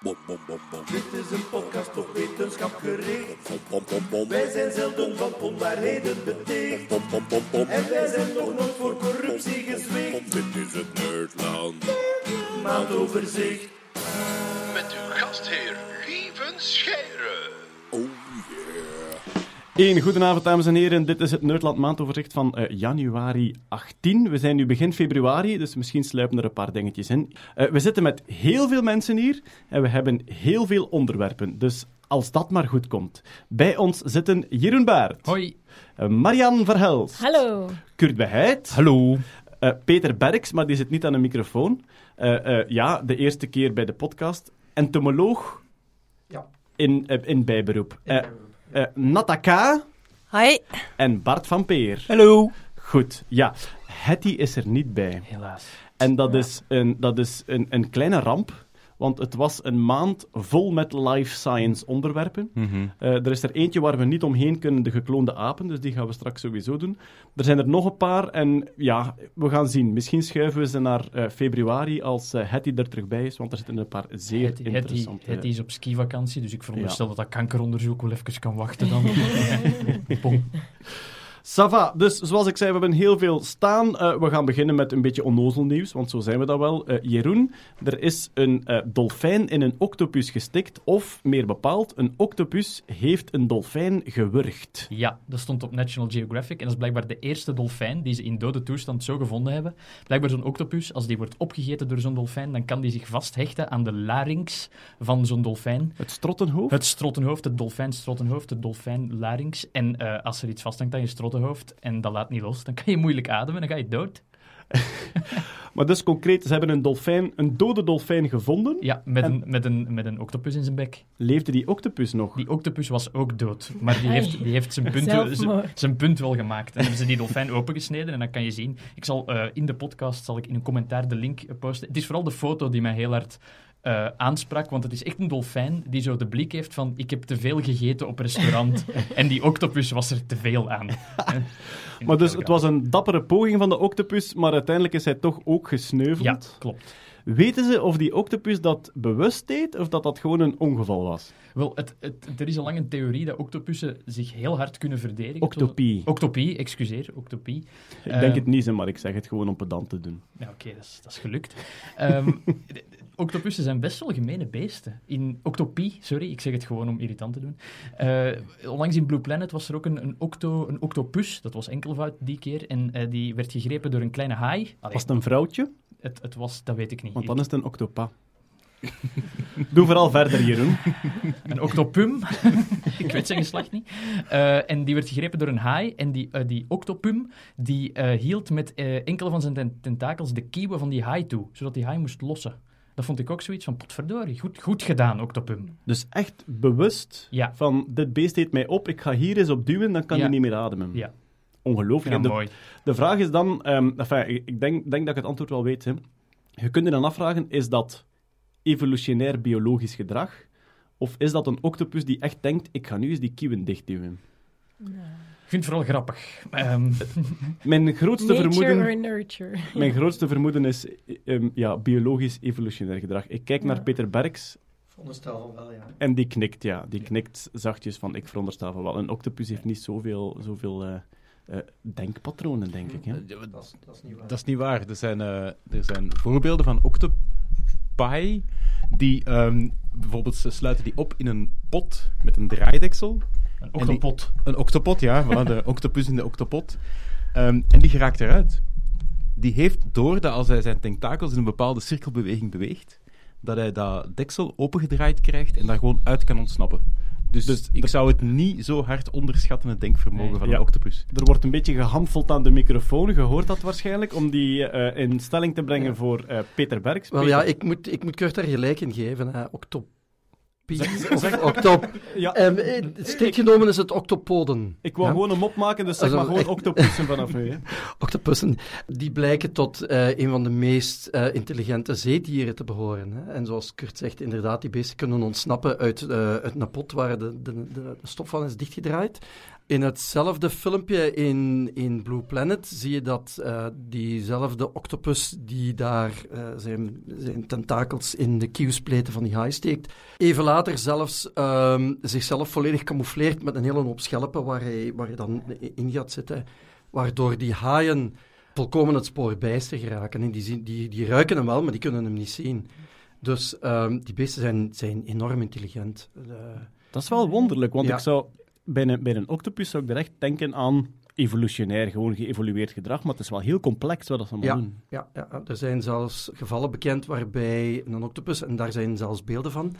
Bom, bom, bom, bom. Dit is een podcast op wetenschap gericht. Bom, bom, bom, bom. Wij zijn zelden van onwaarheden beticht. Bom, bom, bom, bom. En wij zijn nog nooit voor corruptie gezwicht. Dit is het Nerdland. Maandoverzicht. Met uw gastheer Lieven Scheire. Een goedenavond, dames en heren. Dit is het Nerdland maandoverzicht van eh, januari 18. We zijn nu begin februari, dus misschien sluipen er een paar dingetjes in. Eh, we zitten met heel veel mensen hier en we hebben heel veel onderwerpen. Dus als dat maar goed komt. Bij ons zitten Jeroen Baert. Hoi. eh, Marianne Verhelst. Hallo. Kurt Beheid. Hallo. eh, Peter Berks, maar die zit niet aan de microfoon. Eh, eh, ja, de eerste keer bij de podcast. Entomoloog Ja. in, eh, in bijberoep. Eh eh, Nataka. Hoi. en Bart van Peer. Hallo. Goed, ja. Hetty is er niet bij. Helaas. En dat is, een, dat is een, een kleine ramp, want het was een maand vol met life science onderwerpen. Eh, er is er eentje waar we niet omheen kunnen, de gekloonde apen, dus die gaan we straks sowieso doen. Er zijn er nog een paar en ja, we gaan zien. Misschien schuiven we ze naar eh, februari als eh, Hetty er terug bij is, want er zitten een paar zeer Hetty, Hetty, interessante... Hetty is op skivakantie, dus ik veronderstel Ja. dat dat kankeronderzoek wel even kan wachten dan. Bon. Sava, dus zoals ik zei, we hebben heel veel staan. Eh, we gaan beginnen met een beetje onnozel nieuws, want zo zijn we dat wel. Eh, Jeroen, er is een eh, dolfijn in een octopus gestikt, of meer bepaald, een octopus heeft een dolfijn gewurgd. Ja, dat stond op National Geographic en dat is blijkbaar de eerste dolfijn die ze in dode toestand zo gevonden hebben. Blijkbaar zo'n octopus, als die wordt opgegeten door zo'n dolfijn, dan kan die zich vasthechten aan de larynx van zo'n dolfijn. Het strottenhoofd? Het strottenhoofd, het dolfijnstrottenhoofd, het dolfijnlarynx. En eh, als er iets vasthangt aan je strottenhoofd en dat laat niet los, dan kan je moeilijk ademen, dan ga je dood. Maar dus concreet, ze hebben een dolfijn, een dode dolfijn gevonden. Ja, met, En- een, met, een, met een octopus in zijn bek. Leefde die octopus nog? Die octopus was ook dood, maar die heeft, die heeft zijn, punt, wel- zijn, punt wel gemaakt. En hebben ze die dolfijn opengesneden en dan kan je zien... Ik zal eh, in de podcast zal ik in een commentaar de link eh, posten. Het is vooral de foto die mij heel hard eh, aansprak, want het is echt een dolfijn die zo de blik heeft van ik heb te veel gegeten op restaurant en die octopus was er te veel aan. Maar dus het was een dappere poging van de octopus, maar uiteindelijk is hij toch ook gesneuveld. Ja, klopt. Weten ze of die octopus dat bewust deed, of dat dat gewoon een ongeval was? Wel, het, het, er is al lang een theorie dat octopussen zich heel hard kunnen verdedigen. Octopie. Octopie, excuseer, octopie. Ik denk het niet, maar ik zeg het gewoon om pedant te doen. Ja, oké, dat, is, dat is gelukt. Ehm, de- octopussen zijn best wel gemene beesten. In Octopie, sorry, ik zeg het gewoon om irritant te doen. Eh, onlangs in Blue Planet was er ook een, een, octo, een octopus, dat was enkelvoud die keer, en eh, die werd gegrepen door een kleine haai. Allee, Was het een vrouwtje? Het, het was, dat weet ik niet. Want dan is het een octopa. Doe vooral verder, Jeroen. Een octopum. ik weet zijn geslacht niet. Eh, en die werd gegrepen door een haai. En die, eh, die octopum die, eh, hield met enkele van zijn ten- tentakels de kieuwen van die haai toe. Zodat die haai moest lossen. Dat vond ik ook zoiets van, potverdorie, goed, goed gedaan, octopum. Dus echt bewust Ja. van, dit beest eet mij op, ik ga hier eens op duwen, dan kan Ja. hij niet meer ademen. Ja. Ongelooflijk. Ja, de, mooi. de vraag is dan, ehm, enfin, ik denk, denk dat ik het antwoord wel weet. Hè. Je kunt je dan afvragen, is dat evolutionair biologisch gedrag? Of is dat een octopus die echt denkt, ik ga nu eens die kieuwen dichtduwen? Ik vind het vooral grappig. Ehm, Mijn grootste Nature vermoeden... or nurture. Mijn grootste vermoeden is ehm, ja, biologisch evolutionair gedrag. Ik kijk naar. Peter Berks Veronderstel van wel, ja. en die knikt, ja. Die knikt zachtjes van, ik veronderstel van wel. Een octopus heeft niet zoveel, zoveel eh, eh, denkpatronen, denk ik. Hè? Dat is, dat is niet waar. Dat is niet waar. Er zijn, eh, er zijn voorbeelden van octopi die ehm, bijvoorbeeld ze sluiten die op in een pot met een draaideksel. een octopot. Een octopot, ja. Voilà, de octopus in de octopot. Ehm, en die geraakt eruit. Die heeft door dat als hij zijn tentakels in een bepaalde cirkelbeweging beweegt, dat hij dat deksel opengedraaid krijgt en daar gewoon uit kan ontsnappen. Dus, Dus ik de- zou het niet zo hard onderschatten, het denkvermogen Nee. van Ja. een octopus. Er wordt een beetje gehamfeld aan de microfoon, je hoort dat waarschijnlijk, om die eh, in stelling te brengen Ja. voor eh, Peter Berks. Wel Peter, ja, ik moet, ik moet Kurt daar gelijk in geven. Hè. Octop. Ja. Ehm, eh, strikt genomen is het octopoden. Ik wou Ja? gewoon een mop maken, dus zeg maar gewoon octopussen vanaf nu. Hè. Octopussen, die blijken tot eh, een van de meest eh, intelligente zeedieren te behoren. Hè. En zoals Kurt zegt, inderdaad, die beesten kunnen ontsnappen uit, uit een pot waar de, de, de, de stop van is dichtgedraaid. In hetzelfde filmpje in, in Blue Planet zie je dat eh, diezelfde octopus die daar eh, zijn, zijn tentakels in de kieuwspleten van die haai steekt, even later zelfs ehm, zichzelf volledig camoufleert met een hele hoop schelpen waar hij, waar hij dan in gaat zitten waardoor die haaien volkomen het spoor bijster geraken. En die, zien- die, die ruiken hem wel, maar die kunnen hem niet zien. Dus ehm, die beesten zijn, zijn enorm intelligent. Eh, Dat is wel wonderlijk, want Ja. ik zou bij een, bij een octopus zou ik direct denken aan evolutionair, gewoon geëvolueerd gedrag, maar het is wel heel complex wat dat ze allemaal Ja. doen. ja, ja, er zijn zelfs gevallen bekend waarbij een octopus, en daar zijn zelfs beelden van,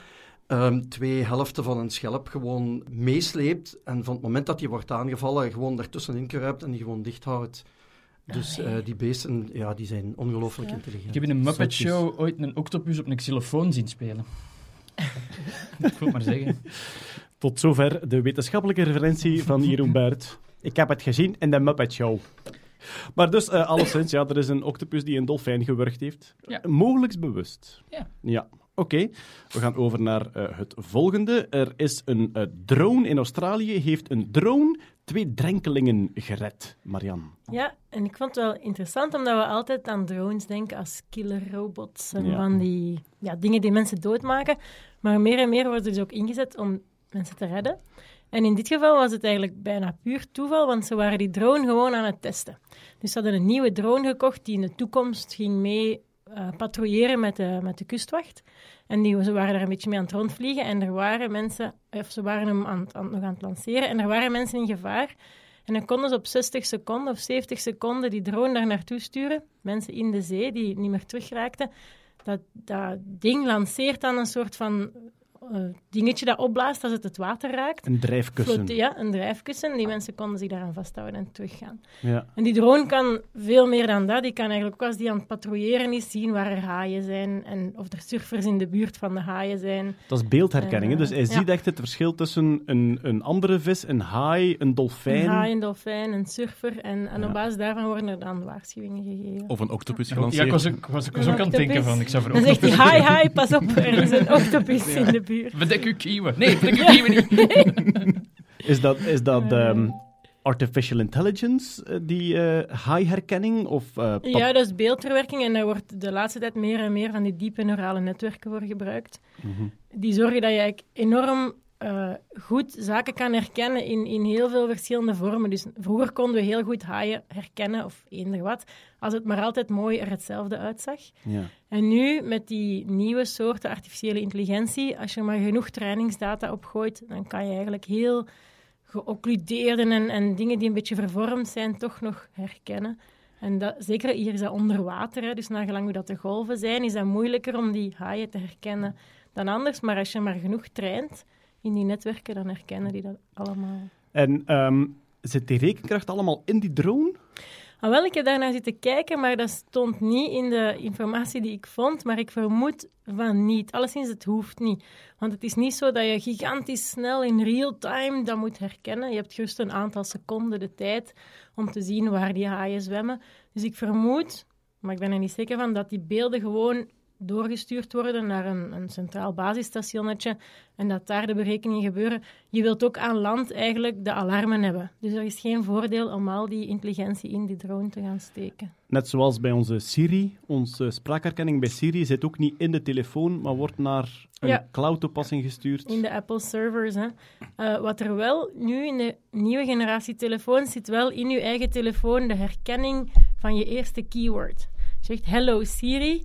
ehm, twee helften van een schelp gewoon meesleept en van het moment dat die wordt aangevallen, gewoon daartussenin kruipt en die gewoon dicht houdt. Dus eh, die beesten, ja, die zijn ongelooflijk Ik intelligent. heb in een Muppet. Show ooit een octopus op een xylofoon zien spelen. Ik wil het maar zeggen. Tot zover de wetenschappelijke referentie van Jeroen Buit. Ik heb het gezien in de Muppet Show. Maar dus, eh alleszins, ja, er is een octopus die een dolfijn gewurgd heeft. Ja. Mogelijks bewust. Ja. Ja, oké. We gaan over naar eh, het volgende. Er is een eh, drone in Australië, heeft een drone twee drenkelingen gered. Marian. Ja, en ik vond het wel interessant omdat we altijd aan drones denken als killerrobots en Ja. van die ja, dingen die mensen doodmaken. Maar meer en meer worden ze dus ook ingezet om mensen te redden. En in dit geval was het eigenlijk bijna puur toeval, want ze waren die drone gewoon aan het testen. Dus ze hadden een nieuwe drone gekocht die in de toekomst ging mee eh, patrouilleren met de, met de kustwacht. En die, ze waren daar een beetje mee aan het rondvliegen en er waren mensen, of ze waren hem aan, aan, nog aan het lanceren en er waren mensen in gevaar. En dan konden ze op 60 seconden of 70 seconden die drone daar naartoe sturen. Mensen in de zee die niet meer terugraakten. Dat, dat ding lanceert dan een soort van eh, dingetje dat opblaast als het het water raakt. Een drijfkussen. Ja, een drijfkussen. Die mensen konden zich daaraan vasthouden en teruggaan. Ja. En die drone kan veel meer dan dat. Die kan eigenlijk ook als die aan het patrouilleren is, zien waar er haaien zijn en of er surfers in de buurt van de haaien zijn. Dat is beeldherkenning. Dus hij Eh, ziet ja. echt het verschil tussen een, een andere vis, een haai, een dolfijn. Een haai, een dolfijn, een surfer. En, en Ja. op basis daarvan worden er dan waarschuwingen gegeven. Of een octopus Ja, gelanceerd. ik was, ook- ik was, ik was ook aan het denken van, ik zou voor Dan zegt hij, octopus... hi, hi, pas op, er is een octopus in de buurt. Bedek uw kieuwen. Nee, bedek uw kieuwen niet. Is dat, is dat ehm, artificial intelligence, eh, die eh haai-herkenning? Of, eh, Ja, dat is beeldverwerking en daar wordt de laatste tijd meer en meer van die diepe neurale netwerken voor gebruikt. Mhm. Die zorgen dat je eigenlijk enorm eh, goed zaken kan herkennen in, in heel veel verschillende vormen. Dus vroeger konden we heel goed haaien herkennen, of eender wat, als het maar altijd mooi er hetzelfde uitzag. Ja. En nu, met die nieuwe soorten artificiële intelligentie, als je maar genoeg trainingsdata opgooit, dan kan je eigenlijk heel geoccludeerde en, en dingen die een beetje vervormd zijn, toch nog herkennen. En dat, zeker hier is dat onder water, hè, dus nagelang hoe dat de golven zijn, is dat moeilijker om die haaien te herkennen dan anders. Maar als je maar genoeg traint in die netwerken, dan herkennen die dat allemaal. En ehm, zit die rekenkracht allemaal in die drone? Ah, wel, ik heb daarnaar zitten kijken, maar dat stond niet in de informatie die ik vond. Maar ik vermoed van niet. Alleszins, het hoeft niet. Want het is niet zo dat je gigantisch snel in real time dat moet herkennen. Je hebt gerust een aantal seconden de tijd om te zien waar die haaien zwemmen. Dus ik vermoed, maar ik ben er niet zeker van, dat die beelden gewoon doorgestuurd worden naar een, een centraal basisstationnetje en dat daar de berekeningen gebeuren. Je wilt ook aan land eigenlijk de alarmen hebben. Dus er is geen voordeel om al die intelligentie in die drone te gaan steken. Net zoals bij onze Siri. Onze spraakherkenning bij Siri zit ook niet in de telefoon, maar wordt naar een Ja. cloud-toepassing gestuurd. In de Apple servers. Hè. Eh, wat er wel nu in de nieuwe generatie telefoons zit, wel in je eigen telefoon de herkenning van je eerste keyword. Je zegt Hello Siri,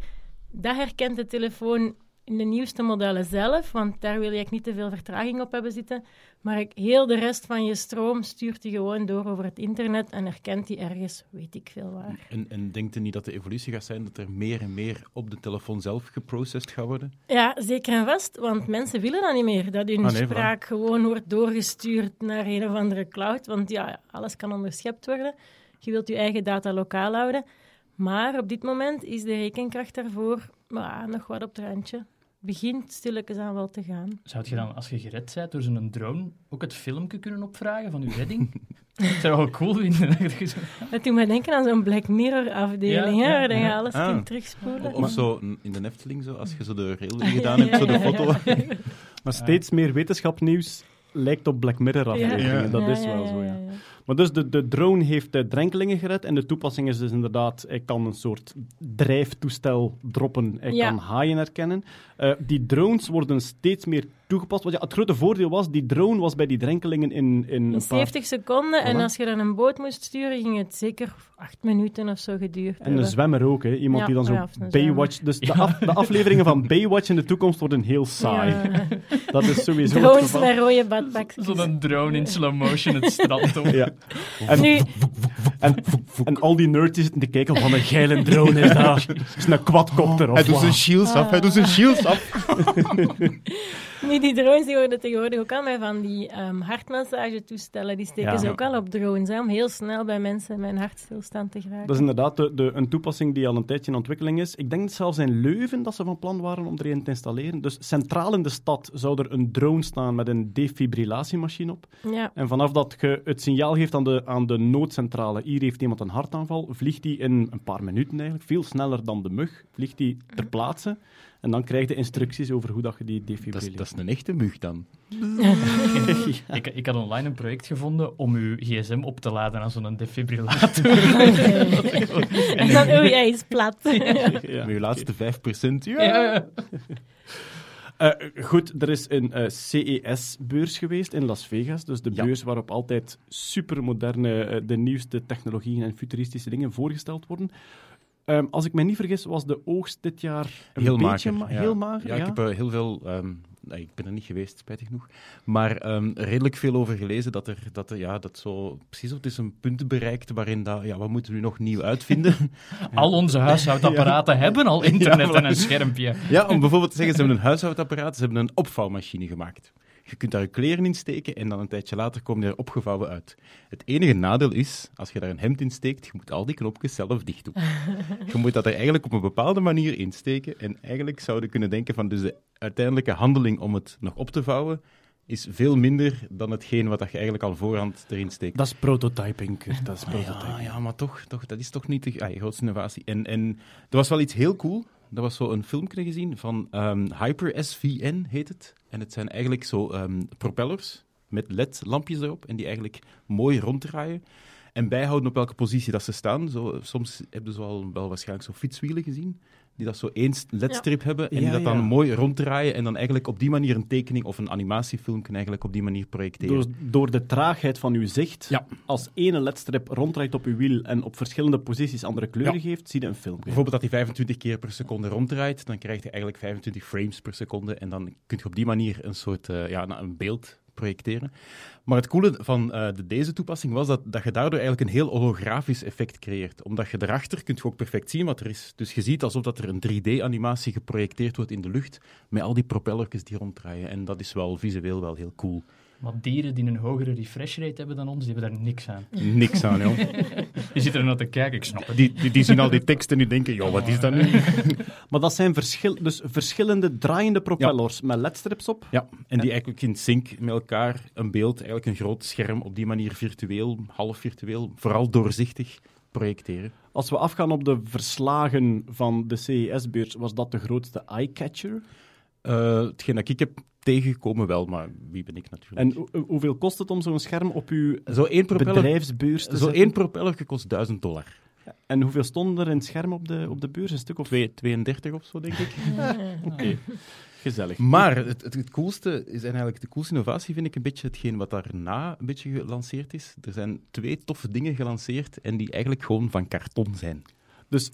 dat herkent de telefoon in de nieuwste modellen zelf, want daar wil je niet te veel vertraging op hebben zitten. Maar heel de rest van je stroom stuurt hij gewoon door over het internet en herkent hij ergens, weet ik veel waar. En, en denkt u niet dat de evolutie gaat zijn dat er meer en meer op de telefoon zelf geprocessed gaat worden? Ja, zeker en vast, want mensen willen dat niet meer. Dat hun Ah, nee, spraak gewoon wordt doorgestuurd naar een of andere cloud. Want ja, alles kan onderschept worden. Je wilt je eigen data lokaal houden. Maar op dit moment is de rekenkracht daarvoor maar, nog wat op het randje. begint stilletjes aan wel te gaan. Zou je dan, als je gered bent door zo'n drone, ook het filmpje kunnen opvragen van je redding? Ik zou dat wel cool vinden. dat doet me denken aan zo'n Black Mirror afdeling, Ja, waar je alles Ah. kunt terugspoelen. Of zo in de Efteling, zo, als je zo de railway gedaan hebt, zo de foto. Maar steeds meer wetenschapnieuws lijkt op Black Mirror afleveringen. Ja. Dat Ja, is wel ja, zo, ja, ja. ja. Maar dus de, de drone heeft de drenkelingen gered en de toepassing is dus inderdaad, hij kan een soort drijftoestel droppen, hij Ja. kan haaien herkennen. Eh, die drones worden steeds meer toegepast. Want ja, het grote voordeel was, die drone was bij die drenkelingen in, in In een paar... 70 seconden, en als je dan een boot moest sturen, ging het zeker acht minuten of zo geduurd En een hebben. zwemmer ook, hè. iemand Ja, die dan zo ja, of een Baywatch... Dus de, af- de afleveringen van Baywatch in de toekomst worden heel saai. Ja. Dat is sowieso het Drones met rode badpakjes. Zo'n drone in slow motion het strand op. Ja. En, Nu, en, en al die nerds die zitten te kijken, wat een geile drone is dat. is een quadcopter of Hij doet zijn shields af, hij doet zijn shields af. nu, die drones die worden tegenwoordig ook al met van die ehm hartmassagetoestellen. Die steken Ja. ze ook al op drones, hè, om heel snel bij mensen met een hartstilstand te geraken. Dat is inderdaad de, de, een toepassing die al een tijdje in ontwikkeling is. Ik denk zelfs in Leuven dat ze van plan waren om er een te installeren. Dus centraal in de stad zou er een drone staan met een defibrillatiemachine op. Ja. En vanaf dat je het signaal geeft aan de, aan de noodcentrale, hier heeft iemand een hartaanval, vliegt die in een paar minuten eigenlijk, veel sneller dan de mug, vliegt die ter plaatse. En dan krijg je instructies over hoe dat je die defibrilleert. dat is een echte mug dan. Ik, ik had online een project gevonden om uw gsm op te laden aan zo'n defibrillator. En dan, oei, hij is plat. Ja. Met je laatste 5%. Ja. Ja. Eh, goed, er is een eh, CES-beurs geweest in Las Vegas. Dus de Ja. beurs waarop altijd supermoderne, eh, de nieuwste technologieën en futuristische dingen voorgesteld worden. Ehm, als ik me niet vergis, was de oogst dit jaar een Heel beetje mager. ma- ja. heel mager. Ja, ik heb er heel veel... ehm, nee, ik ben er niet geweest, spijtig genoeg. Maar ehm, redelijk veel over gelezen dat er, dat er ja, dat zo... Precies, het is een punt bereikt waarin dat... Ja, wat moeten we nu nog nieuw uitvinden? Al onze huishoudapparaten hebben al internet Ja, en een schermpje. ja, om bijvoorbeeld te zeggen, ze hebben een huishoudapparaat, ze hebben een opvouwmachine gemaakt. Je kunt daar je kleren in steken en dan een tijdje later komen die er opgevouwen uit. Het enige nadeel is, als je daar een hemd in steekt, je moet al die knopjes zelf dicht doen. je moet dat er eigenlijk op een bepaalde manier insteken en eigenlijk zouden kunnen denken van dus de uiteindelijke handeling om het nog op te vouwen is veel minder dan hetgeen wat dat je eigenlijk al voorhand erin steekt. Dat is prototyping, Kurt. Dat is prototyping. Ja, ja, maar toch, toch, dat is toch niet de ah, je grootste innovatie. En, en er was wel iets heel cool. Er was zo een filmpje gezien van ehm, Hyper SVN, heet het. En het zijn eigenlijk zo ehm, propellers met LED-lampjes erop en die eigenlijk mooi ronddraaien. En bijhouden op welke positie dat ze staan. Zo, soms hebben ze wel, wel waarschijnlijk zo fietswielen gezien, die dat zo één LED-strip hebben en die Ja, dat dan ja. mooi ronddraaien en dan eigenlijk op die manier een tekening of een animatiefilmpje eigenlijk op die manier projecteren. Door, door de traagheid van uw zicht, Ja. als ene ledstrip ronddraait op uw wiel en op verschillende posities andere kleuren Ja. geeft, zie je een film. Bijvoorbeeld dat hij 25 keer per seconde ronddraait, dan krijg je eigenlijk 25 frames per seconde. En dan kun je op die manier een soort eh, ja, een beeld projecteren. Maar het coole van eh, de, deze toepassing was dat, dat je daardoor eigenlijk een heel holografisch effect creëert. Omdat je daarachter kunt ook perfect zien wat er is. Dus je ziet alsof dat er een 3D-animatie geprojecteerd wordt in de lucht, met al die propellertjes die ronddraaien. En dat is wel visueel wel heel cool. Maar dieren die een hogere refresh rate hebben dan ons, die hebben daar niks aan. Niks aan, joh. Die zitten er naar te kijken, ik snap het. Die, die, die zien al die teksten en die denken, joh, wat is dat nu? Maar dat zijn verschil, dus verschillende draaiende propellers met ledstrips op. Ja, en die eigenlijk in sync met elkaar een beeld, eigenlijk een groot scherm, op die manier virtueel, half virtueel, vooral doorzichtig projecteren. Als we afgaan op de verslagen van de CES-beurs, was dat de grootste eye-catcher. Eh, hetgeen dat ik heb tegengekomen wel, maar wie ben ik natuurlijk? En hoe- hoeveel kost het om zo'n scherm op uw zo één propeller, bedrijfsbeurs te zo één propeller kost 1000 dollar. En hoeveel stonden er in het scherm op de, op de beurs? Een stuk of... Twee- 32 of zo, denk ik. Oké, gezellig. Maar het, het, het coolste is en eigenlijk de coolste innovatie vind ik een beetje hetgeen wat daarna een beetje gelanceerd is. Er zijn twee toffe dingen gelanceerd en die eigenlijk gewoon van karton zijn. Dus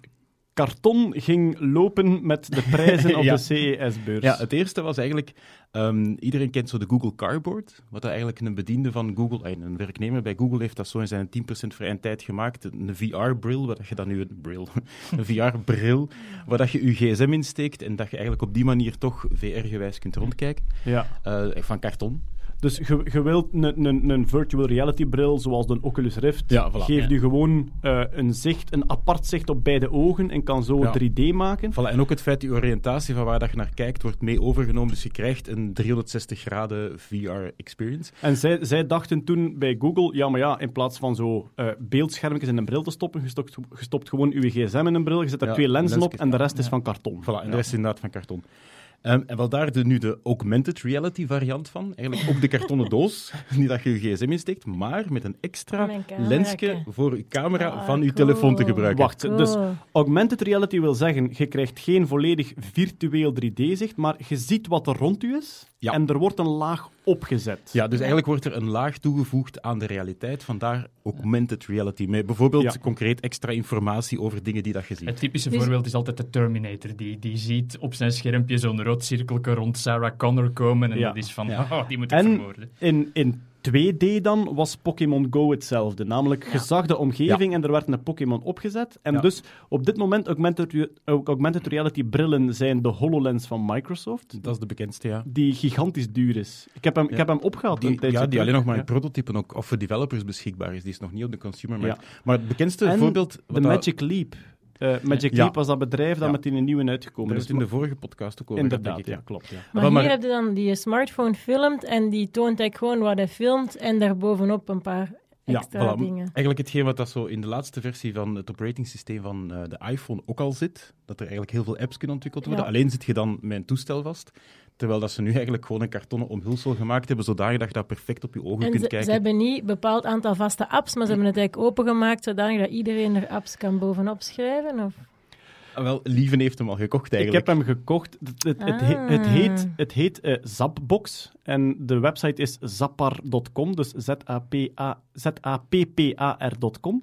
karton ging lopen met de prijzen op Ja. de CES-beurs. Ja, het eerste was eigenlijk, ehm, iedereen kent zo de Google Cardboard, wat eigenlijk een bediende van Google, eh, een werknemer bij Google heeft dat zo in zijn 10% vrije tijd gemaakt, een VR-bril, waar dat je dan nu een bril, een VR-bril, waar dat je je gsm insteekt en dat je eigenlijk op die manier toch VR-gewijs kunt rondkijken, Ja. Eh, van karton. Dus je, je wilt een, een, een virtual reality bril zoals de Oculus Rift. Ja, voilà. Geeft u gewoon eh, een zicht, een apart zicht op beide ogen en kan zo Ja. 3D maken. Voilà, en ook het feit, die oriëntatie van waar dat je naar kijkt, wordt mee overgenomen. Dus je krijgt een 360 graden VR-experience. En zij, zij dachten toen bij Google, ja, maar ja, in plaats van zo eh beeldschermpjes in een bril te stoppen, je stopt, je stopt gewoon uw gsm in een bril, je zet er twee lenzen op en de rest is van karton. Voilà, en de rest is inderdaad van karton. Ehm, en wel daar de, nu de augmented reality variant van. Eigenlijk ook de kartonnen doos, die dat je je gsm insteekt, maar met een extra lensje voor je camera Ah, van je cool. telefoon te gebruiken. Wacht, dus augmented reality wil zeggen, je krijgt geen volledig virtueel 3D-zicht, maar je ziet wat er rond u is Ja. en er wordt een laag opgezet. Ja, dus eigenlijk wordt er een laag toegevoegd aan de realiteit. Vandaar augmented reality. Met bijvoorbeeld Ja. concreet extra informatie over dingen die dat je ziet. Het typische Dus- voorbeeld is altijd de Terminator. Die, die ziet op zijn schermpje zo'n rood cirkeltje rond Sarah Connor komen. En Ja. dat is van, Ja. oh, die moet ik En vermoorden. in, in 2D dan was Pokémon Go hetzelfde. Namelijk, zag de omgeving en er werd een Pokémon opgezet. En Ja. dus op dit moment, augmented, augmented reality brillen zijn de HoloLens van Microsoft. Dat is de bekendste, ja. Die gigantisch duur is. Ik heb hem, ik Ja. heb hem opgehaald. een Die, tijdje ja, die alleen nog maar in Ja. prototypen ook, of voor developers beschikbaar is. Die is nog niet op de consumermarkt. Ja. Maar het bekendste En voorbeeld... De Magic Leap. Eh, Magic Ja. Leap was dat bedrijf dat Ja. met die een nieuwe uitgekomen Daar is. in de vorige podcast ook over Inderdaad, ja, klopt. Ja. Maar maar- hier heb je dan die smartphone filmt en die toont eigenlijk gewoon wat hij filmt en daarbovenop een paar extra Ja, voilà. dingen. Eigenlijk hetgeen wat dat zo in de laatste versie van het operating systeem van eh, de iPhone ook al zit, dat er eigenlijk heel veel apps kunnen ontwikkeld worden. Ja. Alleen zit je dan met een toestel vast, terwijl dat ze nu eigenlijk gewoon een kartonnen omhulsel gemaakt hebben, zodanig dat je dat perfect op je ogen En kunt ze, kijken. ze hebben niet een bepaald aantal vaste apps, maar ze hebben het eigenlijk opengemaakt zodanig dat iedereen er apps kan bovenop schrijven. Of... Ah, wel, Lieven heeft hem al gekocht Ik eigenlijk. heb hem gekocht. Het, het, het, he- het Ah. heet, het heet eh, Zapbox en de website is zappar.com, dus Z-A-P-P-A-R.com.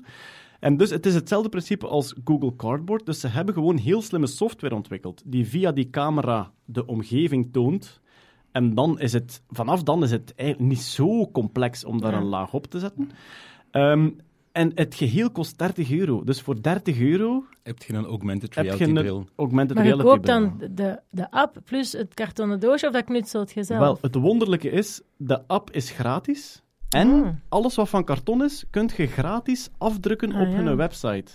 En dus het is hetzelfde principe als Google Cardboard. Dus ze hebben gewoon heel slimme software ontwikkeld die via die camera de omgeving toont. En dan is het, vanaf dan is het eigenlijk niet zo complex om daar Ja. een laag op te zetten. Ehm, en het geheel kost 30 euro. Dus voor 30 euro Heb je een augmented heb je reality een bril? augmented Maar je reality koopt bril. dan de, de app plus het kartonnen doosje of dat knutselt je zelf? Wel, het wonderlijke is, de app is gratis. En Ah. alles wat van karton is, kunt je gratis afdrukken Ah, op ja. hun website.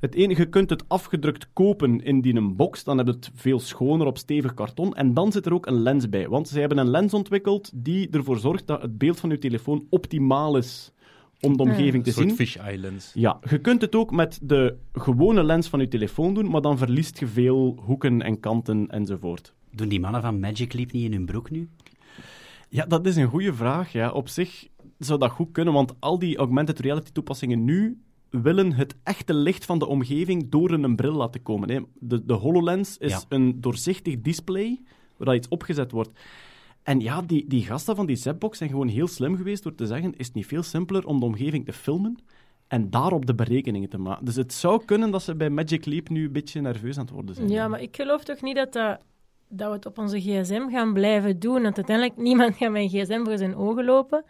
Het enige, je kunt het afgedrukt kopen in die een box, dan heb je het veel schoner op stevig karton. En dan zit er ook een lens bij. Want ze hebben een lens ontwikkeld die ervoor zorgt dat het beeld van je telefoon optimaal is om de Ah. omgeving te soort zien. fish islands. Ja, je kunt het ook met de gewone lens van je telefoon doen, maar dan verliest je veel hoeken en kanten enzovoort. Doen die mannen van Magic Leap niet in hun broek nu? Ja, dat is een goede vraag. Ja. Op zich zou dat goed kunnen, want al die augmented reality toepassingen nu willen het echte licht van de omgeving door een bril laten komen. Hè. De, de HoloLens is Ja. een doorzichtig display waar iets opgezet wordt. En ja, die, die gasten van die Zapbox zijn gewoon heel slim geweest door te zeggen, is het niet veel simpeler om de omgeving te filmen en daarop de berekeningen te maken. Dus het zou kunnen dat ze bij Magic Leap nu een beetje nerveus aan het worden zijn. Ja, maar ik geloof toch niet dat, dat, dat we het op onze gsm gaan blijven doen. Want uiteindelijk niemand gaat met een gsm voor zijn ogen lopen.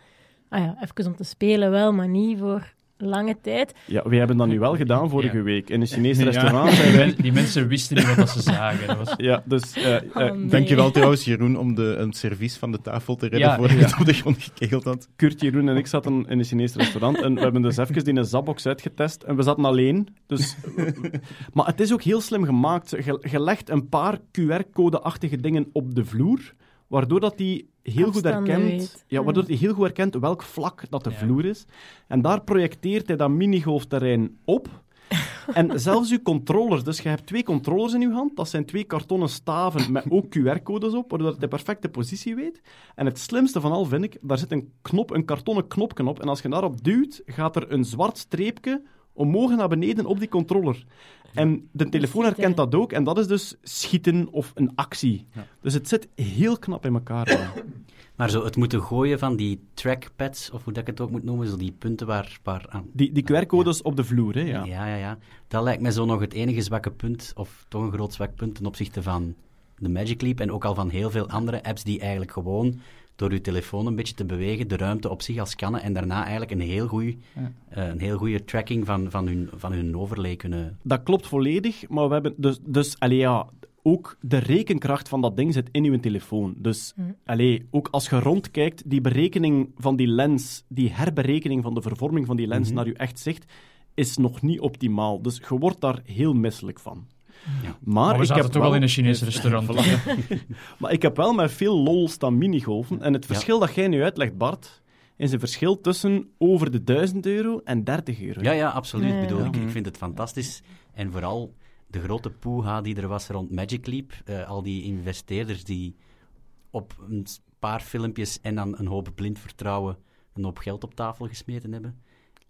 Ah ja, even om te spelen wel, maar niet voor lange tijd. Ja, we hebben dat nu wel gedaan vorige Ja. week. In een Chinees Ja. restaurant Die, zijn wij... die mensen wisten niet wat dat ze zagen. Dat was... Ja, dus... eh, eh, Oh, nee. Dankjewel trouwens, Jeroen, om de, een servies van de tafel te redden Ja, voor je ja. het op de grond gekegeld had. Kurt, Jeroen en ik zaten in een Chinees restaurant en we hebben dus even die Zapbox uitgetest en we zaten alleen. Dus, maar het is ook heel slim gemaakt. Je, je legt een paar QR-code-achtige dingen op de vloer, waardoor dat die heel goed herkent, weet. ja, waardoor hij heel goed herkent welk vlak dat de Ja. vloer is. En daar projecteert hij dat minigolfterrein op. En zelfs uw controllers, dus je hebt twee controllers in uw hand, dat zijn twee kartonnen staven met ook QR-codes op, waardoor het de perfecte positie weet. En het slimste van al vind ik, daar zit een knop, een kartonnen knopje op, en als je daarop duwt, gaat er een zwart streepje omhoog en naar beneden op die controller. En de telefoon herkent dat ook, en dat is dus schieten of een actie. Dus het zit heel knap in elkaar. ja. Maar zo het moeten gooien van die trackpads, of hoe dat ik het ook moet noemen, zo die punten waar... waar aan... Die, die QR-codes op de vloer, hè, ja. Ja, ja, ja. Dat lijkt mij zo nog het enige zwakke punt, of toch een groot zwak punt ten opzichte van de Magic Leap en ook al van heel veel andere apps die eigenlijk gewoon door je telefoon een beetje te bewegen, de ruimte op zich al scannen en daarna eigenlijk een heel goede een heel goede tracking van, van, hun, van hun overlay kunnen... Dat klopt volledig, maar we hebben dus, dus allee, ja, ook de rekenkracht van dat ding zit in je telefoon. Dus allee, ook als je rondkijkt, die berekening van die lens, die herberekening van de vervorming van die lens Mhm. naar je echt zicht, is nog niet optimaal. Dus je wordt daar heel misselijk van. Ja. Maar, Maar we ik zaten heb toch wel in een Chinees restaurant. Maar ik heb wel met veel lol staan minigolfen. En het verschil dat jij nu uitlegt, Bart, is een verschil tussen over de 1000 euro en 30 euro. Ja, ja, absoluut. Ja, ja. Bedoel, ik, Ja. ik vind het fantastisch. En vooral de grote poeha die er was rond Magic Leap. eh, al die investeerders die op een paar filmpjes en dan een hoop blind vertrouwen een hoop geld op tafel gesmeten hebben.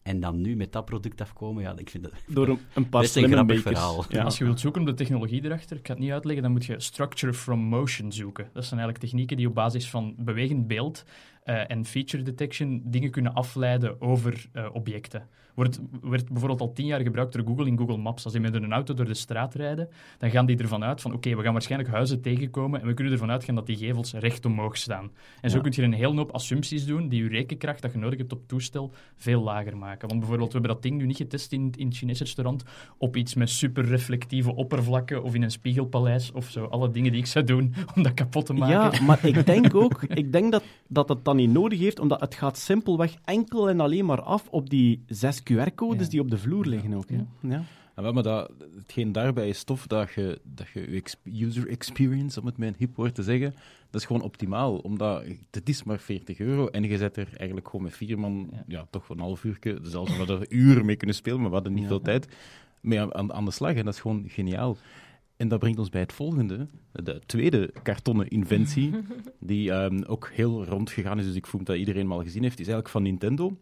En dan nu met dat product afkomen, ja, ik vind dat... Door een, een paar Best een slimme grappig makers. verhaal. Ja. Als je wilt zoeken op de technologie erachter, ik ga het niet uitleggen, dan moet je structure from motion zoeken. Dat zijn eigenlijk technieken die op basis van bewegend beeld eh, en feature detection dingen kunnen afleiden over eh, objecten. Wordt, werd bijvoorbeeld al tien jaar gebruikt door Google in Google Maps. Als die met een auto door de straat rijden, dan gaan die ervan uit van oké, we gaan waarschijnlijk huizen tegenkomen en we kunnen ervan uitgaan dat die gevels recht omhoog staan. En zo Ja. kun je een hele hoop assumpties doen die je rekenkracht dat je nodig hebt op toestel veel lager maken. Want bijvoorbeeld, we hebben dat ding nu niet getest in, in het Chinese restaurant op iets met super reflectieve oppervlakken of in een spiegelpaleis of zo. Alle dingen die ik zou doen om dat kapot te maken. Ja, maar ik denk ook ik denk dat, dat het dan niet nodig heeft, omdat het gaat simpelweg enkel en alleen maar af op die zes QR-codes Ja. die op de vloer liggen ook. hè. Ja. Ja, maar dat, hetgeen daarbij is tof dat je, dat je user experience, om het met een hip woord te zeggen, dat is gewoon optimaal. Omdat het is maar 40 euro en je zet er eigenlijk gewoon met vier man, ja, Ja. toch voor een half uur, zelfs we hadden uren mee kunnen spelen, maar we hadden niet Ja. veel tijd, mee aan, aan, aan de slag. En dat is gewoon geniaal. En dat brengt ons bij het volgende, de tweede kartonnen inventie, die ehm, ook heel rondgegaan is, dus ik voel dat iedereen hem al gezien heeft, is eigenlijk van Nintendo.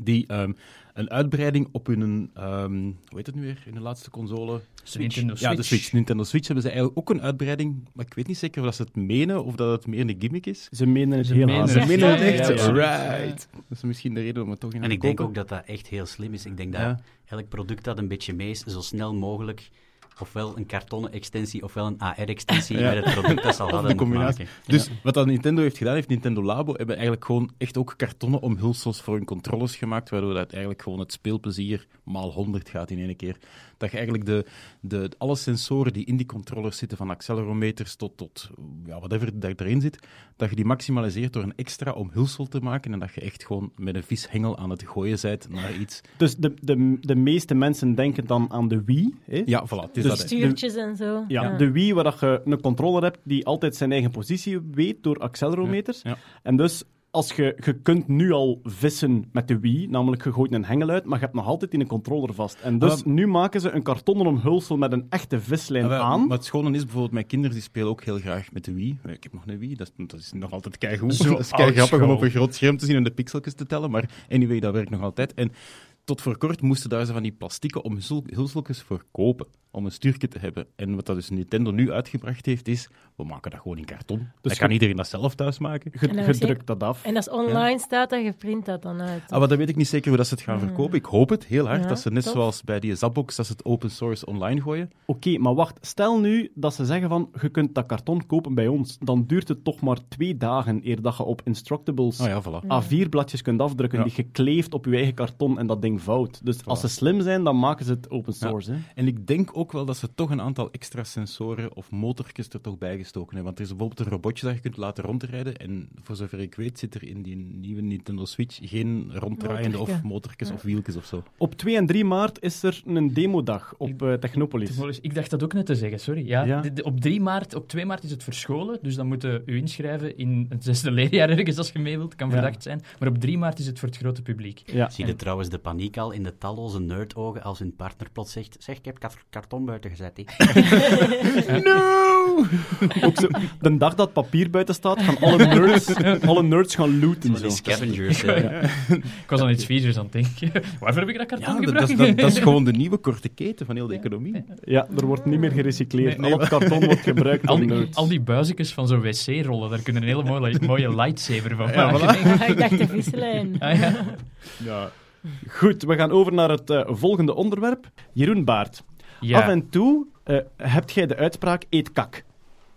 Die ehm, een uitbreiding op hun, ehm, hoe heet het nu weer, in de laatste console? De Nintendo Ja, de Switch. Switch. Nintendo Switch hebben ze eigenlijk ook een uitbreiding, maar ik weet niet zeker of dat ze het menen of dat het meer een gimmick is. Ze menen het Ze heel menen. Ze menen het echt? ja, ja. Right. Dat is misschien de reden om het toch in En ik denk ook dat dat echt heel slim is. Ik denk dat Ja. elk product dat een beetje mee is, zo snel mogelijk ofwel een kartonnen extensie ofwel een AR-extensie Ja. met het product dat ze al hadden de combinatie. Dus wat dat Nintendo heeft gedaan, heeft Nintendo Labo hebben eigenlijk gewoon echt ook kartonnen omhulsels voor hun controllers gemaakt, waardoor dat eigenlijk gewoon het speelplezier maal 100 gaat in één keer. Dat je eigenlijk de, de, alle sensoren die in die controllers zitten, van accelerometers tot, tot ja, whatever dat erin zit, dat je die maximaliseert door een extra omhulsel te maken en dat je echt gewoon met een vishengel aan het gooien bent naar iets. Dus de, de, de meeste mensen denken dan aan de Wii. Hè? Ja, voilà, het is Dus dat. Stuurtjes en zo. Ja, de Wii, waar dat je een controller hebt die altijd zijn eigen positie weet door accelerometers. Ja, ja. En dus, als je, je kunt nu al vissen met de Wii, namelijk je gooit een hengel uit, maar je hebt nog altijd in een controller vast. En dus nu maken ze een kartonnen omhulsel met een echte vislijn Ah, aan. Maar het schone is bijvoorbeeld, mijn kinderen die spelen ook heel graag met de Wii. Ik heb nog een Wii, dat is, dat is nog altijd keigoed. Zo dat is kei grappig om op een groot scherm te zien en de pixeltjes te tellen. Maar anyway, dat werkt nog altijd. En tot voor kort moesten daar zo van die plastieke omhulseltjes voor kopen om een stuurtje te hebben. En wat dat dus Nintendo nu uitgebracht heeft, is we maken dat gewoon in karton. Dus dan kan iedereen dat zelf thuis maken. Je, drukt dat af. En als online staat, dan je print dat dan uit. Ah, maar dan weet ik niet zeker hoe dat ze het gaan verkopen. Ik hoop het heel hard, Ja, dat ze net tof. zoals bij die Zapbox, dat ze het open source online gooien. Oké, maar wacht. Stel nu dat ze zeggen van, je kunt dat karton kopen bij ons. Dan duurt het toch maar twee dagen eer dat je op Instructables Oh ja, voilà. A4-bladjes kunt afdrukken Ja. die gekleefd op je eigen karton en dat ding vouwt. Dus als ze slim zijn, dan maken ze het open source. Hè? En ik denk ook wel dat ze toch een aantal extra sensoren of motortjes er toch bij gestoken hebben. Want er is bijvoorbeeld een robotje dat je kunt laten rondrijden. En voor zover ik weet zit er in die nieuwe Nintendo Switch geen ronddraaiende of motortjes of wieltjes of zo. Op 2 en 3 maart is er een demodag op eh, Technopolis. Ik dacht dat ook net te zeggen, sorry. Ja, Ja. de- de- op, 3 maart, op 2 maart is het verscholen, dus dan moeten u inschrijven in het zesde leerjaar ergens als je mee wilt. Kan Ja. verdacht zijn. Maar op 3 maart is het voor het grote publiek. Ja. Zie je trouwens de paniek al in de talloze nerdogen als hun partner plots zegt zeg, ik heb kar- karton buiten gezet. hè." No! Ook zo, de dag dat papier buiten staat, gaan alle nerds, alle nerds gaan looten. Zo scavengers. Ik was aan iets viezers aan het denken. Waarvoor heb ik dat karton Ja, gebruikt? dat, is- dat, dat is gewoon de nieuwe korte keten van heel de economie. Ja, er wordt niet meer gerecycleerd. Nee, Al het karton wordt gebruikt al, door die, nerds. al die buizekjes van zo'n wc-rollen, daar kunnen een hele mooie, mooie lightsaber van Ja, maken. voilà. ik. Dacht de vislijn. Ah, ja. Ja. Goed, we gaan over naar het eh, volgende onderwerp. Jeroen Baart. Ja. Af en toe eh, hebt jij de uitspraak eet kak.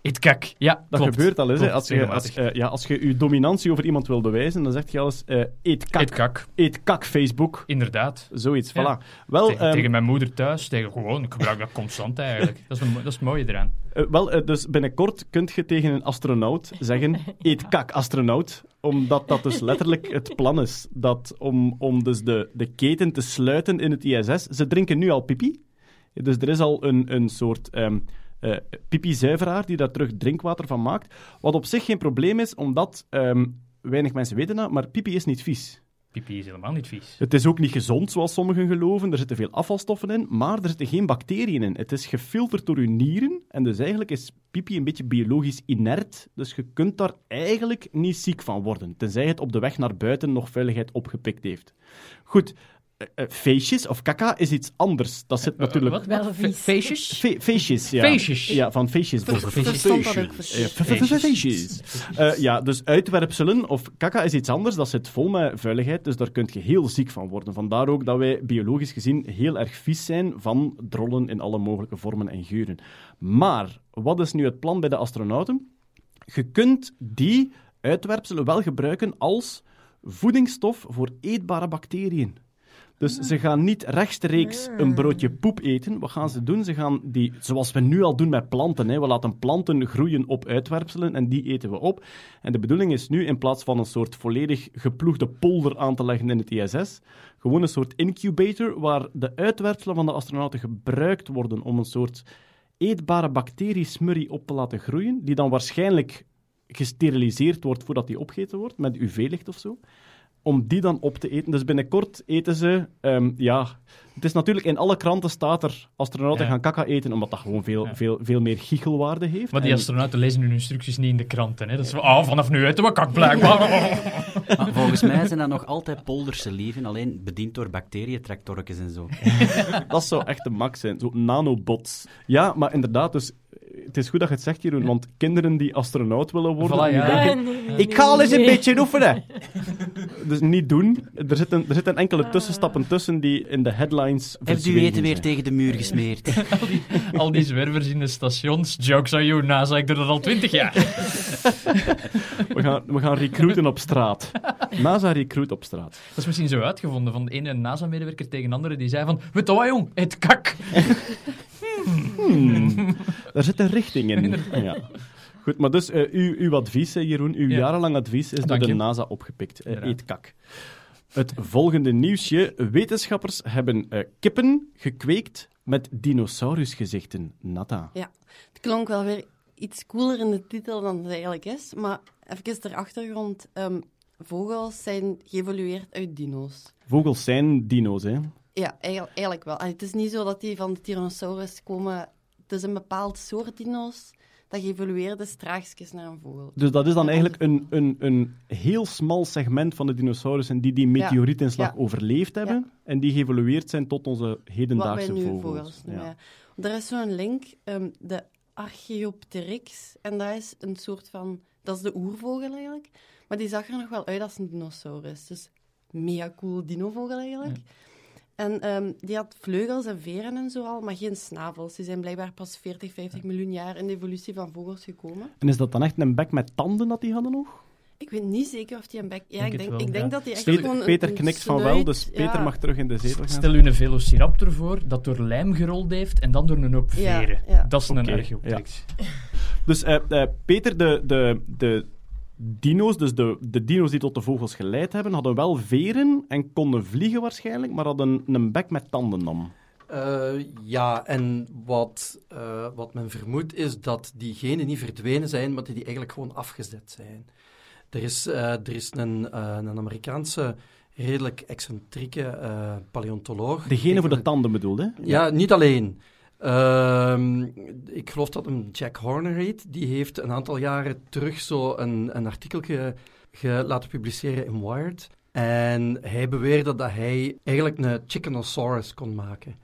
Eet kak. Ja, Dat klopt. gebeurt al eens. hè. Klopt, Als je, als, ja, als je je dominantie over iemand wil bewijzen, dan zeg je alles eh, eet kak. Eet kak. Facebook. Inderdaad. Zoiets, Ja. voilà. Wel, tegen, ehm, tegen mijn moeder thuis, tegen gewoon, ik gebruik dat constant eigenlijk. Dat is, een dat is het mooie eraan. eh, wel eh, dus binnenkort kun je tegen een astronaut zeggen, eet kak, astronaut. Omdat dat dus letterlijk het plan is. Dat om, om dus de, de keten te sluiten in het ISS. Ze drinken nu al pipi. Dus er is al een, een soort ehm eh, pipi-zuiveraar die daar terug drinkwater van maakt. Wat op zich geen probleem is, omdat ehm, weinig mensen weten dat, maar pipi is niet vies. Pipi is helemaal niet vies. Het is ook niet gezond, zoals sommigen geloven. Er zitten veel afvalstoffen in, maar er zitten geen bacteriën in. Het is gefilterd door uw nieren, en dus eigenlijk is pipi een beetje biologisch inert. Dus je kunt daar eigenlijk niet ziek van worden, tenzij het op de weg naar buiten nog vuiligheid opgepikt heeft. Goed, feestjes of kaka is iets anders. Dat zit natuurlijk... Wat? Wel. Feestjes? Fe- feestjes, ja. Feestjes? Ja, van feestjes. Feestjes. Eh. Eh, ja, dus uitwerpselen of kaka is iets anders. Dat zit vol met vuiligheid, dus daar kun je heel ziek van worden. Vandaar ook dat wij biologisch gezien heel erg vies zijn van drollen in alle mogelijke vormen en geuren. Maar wat is nu het plan bij de astronauten? Je kunt die uitwerpselen wel gebruiken als voedingsstof voor eetbare bacteriën. Dus ze gaan niet rechtstreeks een broodje poep eten. Wat gaan ze doen? Ze gaan die, zoals we nu al doen met planten. Hè. We laten planten groeien op uitwerpselen en die eten we op. En de bedoeling is nu, in plaats van een soort volledig geploegde polder aan te leggen in het ISS, gewoon een soort incubator waar de uitwerpselen van de astronauten gebruikt worden om een soort eetbare bacteriesmurrie op te laten groeien, die dan waarschijnlijk gesteriliseerd wordt voordat die opgegeten wordt, met UV-licht of zo om die dan op te eten. Dus binnenkort eten ze, ehm, ja... Het is natuurlijk, in alle kranten staat er, astronauten Ja. gaan kaka eten, omdat dat gewoon veel, Ja. veel, veel meer giechelwaarde heeft. Maar die En- astronauten lezen hun instructies niet in de kranten. Hè? Dat is van, ah, vanaf nu eten we kak blijkbaar. Maar volgens mij zijn dat nog altijd polderse lieven, alleen bediend door bacteriëntractorkjes en zo. Dat zou echt de max zijn, zo nanobots. Ja, maar inderdaad, dus het is goed dat je het zegt, Jeroen, want kinderen die astronaut willen worden, Voilà, die ja. denken, nee, nee, ik ga al eens een nee. beetje oefenen. Dus niet doen. Er zitten, er zitten enkele tussenstappen tussen die in de headlines Heeft u eten weer tegen de muur gesmeerd? Al die zwervers in de stations. Jokes on you, NASA, ik doe dat al twintig jaar. We gaan, we gaan recruiten op straat. NASA recruit op straat. Dat is misschien zo uitgevonden van de ene NASA-medewerker tegen de andere. Die zei van, weet je wat jong, eet kak. Hmm, daar zit een richting in. Ja. Goed, maar dus eh, uw, uw advies, hè, Jeroen, uw Ja. jarenlang advies is door Dank de je. NASA opgepikt. Eh, Ja. eet kak. Het volgende nieuwsje. Wetenschappers hebben eh, kippen gekweekt met dinosaurusgezichten. Nata. Het klonk wel weer iets cooler in de titel dan het eigenlijk is. Maar even ter achtergrond. ehm, vogels zijn geëvolueerd uit dino's. Vogels zijn dino's, hè? Ja, eigenlijk, wel. Het is niet zo dat die van de Tyrannosaurus komen. Het is een bepaald soort dino's dat geëvolueerd is traagjes naar een vogel. Dus dat is dan eigenlijk een, een, een heel smal segment van de dinosaurussen die die meteorietinslag Ja. overleefd hebben en die geëvolueerd zijn tot onze Wat hedendaagse nu vogels. vogels noemen. Ja. Er is zo'n link, ehm, de Archaeopteryx. En dat is een soort van... Dat is de oervogel eigenlijk. Maar die zag er nog wel uit als een dinosaurus. Dus mega cool dinovogel eigenlijk. En ehm, die had vleugels en veren en zo al, maar geen snavels. Die zijn blijkbaar pas 40, 50 miljoen jaar in de evolutie van vogels gekomen. En is dat dan echt een bek met tanden dat die hadden nog? Ik weet niet zeker of die een bek... Ja, Denk ik denk, wel, ik denk ja. dat die echt Peter, gewoon Peter knikt van wel, dus ja. Peter mag terug in de zetel gaan. Stel u een velociraptor voor dat door lijm gerold heeft en dan door een hoop veren. ja. Dat is een Oké, Archaeopteryx. Dus eh, eh, Peter, de, de, de dino's, dus de, de dino's die tot de vogels geleid hebben, hadden wel veren en konden vliegen waarschijnlijk, maar hadden een bek met tanden dan. Eh, ja, en wat, eh, wat men vermoedt is dat die genen niet verdwenen zijn, maar dat die eigenlijk gewoon afgezet zijn. Er is, eh, er is een, een Amerikaanse redelijk excentrieke paleontoloog. Degene voor de tanden bedoelde. Ja, niet alleen. Ehm, ik geloof dat hem Jack Horner heet. Die heeft een aantal jaren terug zo een, een artikel ge, ge- laten publiceren in Wired. En hij beweerde dat hij eigenlijk een Chickenosaurus kon maken.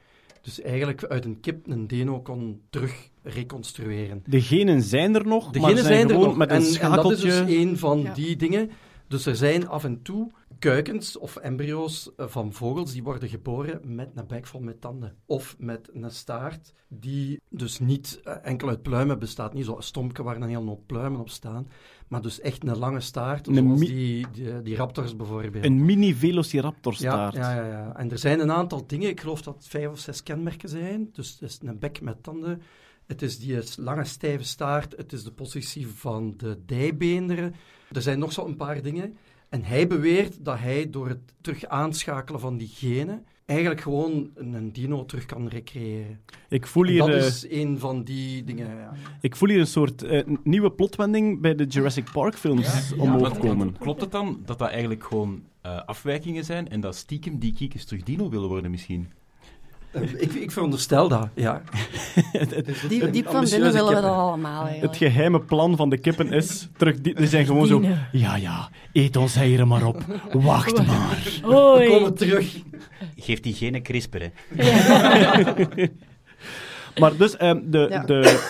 Dus eigenlijk uit een kip een dino kon terug reconstrueren. De genen zijn er nog, De maar genen zijn er gewoon nog. met een en, en dat is schakeltje... dus een van Ja. die dingen. Dus er zijn af en toe kuikens of embryo's eh, van vogels die worden geboren met een bek vol met tanden. Of met een staart die dus niet eh, enkel uit pluimen bestaat. Niet zo'n stompje waar een hele hoop pluimen op staan. Maar dus echt een lange staart, Een zoals die, die, die raptors bijvoorbeeld. Een mini-velociraptor-staart. Ja, ja, ja, ja. En er zijn een aantal dingen, ik geloof dat het vijf of zes kenmerken zijn. Dus het is een bek met tanden, het is die lange stijve staart, het is de positie van de dijbeenderen. Er zijn nog zo'n paar dingen. En hij beweert dat hij door het terug aanschakelen van die genen eigenlijk gewoon een, een dino terug kan recreëren. Ik voel En hier, dat eh, is een van die dingen. Ja. Ik voel hier een soort eh, nieuwe plotwending bij de Jurassic Park films omhoog Want- want komen. Klopt het dan dat dat eigenlijk gewoon eh, afwijkingen zijn en dat stiekem die kiekers terug dino willen worden misschien? Eh, Ik, ik veronderstel dat, ja. Diep van ambitieuze binnen willen we dat allemaal eigenlijk. Het geheime plan van de kippen is terug. Die, die zijn gewoon zo. Ja, ja, eet ons eieren maar op. Wacht maar. We komen terug. Geeft die geen CRISPR, hè. Maar dus, eh, de, Ja. de,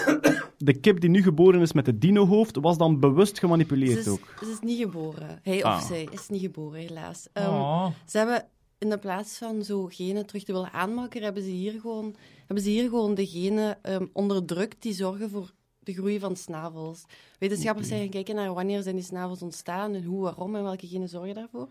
de kip die nu geboren is met het dino-hoofd, was dan bewust Ze gemanipuleerd is, ook. ze is niet geboren. Hij Ah. of zij is niet geboren, helaas. Ehm, Oh. Ze hebben in de plaats van zo genen terug te willen aanmaken, hebben ze hier gewoon, hebben ze hier gewoon de genen ehm, onderdrukt die zorgen voor de groei van snavels. Wetenschappers zijn gaan kijken naar wanneer zijn die snavels ontstaan en hoe, waarom en welke genen zorgen daarvoor.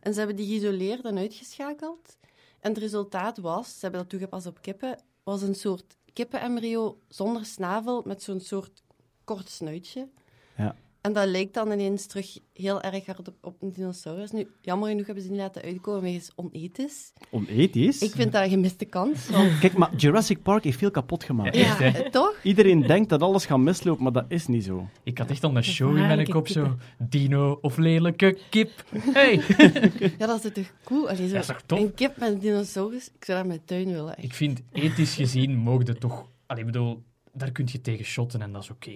En ze hebben die geïsoleerd en uitgeschakeld. En het resultaat was, ze hebben dat toegepast op kippen, was een soort kippenembryo zonder snavel met zo'n soort kort snuitje. Ja. En dat lijkt dan ineens terug heel erg hard op, op een dinosaurus. Nu, jammer genoeg hebben ze niet laten uitkomen wegens onethisch. Onethisch? Ik vind dat een gemiste kans. want- Kijk, maar Jurassic Park heeft veel kapot gemaakt. Ja, Echt, hè? toch? Iedereen denkt dat alles gaat mislopen, maar dat is niet zo. Ik had echt al een show in mijn kop, zo. Dino of lelijke kip. Hey! Ja, dat is toch cool? Allee, zo, Dat is toch tof? Een kip met een dinosaurus, ik zou dat in mijn tuin willen. echt. Ik vind, ethisch gezien, mogen het toch... Allee, ik bedoel, daar kun je tegen shotten en dat is oké.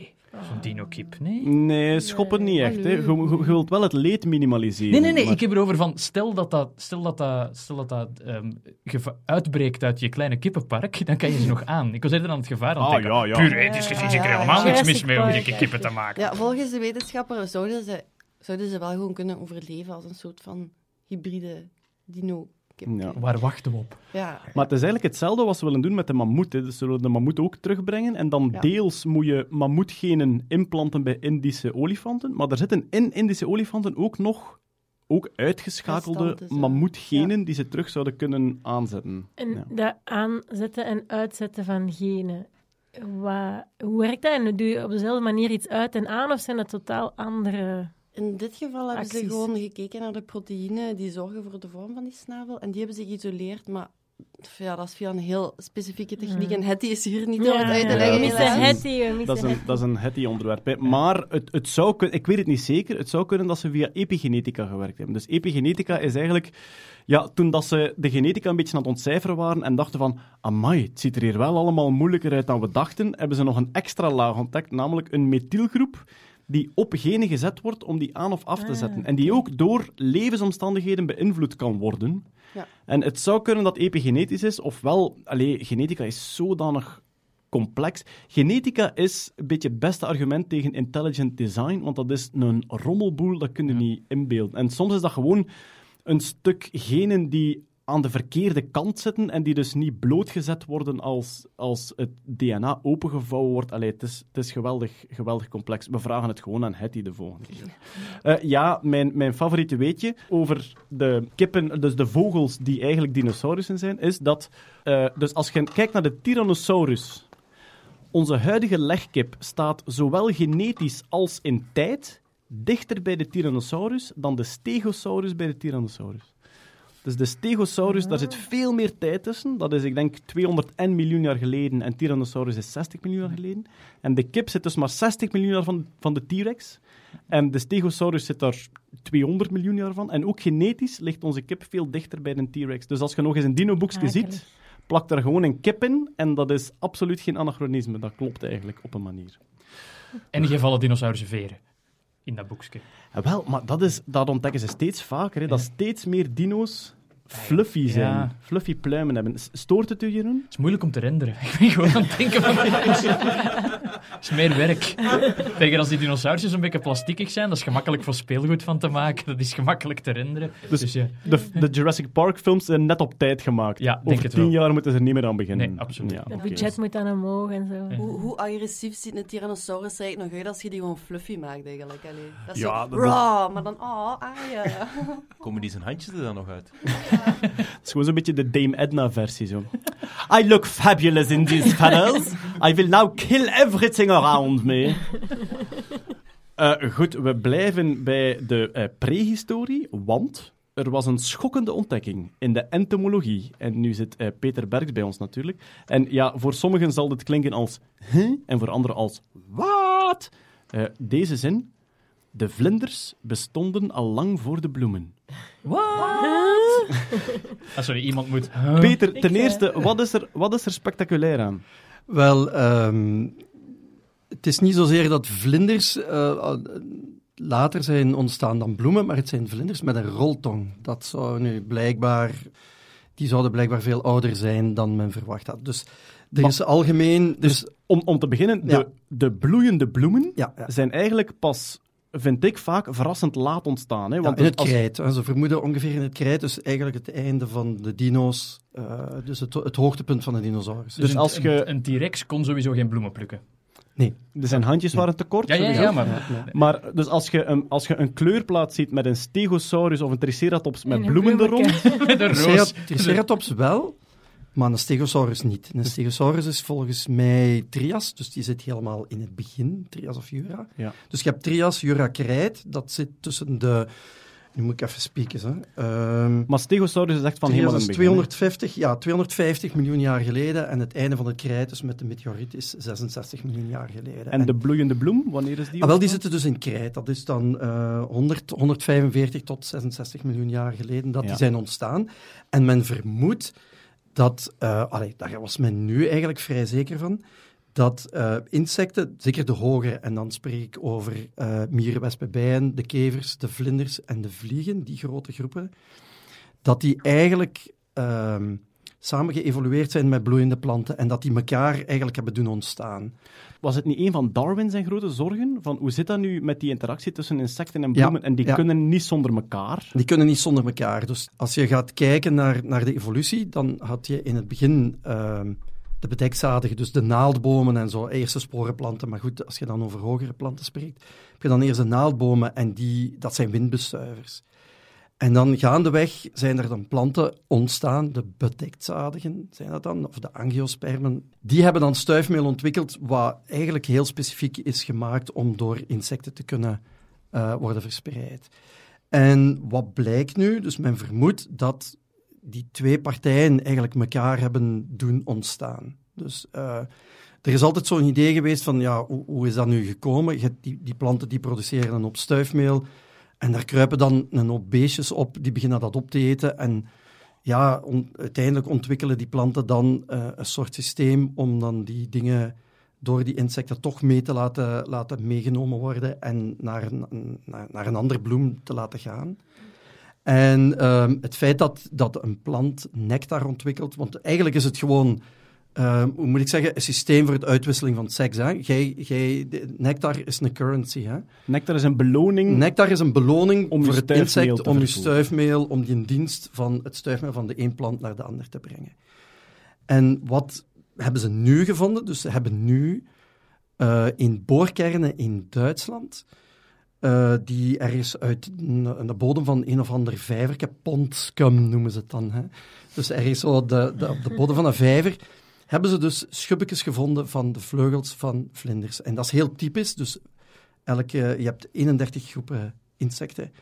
Zo'n dino-kip, nee? Nee, schoppen niet echt. Hè. Je, je- je wilt wel het leed minimaliseren. Nee, nee, nee. maar- Ik heb erover van, stel dat dat, stel dat, dat, stel dat, dat ehm, uitbreekt uit je kleine kippenpark, dan kan je ze nog aan. Ik was eerder aan het gevaar aan het Ah, denken. ja, ja. Puur ethisch gezien is er helemaal niks mis mee om dikke ja. kippen te maken. Ja, volgens de wetenschapper zouden ze, zouden ze wel gewoon kunnen overleven als een soort van hybride dino-kip. Ja. Waar wachten we op? Ja. Maar het is eigenlijk hetzelfde wat ze willen doen met de mammoet. Hè. Dus ze willen de mammoet ook terugbrengen. En dan Ja. deels moet je mammoetgenen implanten bij Indische olifanten. Maar er zitten in Indische olifanten ook nog ook uitgeschakelde mammoetgenen die ze terug zouden kunnen aanzetten. En Ja. dat aanzetten en uitzetten van genen. Wat, hoe werkt dat? En doe je op dezelfde manier iets uit en aan, of zijn dat totaal andere... In dit geval hebben ze gewoon gekeken naar de proteïnen die zorgen voor de vorm van die snavel. En die hebben ze geïsoleerd, maar ja, dat is via een heel specifieke techniek. En Hetty is hier niet om het uit te ja, leggen. missen Dat is een, Hetty. dat is een hetty onderwerp. hè. Maar het, het zou kunnen, ik weet het niet zeker, het zou kunnen dat ze via epigenetica gewerkt hebben. Dus epigenetica is eigenlijk, ja, toen dat ze de genetica een beetje aan het ontcijferen waren en dachten van, amai, het ziet er hier wel allemaal moeilijker uit dan we dachten, hebben ze nog een extra laag ontdekt, namelijk een methylgroep die op genen gezet wordt om die aan of af te Ah, zetten. En die ook door levensomstandigheden beïnvloed kan worden. Ja. En het zou kunnen dat epigenetisch is, ofwel, allee, genetica is zodanig complex. Genetica is een beetje het beste argument tegen intelligent design, want dat is een rommelboel, dat kun je niet inbeelden. En soms is dat gewoon een stuk genen die aan de verkeerde kant zitten en die dus niet blootgezet worden als, als het DNA opengevouwen wordt. Allee, het is, het is geweldig, geweldig complex. We vragen het gewoon aan Hetty de volgende keer. Eh, ja, mijn, mijn favoriete weetje over de kippen, dus de vogels die eigenlijk dinosaurussen zijn, is dat... eh, dus als je kijkt naar de Tyrannosaurus, onze huidige legkip staat zowel genetisch als in tijd dichter bij de Tyrannosaurus dan de Stegosaurus bij de Tyrannosaurus. Dus de Stegosaurus, daar zit veel meer tijd tussen. Dat is, ik denk, 201 miljoen jaar geleden en Tyrannosaurus is 60 miljoen jaar geleden. En de kip zit dus maar 60 miljoen jaar van, van de T-Rex. En de Stegosaurus zit daar 200 miljoen jaar van. En ook genetisch ligt onze kip veel dichter bij de T-Rex. Dus als je nog eens een dino-boekje ziet, plak daar gewoon een kip in. En dat is absoluut geen anachronisme. Dat klopt eigenlijk op een manier. En die vallen dinosaurussen veren in dat boekje. Wel, maar dat, is, dat ontdekken ze steeds vaker. Hè, dat steeds meer dino's fluffy zijn. Ja. Fluffy pluimen hebben. Stoort het u, Jeroen? Het is moeilijk om te renderen. Ik ben gewoon aan het denken van... Het is meer werk. Tegen als die dinosaurusjes een beetje plastiekig zijn, dat is gemakkelijk voor speelgoed van te maken. Dat is gemakkelijk te renderen. Dus- Dus, ja. De, de Jurassic Park films zijn net op tijd gemaakt. Ja, denk Over het tien wel. jaar moeten ze er niet meer aan beginnen. Nee, absoluut. Ja, Het budget moet dan omhoog en zo. Hoe, hoe agressief ziet een Tyrannosaurus er eigenlijk nog uit als je die gewoon fluffy maakt eigenlijk? Allee, dat is Ja, zo dat- raw, maar dan oh, ah ja. Komen die zijn handjes er dan nog uit? Het is gewoon zo'n beetje de Dame Edna-versie. Zo. I look fabulous in these feathers. I will now kill everything around me. Eh, goed, we blijven bij de eh, prehistorie, want er was een schokkende ontdekking in de entomologie. En nu zit eh, Peter Bergs bij ons natuurlijk. En ja, voor sommigen zal dit klinken als huh? en voor anderen als wat? Deze zin. De vlinders bestonden al lang voor de bloemen. Ah, sorry, iemand moet... Peter, ten eh, eerste, wat is, er, wat is er spectaculair aan? Wel, ehm, het is niet zozeer dat vlinders eh, later zijn ontstaan dan bloemen, maar het zijn vlinders met een roltong. Dat zou nu blijkbaar, die zouden blijkbaar veel ouder zijn dan men verwacht had. Dus er Maar- is algemeen, dus Om, om te beginnen, de, Ja. de bloeiende bloemen ja, ja. zijn eigenlijk pas, vind ik vaak, verrassend laat ontstaan. Hè? Ja, Want in het als- krijt. Ze vermoeden ongeveer in het krijt, dus eigenlijk het einde van de dino's, eh, dus het, het hoogtepunt van de dinosaurus. Dus een, als je- Een, een T-Rex kon sowieso geen bloemen plukken. nee. Er zijn handjes waren te kort. Ja, ja, ja, maar... Maar dus als je, een, als je een kleurplaat ziet met een stegosaurus of een triceratops met bloemen er rond, Met een roos. Triceratops wel, maar een stegosaurus niet. Een stegosaurus is volgens mij Trias, dus die zit helemaal in het begin, Trias of Jura. Ja. Dus je hebt Trias, Jura, Krijt, dat zit tussen de... Nu moet ik even spieken, hè. Ehm, maar stegosaurus is echt van helemaal in het begin. hè. 250, ja, 250 miljoen jaar geleden en het einde van het Krijt, dus met de meteoriet, is 66 miljoen jaar geleden. En de bloeiende bloem, wanneer is die Ah, wel, die zitten dus in krijt. Dat is dan eh 100, 145 tot 66 miljoen jaar geleden dat Ja. die zijn ontstaan. En men vermoedt dat, allee, daar was men nu eigenlijk vrij zeker van, dat eh, insecten, zeker de hogere, en dan spreek ik over eh mieren, wespen, bijen, de kevers, de vlinders en de vliegen, die grote groepen, dat die eigenlijk ehm, samen geëvolueerd zijn met bloeiende planten en dat die elkaar eigenlijk hebben doen ontstaan. Was het niet een van Darwin zijn grote zorgen? Van hoe zit dat nu met die interactie tussen insecten en Ja, bloemen? En die ja. kunnen niet zonder elkaar. Die kunnen niet zonder elkaar. Dus als je gaat kijken naar, naar de evolutie, dan had je in het begin ehm, de bedekzadigen, dus de naaldbomen en zo, eerste sporenplanten. Maar goed, als je dan over hogere planten spreekt, heb je dan eerst de naaldbomen en die, dat zijn windbestuivers. En dan gaandeweg zijn er dan planten ontstaan, de bedekzadigen zijn dat dan, of de angiospermen. Die hebben dan stuifmeel ontwikkeld, wat eigenlijk heel specifiek is gemaakt om door insecten te kunnen eh, worden verspreid. En wat blijkt nu? Dus men vermoedt dat die twee partijen eigenlijk elkaar hebben doen ontstaan. Dus eh, er is altijd zo'n idee geweest van, ja, hoe, is dat nu gekomen? Die, die planten die produceren een hoop stuifmeel en daar kruipen dan een hoop beestjes op, die beginnen dat op te eten en ja, uiteindelijk ontwikkelen die planten dan eh, een soort systeem om dan die dingen door die insecten toch mee te laten, laten meegenomen worden en naar een, naar een andere bloem te laten gaan. En ehm, het feit dat, dat een plant nectar ontwikkelt, want eigenlijk is het gewoon, ehm, hoe moet ik zeggen, een systeem voor de uitwisseling van seks. Hè? De- nectar is een currency. Hè? Nectar is een beloning. Nectar is een beloning Om voor het insect om je stuifmeel, om die dienst van het stuifmeel van de een plant naar de ander te brengen. En wat hebben ze nu gevonden? Dus ze hebben nu eh, in boorkernen in Duitsland, eh, die ergens uit de bodem van een of ander vijverke, pondskum noemen ze het dan. Hè? Dus ergens zo de, de, op de bodem van een vijver, hebben ze dus schubbetjes gevonden van de vleugels van vlinders. En dat is heel typisch, dus elke, je hebt 31 groepen insecten.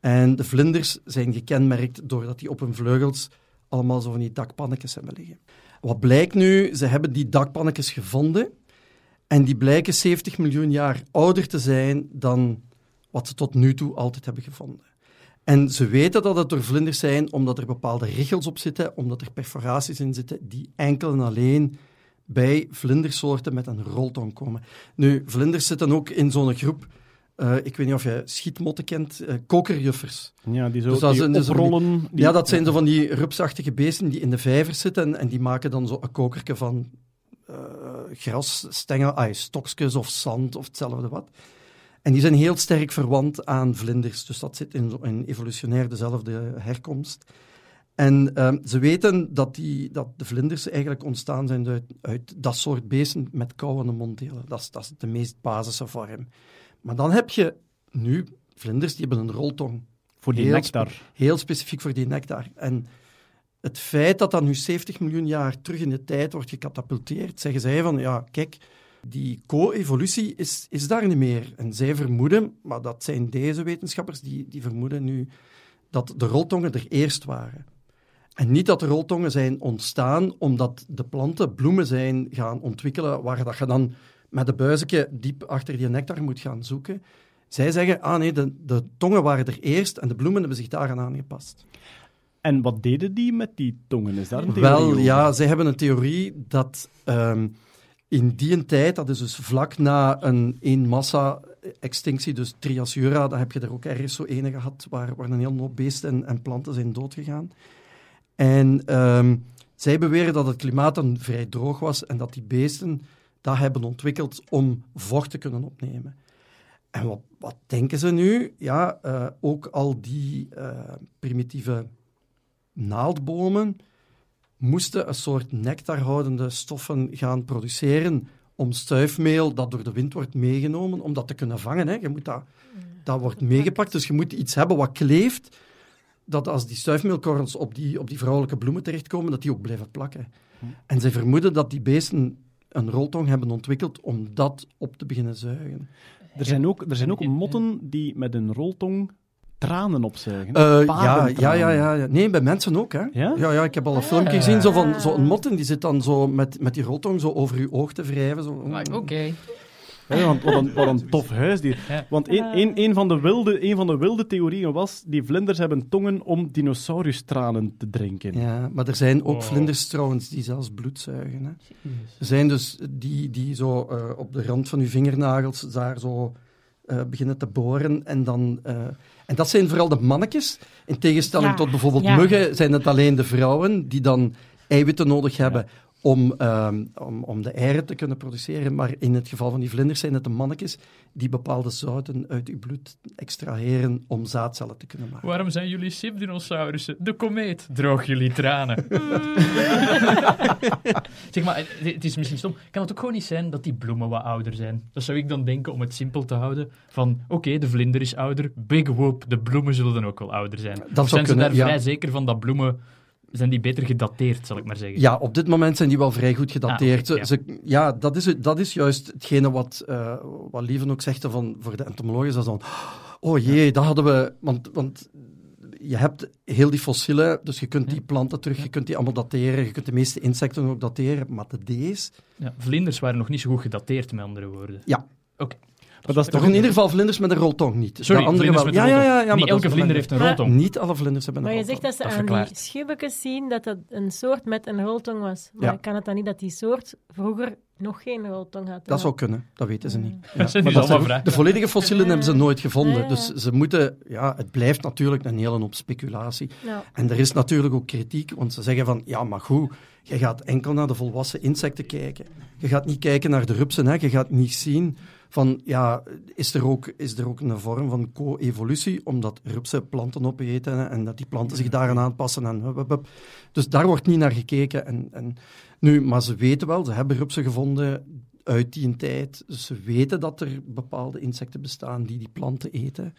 En de vlinders zijn gekenmerkt doordat die op hun vleugels allemaal zo van die dakpannetjes hebben liggen. Wat blijkt nu? Ze hebben die dakpannetjes gevonden en die blijken 70 miljoen jaar ouder te zijn dan wat ze tot nu toe altijd hebben gevonden. En ze weten dat het door vlinders zijn omdat er bepaalde richels op zitten, omdat er perforaties in zitten die enkel en alleen bij vlindersoorten met een roltong komen. Nu, vlinders zitten ook in zo'n groep eh, ik weet niet of je schietmotten kent, eh, kokerjuffers. Ja, die zo Dus dat die zijn dus oprollen. die- Ja, dat zijn zo van die rupsachtige beesten die in de vijvers zitten en, en die maken dan zo een kokerke van eh gras, stengel, ah, stokjes of zand of hetzelfde wat. En die zijn heel sterk verwant aan vlinders, dus dat zit in, in evolutionair dezelfde herkomst. En ehm, ze weten dat, die, dat de vlinders eigenlijk ontstaan zijn uit, uit dat soort beesten met kauwende monddelen. Dat is, dat is de meest basisse vorm. Maar dan heb je nu vlinders die hebben een roltong. Voor die Heel nectar. spe- Heel specifiek voor die nectar. En het feit dat dat nu 70 miljoen jaar terug in de tijd wordt gecatapulteerd, zeggen zij van, ja, kijk, die co-evolutie is, is daar niet meer. En zij vermoeden, maar dat zijn deze wetenschappers, die, die vermoeden nu dat de roltongen er eerst waren. En niet dat de roltongen zijn ontstaan omdat de planten bloemen zijn gaan ontwikkelen waar dat je dan met de buizetje diep achter die nectar moet gaan zoeken. Zij zeggen, ah nee, de, de tongen waren er eerst en de bloemen hebben zich daaraan aangepast. En wat deden die met die tongen? Is daar een theorie Wel, over? ja, zij hebben een theorie dat ehm, in die tijd, dat is dus vlak na een eenmassa-extinctie, dus Triasura, dan heb je er ook ergens zo ene gehad waar, waar een hele hoop beesten en, en planten zijn doodgegaan. En ehm, zij beweren dat het klimaat dan vrij droog was en dat die beesten dat hebben ontwikkeld om vocht te kunnen opnemen. En wat, wat denken ze nu? Ja, eh, ook al die eh, primitieve naaldbomen moesten een soort nectarhoudende stoffen gaan produceren om stuifmeel dat door de wind wordt meegenomen, om dat te kunnen vangen. Hè. Je moet dat, dat wordt meegepakt, dus je moet iets hebben wat kleeft, dat als die stuifmeelkorrels op die, op die vrouwelijke bloemen terechtkomen, dat die ook blijven plakken. En zij vermoeden dat die beesten een roltong hebben ontwikkeld om dat op te beginnen zuigen. Er zijn ook, er zijn ook motten die met een roltong tranen opzuigen. Eh, ja, ja, ja, ja. Nee, bij mensen ook, hè. Ja? Ja, ja ik heb al een filmpje gezien, zo van zo'n mot, en die zit dan zo met, met die roltong zo over je oog te wrijven. Zo. Oké. Ja, want wat een, wat een tof huisdier. Ja. Want een, een, een, van de wilde, een van de wilde theorieën was, die vlinders hebben tongen om dinosaurustranen te drinken. Ja, maar er zijn ook Oh. vlinders trouwens die zelfs bloed zuigen. Hè. Er zijn dus die, die zo eh, op de rand van uw vingernagels daar zo eh, beginnen te boren. En, dan, eh, en dat zijn vooral de mannetjes. In tegenstelling Ja, tot bijvoorbeeld ja. muggen zijn het alleen de vrouwen die dan eiwitten nodig hebben om, ehm, om, om de eieren te kunnen produceren. Maar in het geval van die vlinders zijn het de mannetjes die bepaalde zouten uit uw bloed extraheren om zaadcellen te kunnen maken. Waarom zijn jullie sipdinosaurussen? De komeet. Droog jullie tranen. zeg maar, het- is misschien stom. Kan het ook gewoon niet zijn dat die bloemen wat ouder zijn? Dat zou ik dan denken om het simpel te houden. Van, oké, de vlinder is ouder. Big whoop, de bloemen zullen dan ook wel ouder zijn. Dat zou zijn ze daar ja. vrij zeker van dat bloemen... Zijn die beter gedateerd, zal ik maar zeggen? Ja, op dit moment zijn die wel vrij goed gedateerd. Ah, oké, Ze- ze- ja, dat, is, dat is juist hetgene wat, eh wat Lieven ook zegt van, voor de entomologen. Is dat dan, oh jee, dat hadden we... Want, want je hebt heel die fossielen, dus je kunt die planten terug, je kunt die allemaal dateren, je kunt de meeste insecten ook dateren, maar de D's... Ja, vlinders waren nog niet zo goed gedateerd, met andere woorden. Ja. Oké. Maar dat is Toch in ieder geval vlinders met een roltong niet. Sorry, de andere vlinders wel. ja, ja, roltong. ja, ja, Niet elke vlinder heeft een roltong. Niet alle vlinders hebben een Maar je roltong. zegt dat ze Dat aan die schibbekes zien dat dat een soort met een roltong was. Maar Ja. kan het dan niet dat die soort vroeger nog geen roltong had? Dat zou kunnen, dat weten ze niet. Ja. Dat Maar dat ze- vragen. de volledige fossielen hebben ze nooit gevonden. Ja, ja. Dus ze moeten, ja, het blijft natuurlijk een hele hoop speculatie. Ja. En er is natuurlijk ook kritiek, want ze zeggen van, ja, maar goed, je gaat enkel naar de volwassen insecten kijken. Je gaat niet kijken naar de rupsen, hè. je gaat niet zien van, ja, is er ook, is er ook een vorm van co-evolutie, omdat rupsen planten opeten en dat die planten zich daaraan aanpassen. En. Dus daar wordt niet naar gekeken. En, en, nu, maar ze weten wel, ze hebben rupsen gevonden uit die tijd. Dus ze weten dat er bepaalde insecten bestaan die die planten eten.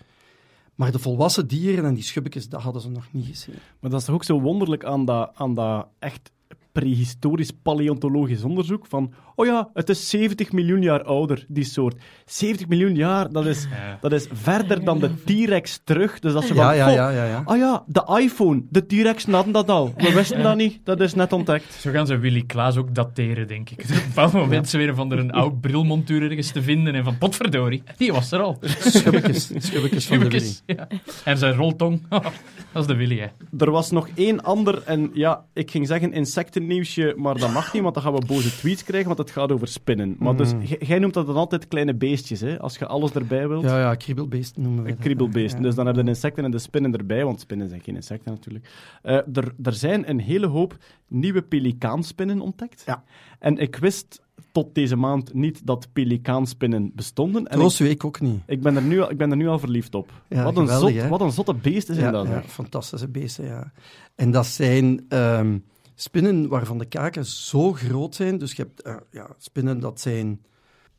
Maar de volwassen dieren en die schubbekjes, dat hadden ze nog niet gezien. Maar dat is toch ook zo wonderlijk aan dat, aan dat echt prehistorisch paleontologisch onderzoek van, oh ja, het is 70 miljoen jaar ouder, die soort. 70 miljoen jaar, dat is, Ja. dat is verder dan de T-Rex terug. Dus dat ze Ja, van, ja, "Goh, ja, ja, ja. Ah ja, de iPhone, de T-Rex hadden dat al. We wisten dat niet, dat is net ontdekt. Zo gaan ze Willy Klaas ook dateren, denk ik. Op een bepaald moment ze weer van er een oud brilmontuur ergens te vinden en van potverdorie, die was er al. Schubbekjes, schubbekjes van de Willy. Ja. En zijn roltong, dat is de Willy, hè. Er was nog één ander, en ja, ik ging zeggen insecten nieuwsje, maar dat mag niet, want dan gaan we boze tweets krijgen, want het gaat over spinnen. Maar dus, Mm. jij noemt dat dan altijd kleine beestjes, hè? Als je alles erbij wilt. Ja, ja, kriebelbeesten noemen we dat. kriebelbeesten. Ja. Dus dan hebben de insecten en de spinnen erbij, want spinnen zijn geen insecten natuurlijk. Eh, er, er zijn een hele hoop nieuwe pelikaanspinnen ontdekt. Ja. En ik wist tot deze maand niet dat pelikaanspinnen bestonden. En ik, weet ik ook niet. ik, ben er nu, al- ik ben er nu al verliefd op. Ja, wat, een geweldig, zot, hè? wat een zotte beesten zijn Ja, dat. ja, fantastische beesten, ja. En dat zijn ehm, spinnen waarvan de kaken zo groot zijn. Dus je hebt eh, ja, spinnen dat zijn...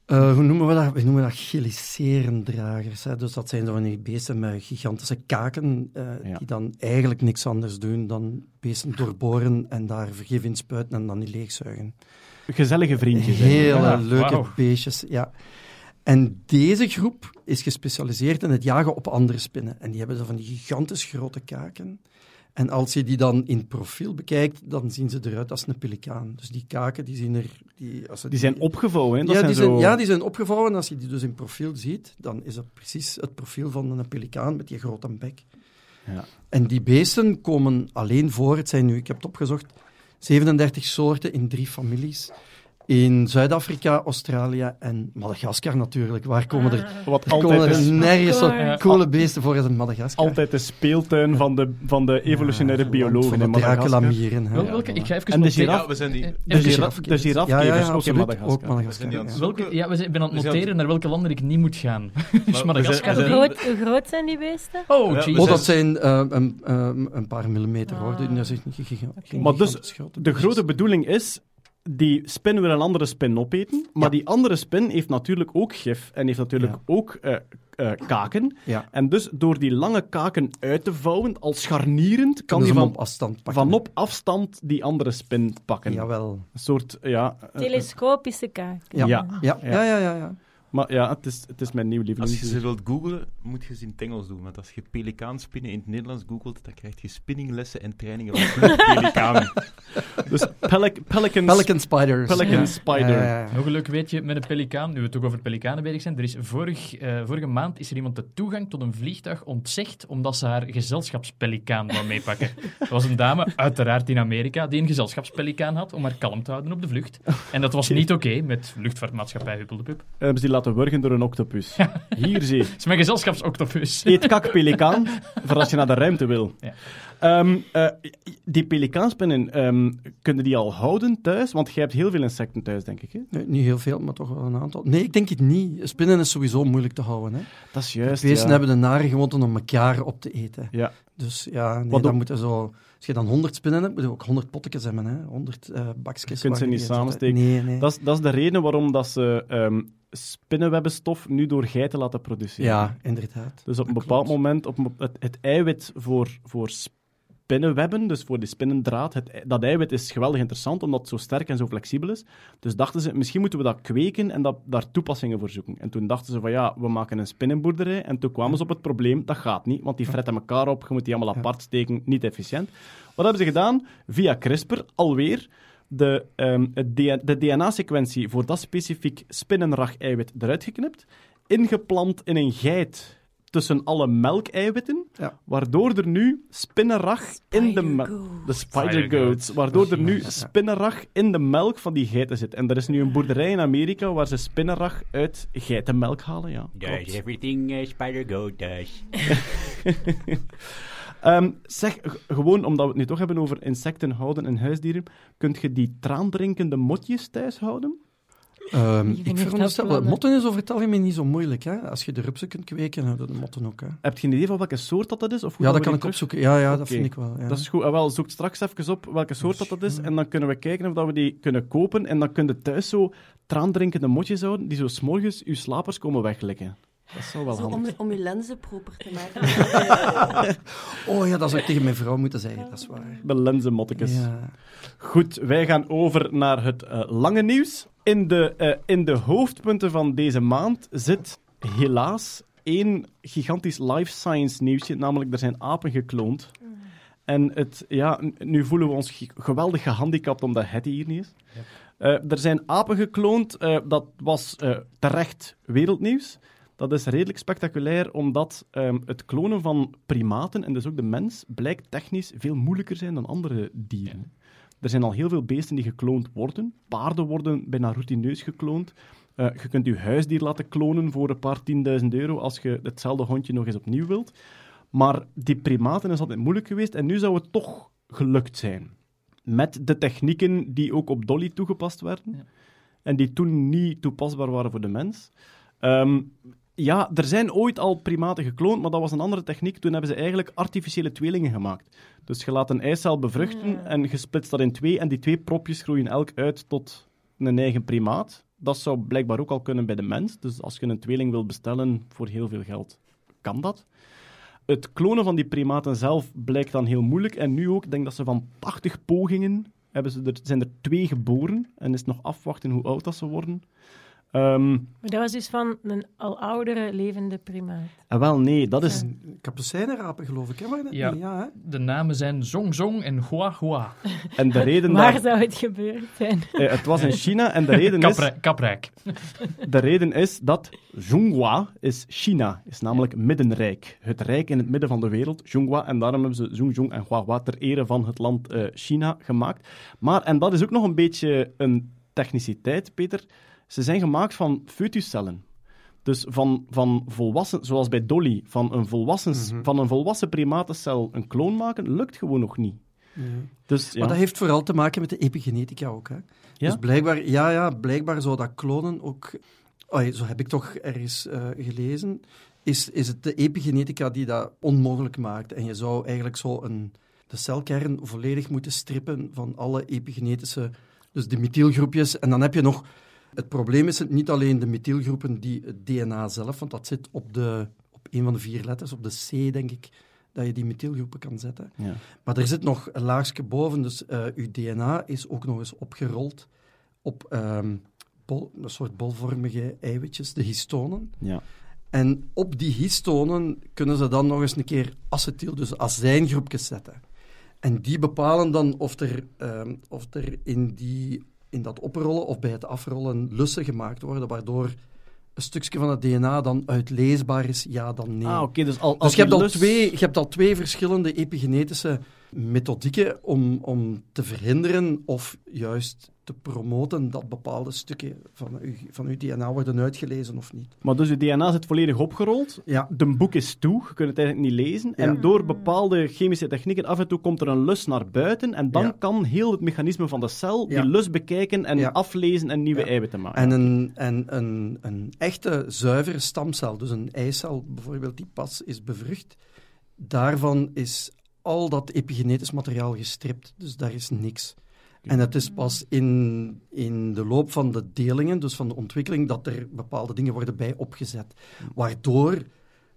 eh, hoe noemen we dat? We noemen dat chelicerendragers. Hè? Dus dat zijn zo van die beesten met gigantische kaken, eh, Ja. die dan eigenlijk niks anders doen dan beesten doorboren en daar vergif in spuiten en dan die leegzuigen. Gezellige vriendjes. Hele Ja, leuke beestjes, ja. En deze groep is gespecialiseerd in het jagen op andere spinnen. En die hebben zo van die gigantisch grote kaken. En als je die dan in profiel bekijkt, dan zien ze eruit als een pelikaan. Dus die kaken, die zien er... Die, als ze Die zijn opgevouwen. Hè? Dat ja, zijn die zo... zijn, ja, die zijn opgevouwen. En als je die dus in profiel ziet, dan is dat precies het profiel van een pelikaan met die grote bek. Ja. En die beesten komen alleen voor, het zijn nu, ik heb het opgezocht, 37 soorten in drie families. In Zuid-Afrika, Australië en Madagaskar natuurlijk. Waar komen er, Wat er komen altijd er is, nergens zo Ja. coole beesten voor als in Madagaskar? altijd de speeltuin van de, van de evolutionaire Ja, biologen van in de Madagaskar. Dracula-mieren. hè. Wel, Ja, welke, ik ga even En de noteren. giraf- Ja, we zijn die... Eh, De, even- giraf, girafkevers. de girafkevers, Ja, ja, ook in absoluut. Madagaskar. Ook Madagaskar, We zijn die ja. aan het Welke, ja, we zijn, ik ben aan het noteren naar welke landen ik niet moet gaan. dus we Madagaskar. zijn- Hoe zijn- groot, hoe groot zijn die beesten? Oh, Ja, we. Oh, dat zijn eh, een, eh, een paar millimeter, hoor. Ah. Dat is niet giga- Maar dus, gigantisch De grote bedoeling is, die spin wil een andere spin opeten, maar Ja. die andere spin heeft natuurlijk ook gif en heeft natuurlijk Ja. ook eh, eh, kaken. Ja. En dus door die lange kaken uit te vouwen, als scharnierend, kan Kunnen die van, op afstand pakken. van op afstand die andere spin pakken. Jawel. Een soort, ja... eh, Telescopische kaak. Ja. Ja. Ja, ja, ja, ja. Maar ja, het is, het is mijn nieuw Als je lievelings. ze wilt googlen, moet je ze in het Engels doen. Want als je pelikaanspinnen in het Nederlands googelt, dan krijg je spinninglessen en trainingen van pelikanen. Dus pelic, pelican, Pelican spiders. Pelican Ja. spider. Ja, ja, ja. Nog een leuk weetje met een pelikaan, nu we toch over pelikanen bezig zijn. Er is vorig, eh, vorige maand is er iemand de toegang tot een vliegtuig ontzegd omdat ze haar gezelschapspelikaan wou meepakken. Dat was een dame, uiteraard in Amerika, die een gezelschapspelikaan had om haar kalm te houden op de vlucht. En dat was niet oké met luchtvaartmaatschappij Huppel de Pup. Hebben ze die laten wurgen door een octopus. Hier zie Het is mijn gezelschapsoctopus. Eet kak pelikaan, voor als je naar de ruimte wil. Ja. Ehm, eh, die pelikaanspinnen, ehm kunnen die al houden thuis? Want jij hebt heel veel insecten thuis, denk ik. Hè? Nee, niet heel veel, maar toch wel een aantal. Nee, ik denk het niet. Spinnen is sowieso moeilijk te houden. Hè. Dat is juist, Beesten ja. hebben de nare gewoonte om elkaar op te eten. Ja. Dus ja, nee, dan moeten zo... Als je dan 100 spinnen hebt, moet je ook 100 pottekens hebben. Hè. 100 eh bakjes. Je kunt ze niet samensteken. Nee, nee. Dat, is, dat is de reden waarom dat ze ehm, spinnenwebbenstof nu door geiten laten produceren. Ja, inderdaad. Dus op een bepaald klopt. moment, op het, het eiwit voor, voor spinnenwebben, dus voor die spinnendraad, het, dat eiwit is geweldig interessant, omdat het zo sterk en zo flexibel is. Dus dachten ze, misschien moeten we dat kweken en dat, daar toepassingen voor zoeken. En toen dachten ze van, ja, we maken een spinnenboerderij. En toen kwamen ze op het probleem, dat gaat niet, want die fretten elkaar op, je moet die allemaal apart steken, niet efficiënt. Wat hebben ze gedaan? Via CRISPR, alweer, de, ehm, het de DNA-sequentie voor dat specifiek spinnenrag-eiwit eruit geknipt, ingeplant in een geit tussen alle melkeiwitten, Ja. waardoor er nu spinnenrag in de melk... De spider goats. Waardoor er nu spinnenrag in de melk van die geiten zit. En er is nu een boerderij in Amerika waar ze spinnenrag uit geitenmelk halen, ja. Does klopt. everything a spider go does. Ehm, zeg, gewoon omdat we het nu toch hebben over insecten houden en huisdieren, kunt je die traandrinkende motjes thuis houden? Ehm, ik veronderstel, afplannen. motten is over het algemeen niet zo moeilijk. Hè? Als je de rupsen kunt kweken, dan de motten ook. Hè? Heb je een idee van welke soort dat, dat is? Of hoe Ja, dat kan ik terug- opzoeken. Ja, ja dat vind ik wel. Ja. Dat is goed. Ah, wel, zoek straks even op welke soort dat, dat is. En dan kunnen we kijken of dat we die kunnen kopen. En dan kun je thuis zo traandrinkende motjes houden die zo s'morgens uw slapers komen weglikken. Dat zou wel Zo om, om je lenzen proper te maken. Oh ja, dat zou ik tegen mijn vrouw moeten zeggen. Dat is waar. De lenzenmottekes. Ja. Goed, wij gaan over naar het eh, lange nieuws. In de, eh, in de hoofdpunten van deze maand zit helaas één gigantisch life science nieuwsje, namelijk er zijn apen gekloond. En het, ja, nu voelen we ons geweldig gehandicapt omdat Hetty hier niet is. Eh, er zijn apen gekloond, eh, dat was eh, terecht wereldnieuws. Dat is redelijk spectaculair, omdat ehm, het klonen van primaten, en dus ook de mens, blijkt technisch veel moeilijker zijn dan andere dieren. Er zijn al heel veel beesten die gekloond worden. Paarden worden bijna routineus gekloond. Eh, je kunt je huisdier laten klonen voor een paar tienduizend euro als je hetzelfde hondje nog eens opnieuw wilt. Maar die primaten is altijd moeilijk geweest en nu zou het toch gelukt zijn. Met de technieken die ook op Dolly toegepast werden en die toen niet toepasbaar waren voor de mens. Ehm, ja, er zijn ooit al primaten gekloond, maar dat was een andere techniek. Toen hebben ze eigenlijk artificiële tweelingen gemaakt. Dus je laat een eicel bevruchten Ja. en je splitst dat in twee en die twee propjes groeien elk uit tot een eigen primaat. Dat zou blijkbaar ook al kunnen bij de mens. Dus als je een tweeling wil bestellen voor heel veel geld, kan dat. Het klonen van die primaten zelf blijkt dan heel moeilijk. En nu ook, ik denk dat ze van 80 pogingen hebben ze er, zijn er twee geboren. En is nog afwachten hoe oud dat ze worden. Ehm, Maar dat was dus van een al oudere levende primaat. en wel, nee, dat is... Kapucijnenrapen, geloof ik, hè? dat Ja. niet? ja hè? De namen zijn Zong Zong en Hua Hua. En de reden Waar daar- zou het gebeurd zijn? eh, het was in China en de reden is... Kaprijk. De reden is dat Zhonghua is China, is namelijk middenrijk. Het rijk in het midden van de wereld, Zhonghua. En daarom hebben ze Zhongzhong en Huahua ter ere van het land eh, China gemaakt. Maar, en dat is ook nog een beetje een techniciteit, Peter, ze zijn gemaakt van foetuscellen. Dus van, van volwassen, zoals bij Dolly, van een volwassen, van een volwassen primatencel een kloon maken, lukt gewoon nog niet. Dus, ja. Maar dat heeft vooral te maken met de epigenetica ook. Hè? Ja? Dus blijkbaar, ja, ja, blijkbaar zou dat klonen ook... Oei, zo heb ik toch ergens eh, gelezen. Is, is het de epigenetica die dat onmogelijk maakt. En je zou eigenlijk zo een, de celkern volledig moeten strippen van alle epigenetische... Dus de methylgroepjes. En dan heb je nog... Het probleem is het niet alleen de methylgroepen die het DNA zelf, want dat zit op, de, op een van de vier letters, op de C, denk ik, dat je die methylgroepen kan zetten. Ja. Maar er zit nog een laagje boven, dus eh uw DNA is ook nog eens opgerold op ehm, bol, een soort bolvormige eiwitjes, de histonen. Ja. En op die histonen kunnen ze dan nog eens een keer acetyl, dus azijngroepjes zetten. En die bepalen dan of er, ehm, of er in, die, in dat oprollen of bij het afrollen lussen gemaakt worden, waardoor een stukje van het DNA dan uitleesbaar is, ja dan nee. Ah, oké, dus al, Dus als je hebt, al twee, je hebt al twee verschillende epigenetische methodieken om, om te verhinderen of juist te promoten dat bepaalde stukken van uw, van uw DNA worden uitgelezen of niet. Maar dus je DNA zit volledig opgerold. Ja. De boek is toe, je kunt het eigenlijk niet lezen. Ja. En door bepaalde chemische technieken af en toe komt er een lus naar buiten. En dan Ja. kan heel het mechanisme van de cel die lus bekijken en aflezen en nieuwe eiwitten maken. En een, en een, een echte zuivere stamcel, dus een eicel bijvoorbeeld, die pas is bevrucht, daarvan is al dat epigenetisch materiaal gestript. Dus daar is niks. En het is pas in, in de loop van de delingen, dus van de ontwikkeling, dat er bepaalde dingen worden bij opgezet. Waardoor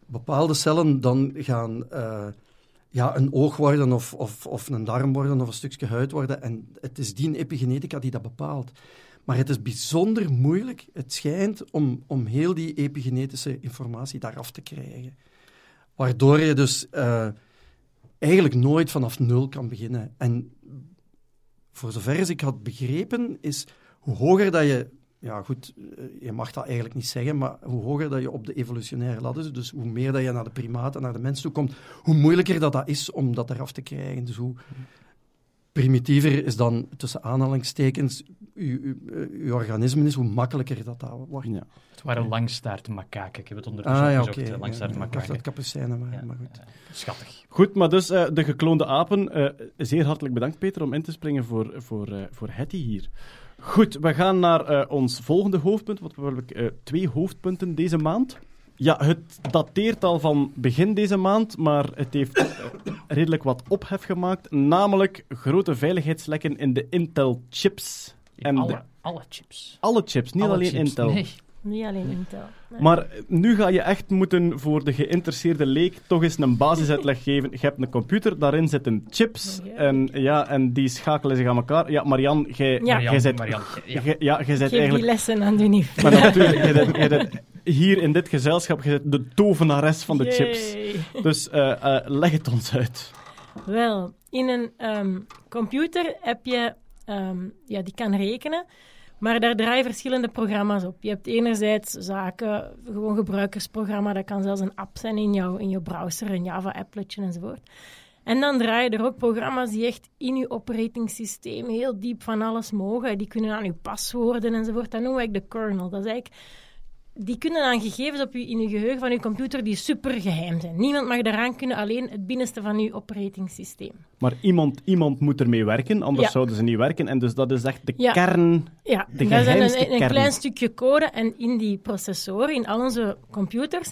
bepaalde cellen dan gaan eh, ja, een oog worden of, of, of een darm worden of een stukje huid worden. En het is die epigenetica die dat bepaalt. Maar het is bijzonder moeilijk, het schijnt, om, om heel die epigenetische informatie daaraf te krijgen. Waardoor je dus eh, eigenlijk nooit vanaf nul kan beginnen. En voor zover ik had begrepen, is hoe hoger dat je... Ja, goed, eh, je mag dat eigenlijk niet zeggen, maar hoe hoger dat je op de evolutionaire ladder dus hoe meer dat je naar de primaten, naar de mens toe komt, hoe moeilijker dat, dat is om dat eraf te krijgen. Dus hoe primitiever is dan, tussen aanhalingstekens, uw, uw, uw organisme is, hoe makkelijker dat, dat wordt. Ja. Het waren langstaart makaken. Ik heb het ondertussen Ah ja, opgezocht. oké. hè. Langstaart Ja, ik dacht dat makaken. het kapucijnen waren, maar goed. Schattig. Goed, maar dus eh, de gekloonde apen. eh, zeer hartelijk bedankt, Peter, om in te springen voor, voor, eh, voor Hetty hier. Goed, we gaan naar eh, ons volgende hoofdpunt, want we hebben eh, twee hoofdpunten deze maand. Ja, het dateert al van begin deze maand, maar het heeft redelijk wat ophef gemaakt. Namelijk grote veiligheidslekken in de Intel-chips. In de- alle, alle chips. alle chips, niet Alle alleen chips. Intel. Nee. Niet alleen Intel. Nee. Maar nu ga je echt moeten voor de geïnteresseerde leek toch eens een basisuitleg geven. Je hebt een computer, daarin zitten chips. Ja. En, ja, en die schakelen zich aan elkaar. Ja, Marian, jij Ja. jij zit, ja. jij- ja, zit Geef die eigenlijk... lessen aan de unief. Maar natuurlijk, jij hier in dit gezelschap, je zit de tovenares van de chips. Dus eh, eh, leg het ons uit. Wel, in een ehm, computer heb je, ehm, ja, die kan rekenen, maar daar draaien verschillende programma's op. Je hebt enerzijds zaken, gewoon gebruikersprogramma, dat kan zelfs een app zijn in jouw, in jouw browser, een Java-appletje enzovoort. En dan draaien er ook programma's die echt in je operatingsysteem heel diep van alles mogen. Die kunnen aan je paswoorden enzovoort. Dat noemen we eigenlijk de kernel. Dat is eigenlijk die kunnen dan gegevens op je, in je geheugen van je computer die super geheim zijn. Niemand mag daaraan kunnen, alleen het binnenste van je operatingsysteem. Maar iemand, iemand moet ermee werken, anders Ja. zouden ze niet werken. En dus dat is echt de Ja. kern, Ja, de dat is een, een, een klein stukje code en in die processoren, in al onze computers,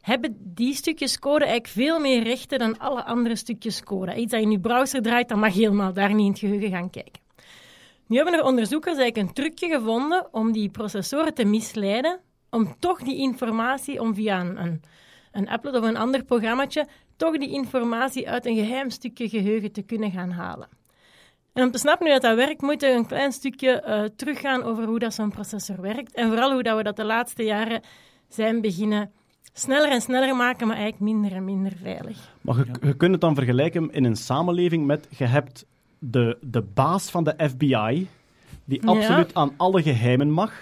hebben die stukjes code eigenlijk veel meer rechten dan alle andere stukjes code. Iets dat in je browser draait, dan mag helemaal daar niet in het geheugen gaan kijken. Nu hebben er onderzoekers eigenlijk een trucje gevonden om die processoren te misleiden, om toch die informatie, om via een, een, een applet of een ander programmaatje, toch die informatie uit een geheim stukje geheugen te kunnen gaan halen. En om te snappen hoe dat, dat werkt, moeten we een klein stukje eh, teruggaan over hoe dat zo'n processor werkt. En vooral hoe dat we dat de laatste jaren zijn beginnen sneller en sneller maken, maar eigenlijk minder en minder veilig. Maar je, je kunt het dan vergelijken in een samenleving met... Je hebt de, de baas van de FBI, die Ja. absoluut aan alle geheimen mag.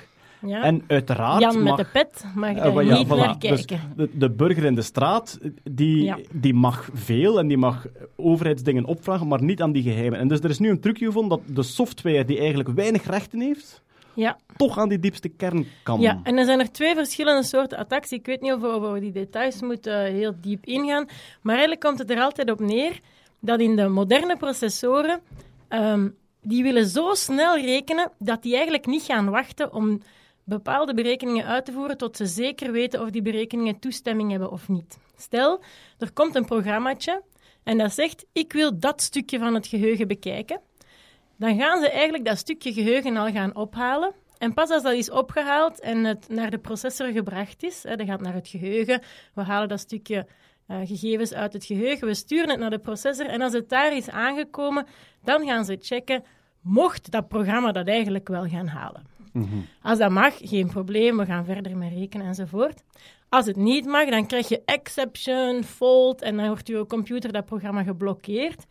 Ja. En uiteraard Jan met mag... de pet mag Eh, daar wel, ja, niet voilà. naar Dus kijken. de, de burger in de straat, die, Ja. die mag veel en die mag overheidsdingen opvragen, maar niet aan die geheimen. En dus er is nu een trucje gevonden dat de software, die eigenlijk weinig rechten heeft, Ja. toch aan die diepste kern kan. Ja, en er zijn er twee verschillende soorten attacks. Ik weet niet of we over die details moeten eh, heel diep ingaan. Maar eigenlijk komt het er altijd op neer dat in de moderne processoren, ehm, die willen zo snel rekenen dat die eigenlijk niet gaan wachten om bepaalde berekeningen uit te voeren tot ze zeker weten of die berekeningen toestemming hebben of niet. Stel, er komt een programmaatje en dat zegt, ik wil dat stukje van het geheugen bekijken dan gaan ze eigenlijk dat stukje geheugen al gaan ophalen. En pas als dat is opgehaald en het naar de processor gebracht is, hè, dat gaat naar het geheugen, we halen dat stukje eh, gegevens uit het geheugen, we sturen het naar de processor en als het daar is aangekomen, dan gaan ze checken, mocht dat programma dat eigenlijk wel gaan halen. Als dat mag, geen probleem, we gaan verder met rekenen enzovoort. Als het niet mag, dan krijg je exception, fault en dan wordt je computer dat programma geblokkeerd.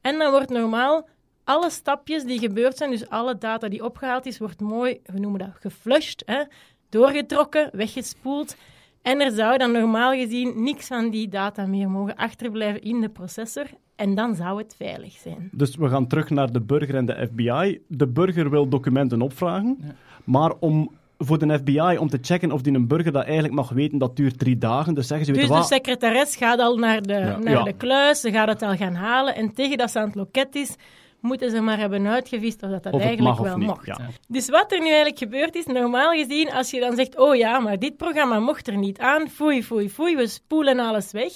En dan wordt normaal alle stapjes die gebeurd zijn, dus alle data die opgehaald is, wordt mooi, we noemen dat geflushed, hè, doorgetrokken, weggespoeld. En er zou dan normaal gezien niks van die data meer mogen achterblijven in de processor. En dan zou het veilig zijn. Dus we gaan terug naar de burger en de FBI. De burger wil documenten opvragen, maar om, voor de FBI om te checken of die een burger dat eigenlijk mag weten, dat duurt drie dagen. Dus zeggen ze, weet Dus de wat, secretaris gaat al naar, de, Ja. naar Ja. de kluis, ze gaat het al gaan halen. En tegen dat ze aan het loket is, moeten ze maar hebben uitgevist of dat, dat of eigenlijk mag wel mocht. Ja. Dus wat er nu eigenlijk gebeurd is, normaal gezien, als je dan zegt, oh ja, maar dit programma mocht er niet aan, foei, foei, foei, we spoelen alles weg,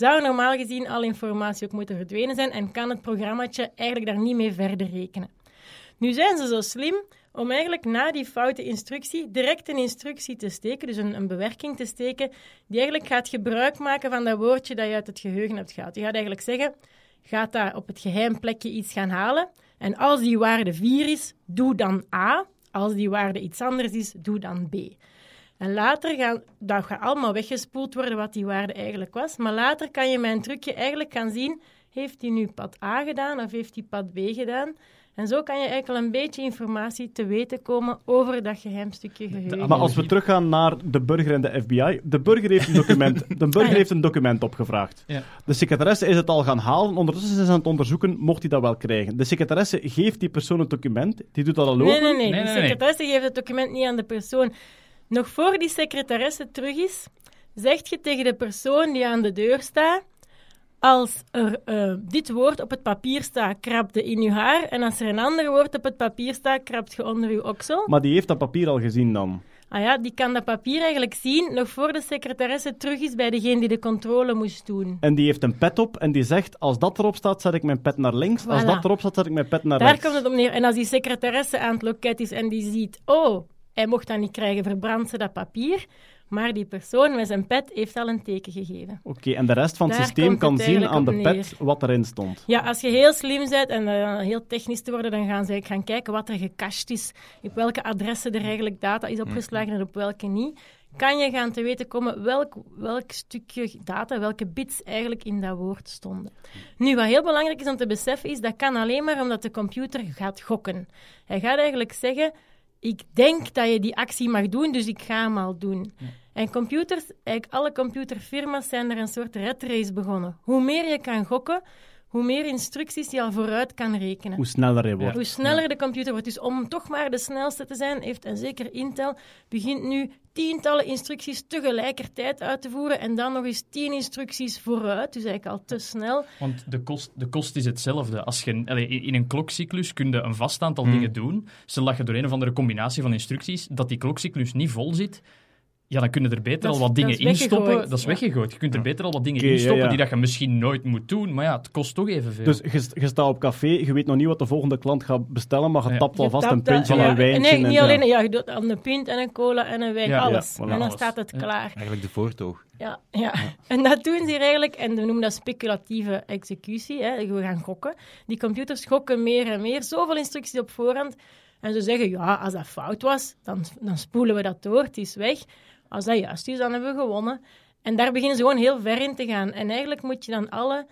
zou normaal gezien alle informatie ook moeten verdwenen zijn en kan het programmaatje eigenlijk daar niet mee verder rekenen. Nu zijn ze zo slim om eigenlijk na die foute instructie direct een instructie te steken, dus een, een bewerking te steken, die eigenlijk gaat gebruik maken van dat woordje dat je uit het geheugen hebt gehaald. Die gaat eigenlijk zeggen, gaat daar op het geheim plekje iets gaan halen. En als die waarde 4 is, doe dan A. Als die waarde iets anders is, doe dan B. En later gaan, dat gaat allemaal weggespoeld worden wat die waarde eigenlijk was. Maar later kan je met een trucje eigenlijk gaan zien, heeft hij nu pad A gedaan of heeft hij pad B gedaan? En zo kan je eigenlijk al een beetje informatie te weten komen over dat geheim stukje geheugen. Maar als we teruggaan naar de burger en de FBI. De burger heeft een document, de burger Ah, ja. heeft een document opgevraagd. Ja. De secretaresse is het al gaan halen. Ondertussen zijn ze aan het onderzoeken, mocht hij dat wel krijgen. De secretaresse geeft die persoon het document. Die doet dat al Nee, open. nee, nee. Nee, De nee, nee. secretaresse geeft het document niet aan de persoon. Nog voor die secretaresse terug is, zegt je tegen de persoon die aan de deur staat, als er eh, dit woord op het papier staat, krabt je in je haar. En als er een ander woord op het papier staat, krabt je onder je oksel. Maar die heeft dat papier al gezien dan. Ah ja, die kan dat papier eigenlijk zien, nog voor de secretaresse terug is bij degene die de controle moest doen. En die heeft een pet op en die zegt, als dat erop staat, zet ik mijn pet naar links. Als dat erop staat, zet ik mijn pet naar Daar rechts. komt het om neer. En als die secretaresse aan het loket is en die ziet, oh, hij mocht dat niet krijgen, verbrandt ze dat papier. Maar die persoon met zijn pet heeft al een teken gegeven. Oké, en de rest van het Daar systeem kan het zien aan de pet wat erin stond. Ja, als je heel slim bent en eh, heel technisch te worden, dan gaan ze gaan kijken wat er gecached is, op welke adressen er eigenlijk data is opgeslagen en op welke niet. Kan je gaan te weten komen welk, welk stukje data, welke bits eigenlijk in dat woord stonden. Nu, wat heel belangrijk is om te beseffen, is dat kan alleen maar omdat de computer gaat gokken. Hij gaat eigenlijk zeggen, ik denk dat je die actie mag doen, dus ik ga hem al doen. En computers, eigenlijk alle computerfirma's zijn er een soort red race begonnen. Hoe meer je kan gokken, hoe meer instructies hij al vooruit kan rekenen. Hoe sneller hij wordt. Hoe sneller de computer wordt. Dus om toch maar de snelste te zijn, heeft, en zeker Intel, begint nu tientallen instructies tegelijkertijd uit te voeren en dan nog eens tien instructies vooruit. Dus eigenlijk al te snel. Want de kost, de kost is hetzelfde. Als je, in een klokcyclus kun je een vast aantal Hmm. dingen doen. Stel dat je door een of andere combinatie van instructies, dat die klokcyclus niet vol zit, ja, dan kun je er beter Dat al wat dingen dat is weggegooid, instoppen. Dat is ja. weggegooid. Je kunt er beter al wat dingen instoppen ja. die dat je misschien nooit moet doen. Maar ja, het kost toch evenveel. Dus je, je staat op café, je weet nog niet wat de volgende klant gaat bestellen, maar je Ja. tapt alvast een pintje ja, en een wijntje. Nee, en niet ja. alleen. Ja, je doet dan een pint en een cola en een wijn, Ja, alles. ja, voilà. en dan staat het Ja. klaar. Eigenlijk de voortoog. Ja, ja. en dat doen ze hier eigenlijk, en we noemen dat speculatieve executie. Hè. We gaan gokken. Die computers gokken meer en meer, zoveel instructies op voorhand. En ze zeggen, ja, als dat fout was, dan, dan spoelen we dat door, het is weg. Als dat juist is, dan hebben we gewonnen. En daar beginnen ze gewoon heel ver in te gaan. En eigenlijk moet je dan alle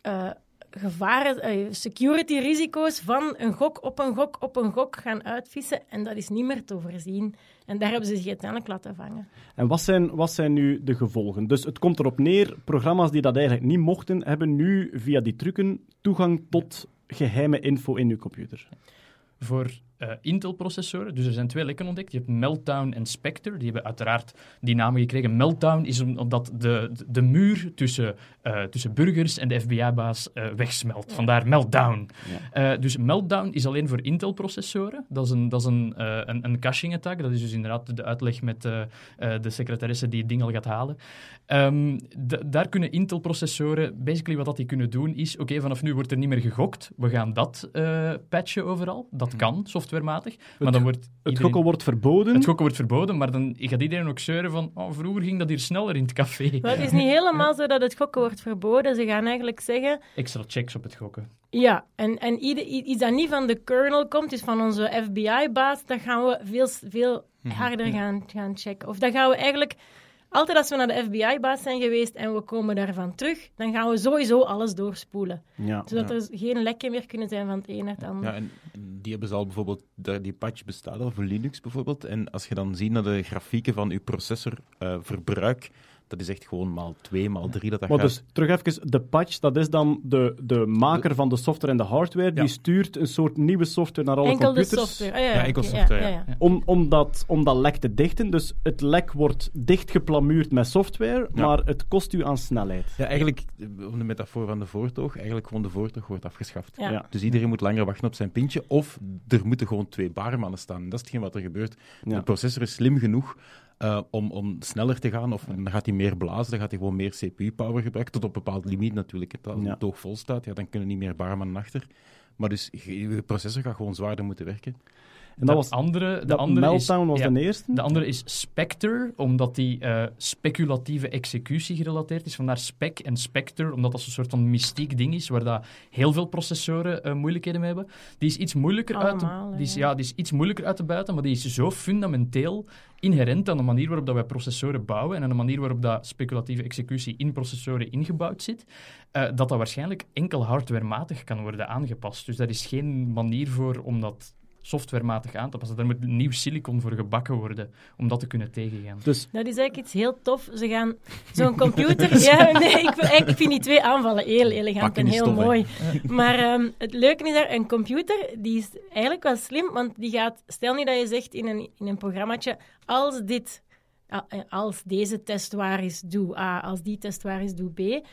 eh, gevaren, eh, security risico's van een gok op een gok op een gok gaan uitvissen. En dat is niet meer te overzien. En daar hebben ze zich uiteindelijk laten vangen. En wat zijn, wat zijn nu de gevolgen? Dus het komt erop neer, programma's die dat eigenlijk niet mochten, hebben nu via die trucken toegang tot geheime info in uw computer. voor eh, Intel-processoren. Dus er zijn twee lekken ontdekt. Je hebt Meltdown en Spectre. Die hebben uiteraard die namen gekregen. Meltdown is om- omdat de, de, de muur tussen, eh, tussen burgers en de FBI-baas eh, wegsmelt. Vandaar Meltdown. Dus Meltdown is alleen voor Intel-processoren. Dat is een, dat is een, een, een caching-attack. Dat is dus inderdaad de uitleg met de secretaresse die het ding al gaat halen. Ehm, daar kunnen Intel-processoren, basically wat dat die kunnen doen, is: oké, vanaf nu wordt er niet meer gegokt. We gaan dat patchen overal. Dat kan, softwarematig. Maar dan wordt Het gokken wordt verboden. het gokken wordt verboden, maar dan gaat iedereen ook zeuren van oh, vroeger ging dat hier sneller in het café. Maar het is niet helemaal zo dat het gokken wordt verboden. Ze gaan eigenlijk zeggen, Extra checks op het gokken. ja, en, en iets dat niet van de kernel komt, dus van onze FBI-baas, dat gaan we veel, veel harder gaan, gaan checken. Of dat gaan we eigenlijk, altijd als we naar de FBI-baas zijn geweest en we komen daarvan terug, dan gaan we sowieso alles doorspoelen. Ja. Zodat er geen lekken meer kunnen zijn van het een naar het ander. Ja, en die hebben ze al bijvoorbeeld, daar- die patch bestaat al voor Linux bijvoorbeeld. En als je dan ziet naar de grafieken van je processorverbruik, dat is echt gewoon maal 2, maal 3 dat dat Maar gaat. dus terug even, de patch, dat is dan de, de maker van de software en de hardware, die stuurt een soort nieuwe software naar alle Enkel de computers. software. Ja, Ja, enkel software, ja, ja. ja. Om, om, dat, om dat lek te dichten. Dus het lek wordt dichtgeplamuurd met software, Ja. maar het kost u aan snelheid. Ja, eigenlijk, eh, om de metafoor van de voortoog, eigenlijk gewoon de voortoog wordt afgeschaft. Ja. Ja. Dus iedereen moet langer wachten op zijn pintje, of er moeten gewoon twee barmannen staan. Dat is hetgeen wat er gebeurt. Ja. De processor is slim genoeg eh, om, om sneller te gaan, of dan gaat hij meer blazen, dan gaat hij gewoon meer CPU-power gebruiken, tot op een bepaald limiet natuurlijk. Als Ja. het toog vol staat, ja, dan kunnen niet meer barmannen achter. Maar dus je je processor gaat gewoon zwaarder moeten werken. En dat was, andere, de dat andere is, Meltdown was ja, de eerste. De andere is Spectre, omdat die eh, speculatieve executie gerelateerd is. Vandaar spec en Spectre, omdat dat zo'n soort van mystiek ding is, waar dat heel veel processoren eh, moeilijkheden mee hebben. Die is iets moeilijker uit te, die is, ja. ja, die is iets moeilijker uit te buiten, maar die is zo fundamenteel inherent aan de manier waarop dat wij processoren bouwen en aan de manier waarop dat speculatieve executie in processoren ingebouwd zit, eh, dat dat waarschijnlijk enkel hardwarematig kan worden aangepast. Dus daar is geen manier voor om dat softwarematig aan te passen. Daar moet nieuw silicon voor gebakken worden om dat te kunnen tegengaan. Dus Dat is eigenlijk iets heel tof. Ze gaan zo'n computer... ja, nee, ik, vind- ik vind die twee aanvallen heel elegant en heel stof, mooi. Maar ehm, het leuke is daar, een computer, die is eigenlijk wel slim, want die gaat... Stel nu dat je zegt in een, in een programmaatje, als dit... eh, Als deze test waar is, doe A. Als die test waar is, doe B.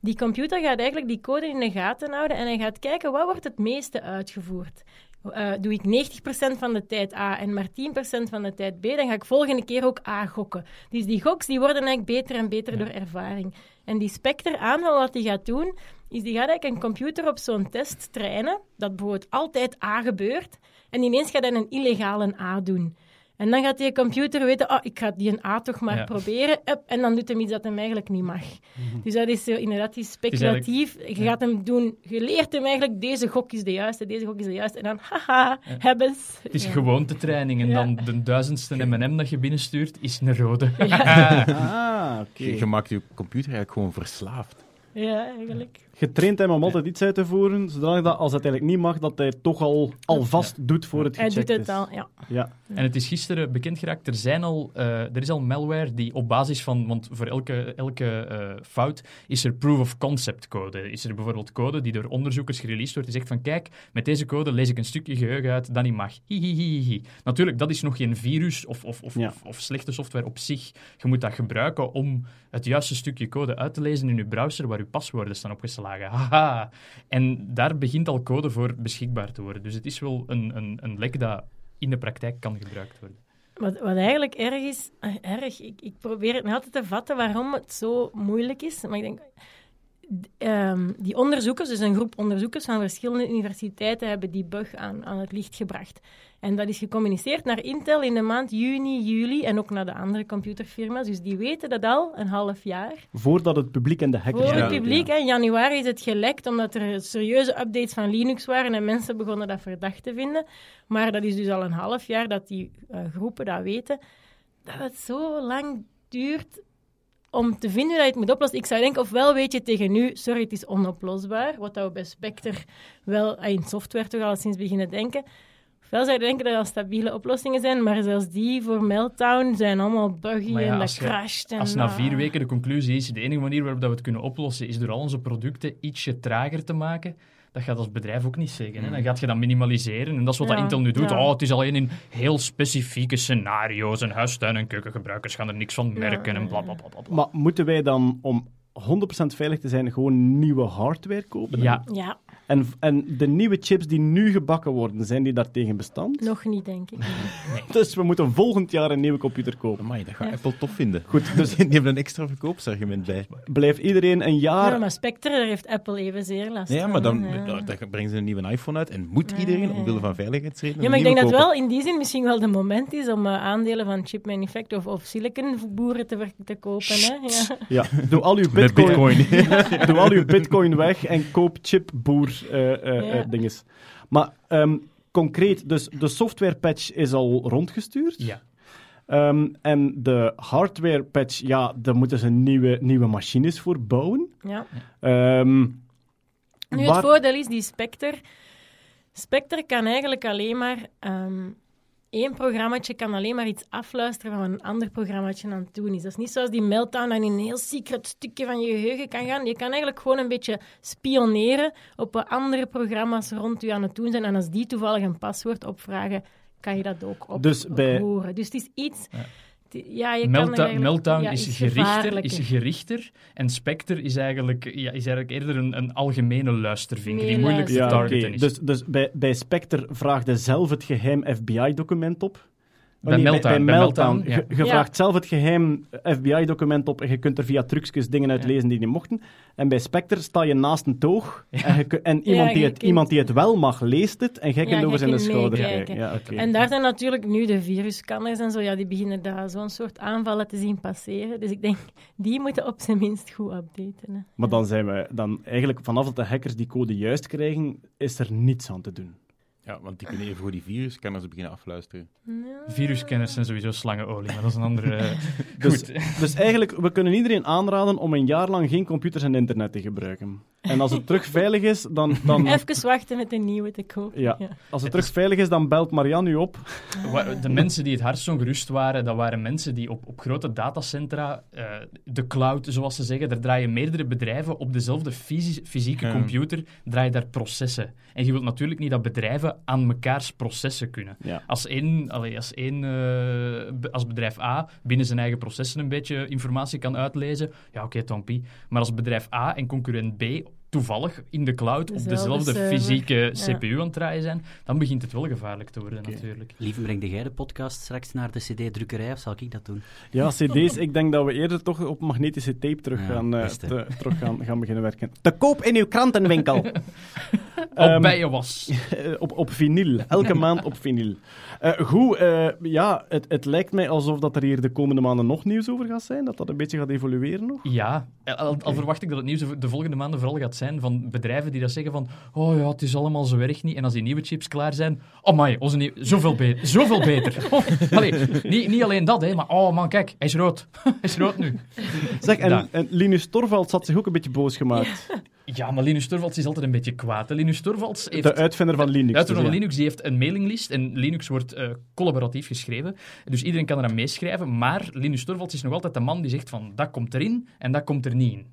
Die computer gaat eigenlijk die code in de gaten houden en hij gaat kijken, wat wordt het meeste uitgevoerd? Eh, doe ik 90% van de tijd A en maar 10% van de tijd B, dan ga ik volgende keer ook A gokken. Dus die goks die worden eigenlijk beter en beter door ervaring. En die Spectre aanval, wat die gaat doen, is die gaat eigenlijk een computer op zo'n test trainen, dat bijvoorbeeld altijd A gebeurt, en ineens gaat hij een illegale A doen. En dan gaat die computer weten, oh, ik ga die een A toch maar Ja. proberen. Up, en dan doet hem iets dat hem eigenlijk niet mag. Dus dat is zo, inderdaad die speculatief. Je gaat hem doen, je leert hem eigenlijk, deze gok is de juiste, deze gok is de juiste. En dan, haha, hebben ze. Het is Ja. gewoontetraining en Ja. dan de duizendste M&M dat je binnenstuurt is een rode. ah, oké. Je, je maakt je computer eigenlijk gewoon verslaafd. Ja, eigenlijk. Getraind hem om altijd iets uit te voeren, zodat dat, als het eigenlijk niet mag, dat hij het toch al alvast doet voor het Hij gecheckt doet het is. al, ja. Ja. En het is gisteren bekend geraakt, er, zijn al, eh, er is al malware die op basis van, want voor elke, elke eh, fout is er proof of concept code. Is er bijvoorbeeld code die door onderzoekers gereleased wordt, die zegt van kijk, met deze code lees ik een stukje geheugen uit dat niet mag. Hihihihi. Natuurlijk, dat is nog geen virus of, of, of, Ja. of, of slechte software op zich. Je moet dat gebruiken om het juiste stukje code uit te lezen in je browser waar je paswoorden staan opgeslagen. Haha. En daar begint al code voor beschikbaar te worden. Dus het is wel een, een, een lek dat in de praktijk kan gebruikt worden. Wat, wat eigenlijk erg is, eh, erg, ik, ik probeer het altijd te vatten waarom het zo moeilijk is. Maar ik denk, ehm, die onderzoekers, dus een groep onderzoekers van verschillende universiteiten, hebben die bug aan, aan het licht gebracht. En dat is gecommuniceerd naar Intel in de maand juni, juli en ook naar de andere computerfirma's. Dus die weten dat al een half jaar. Voordat het publiek en de hackers... Voor Ja. het publiek, hè, in januari is het gelekt omdat er serieuze updates van Linux waren en mensen begonnen dat verdacht te vinden. Maar dat is dus al een half jaar dat die eh, groepen dat weten. Dat het zo lang duurt om te vinden dat je het moet oplossen. Ik zou denken, ofwel weet je tegen nu, sorry, het is onoplosbaar, wat we bij Spectre wel eh, in software toch al sinds beginnen denken. Ofwel zou je denken dat dat stabiele oplossingen zijn, maar zelfs die voor Meltdown zijn allemaal buggy ja, en dat je- crasht. En, Als na ah. vier weken de conclusie is, de enige manier waarop dat we het kunnen oplossen, is door al onze producten ietsje trager te maken, dat gaat als bedrijf ook niet zeggen. Hè? Dan gaat je dat minimaliseren. En dat is wat Ja, dat Intel nu doet. ja. Oh, het is alleen in heel specifieke scenario's. En huistuin- en keukengebruikers gaan er niks van merken. En bla bla bla bla. bla. Maar moeten wij dan, om 100% veilig te zijn, gewoon nieuwe hardware kopen? Ja, Ja, En, en de nieuwe chips die nu gebakken worden, zijn die daartegen bestand? nog niet, denk ik. Dus we moeten volgend jaar een nieuwe computer kopen. Amai, dat gaat Ja. Apple tof vinden. Goed, dus Die hebben een extra verkoopsargument bij. blijft iedereen een jaar... Ja, maar Spectre, daar heeft Apple evenzeer last Ja, maar dan, brengen ze een nieuwe iPhone uit en moet iedereen, ja, omwille van veiligheidsredenen, Ja, maar ik denk dat wel in die zin misschien wel de moment is om eh, aandelen van chip manufacturer of, of silicon boeren te, te kopen. Hè? Ja. Ja, doe al uw bitcoin, bitcoin. doe al uw bitcoin weg en koop chipboer Ja. eh, dinges. Maar ehm, concreet, dus de software patch is al rondgestuurd. ja. Ehm, en de hardware patch, ja, daar moeten ze nieuwe, nieuwe machines voor bouwen. Ja. Ehm, Nu, het voordeel is, die Spectre... Spectre kan eigenlijk alleen maar... ehm één programmaatje kan alleen maar iets afluisteren van wat een ander programmaatje aan het doen is. Dat is niet zoals die Meltdown dat in een heel secret stukje van je geheugen kan gaan. Je kan eigenlijk gewoon een beetje spioneren op wat andere programma's rond u aan het doen zijn. En als die toevallig een paswoord opvragen, kan je dat ook op Dus bij- horen. Dus het is iets... Ja. Ja, je kan Meltdown, eigenlijk- Meltdown ja, is, gerichter, is gerichter en Spectre is eigenlijk, ja, is eigenlijk eerder een, een algemene luistervinker die moeilijk te ja, is. Dus, dus bij, bij Spectre vraagde zelf het geheim FBI-document op. Oh, Bij nee, Meltdown, bij Meltdown. Je, Ja. vraagt zelf het geheim FBI-document op en je kunt er via trucjes dingen uitlezen die niet mochten. En bij Spectre sta je naast een toog en, je, kun- en iemand, Ja, die het, kunt- iemand die het wel mag, leest het en jij Ja, kunt over zijn schouder kijken. Ja, oké. En daar zijn natuurlijk nu de virusscanners en zo, ja, die beginnen daar zo'n soort aanvallen te zien passeren. Dus ik denk, die moeten op zijn minst goed updaten. Hè. Maar dan zijn we dan eigenlijk vanaf dat de hackers die code juist krijgen, is er niets aan te doen. Ja, want die kunnen even voor die virus kan ze beginnen afluisteren. Virusscanners zijn sowieso slangenolie, maar dat is een andere... eh, Dus, Goed. dus eigenlijk, we kunnen iedereen aanraden om een jaar lang geen computers en internet te gebruiken. En als het terug veilig is, dan... dan Even wachten met een nieuwe te kopen. ja, als het terug veilig is, dan belt Marianne u op. De mensen die het hardst ongerust waren, dat waren mensen die op, op grote datacentra, eh, de cloud zoals ze zeggen, daar draaien meerdere bedrijven op dezelfde fysi- fysieke computer, draaien daar processen. En je wilt natuurlijk niet dat bedrijven aan mekaars processen kunnen. Ja. Als één, allee, als één eh, als bedrijf A binnen zijn eigen processen een beetje informatie kan uitlezen, ja oké, Tompie. Maar als bedrijf A en concurrent B toevallig in de cloud op Dezelfde dezelfde server. fysieke Ja. CPU aan het draaien zijn, dan begint het wel gevaarlijk te worden natuurlijk. Lieve, breng jij de podcast straks naar de CD-drukkerij of zal ik dat doen? Ja, cd's. ik denk dat we eerder toch op magnetische tape terug, Ja, gaan, eh, te- terug gaan, gaan beginnen werken. Te koop in uw krantenwinkel. Ehm, Op bijen was. Eh, op, op vinyl. Elke maand op vinyl. Eh, goed, eh, ja, het, het lijkt mij alsof dat er hier de komende maanden nog nieuws over gaat zijn. Dat dat een beetje gaat evolueren nog. Ja, al, al verwacht ik dat het nieuws de volgende maanden vooral gaat zijn van bedrijven die dat zeggen van oh ja, het is allemaal zo erg niet. En als die nieuwe chips klaar zijn, oh my, onze nieuwe, zoveel, beter, zoveel beter. Oh, allee, niet, niet alleen dat, hè, maar oh man, kijk, hij is rood. hij is rood nu. Zeg, en, Linus Torvalds had zich ook een beetje boos gemaakt. Ja, maar Linus Torvalds is altijd een beetje kwaad. Linus Torvalds heeft... De uitvinder van Linux. De uitvinder dus van ja. Linux die heeft een mailinglist en Linux wordt eh, collaboratief geschreven. Dus iedereen kan eraan meeschrijven. Maar Linus Torvalds is nog altijd de man die zegt van dat komt erin en dat komt er niet in.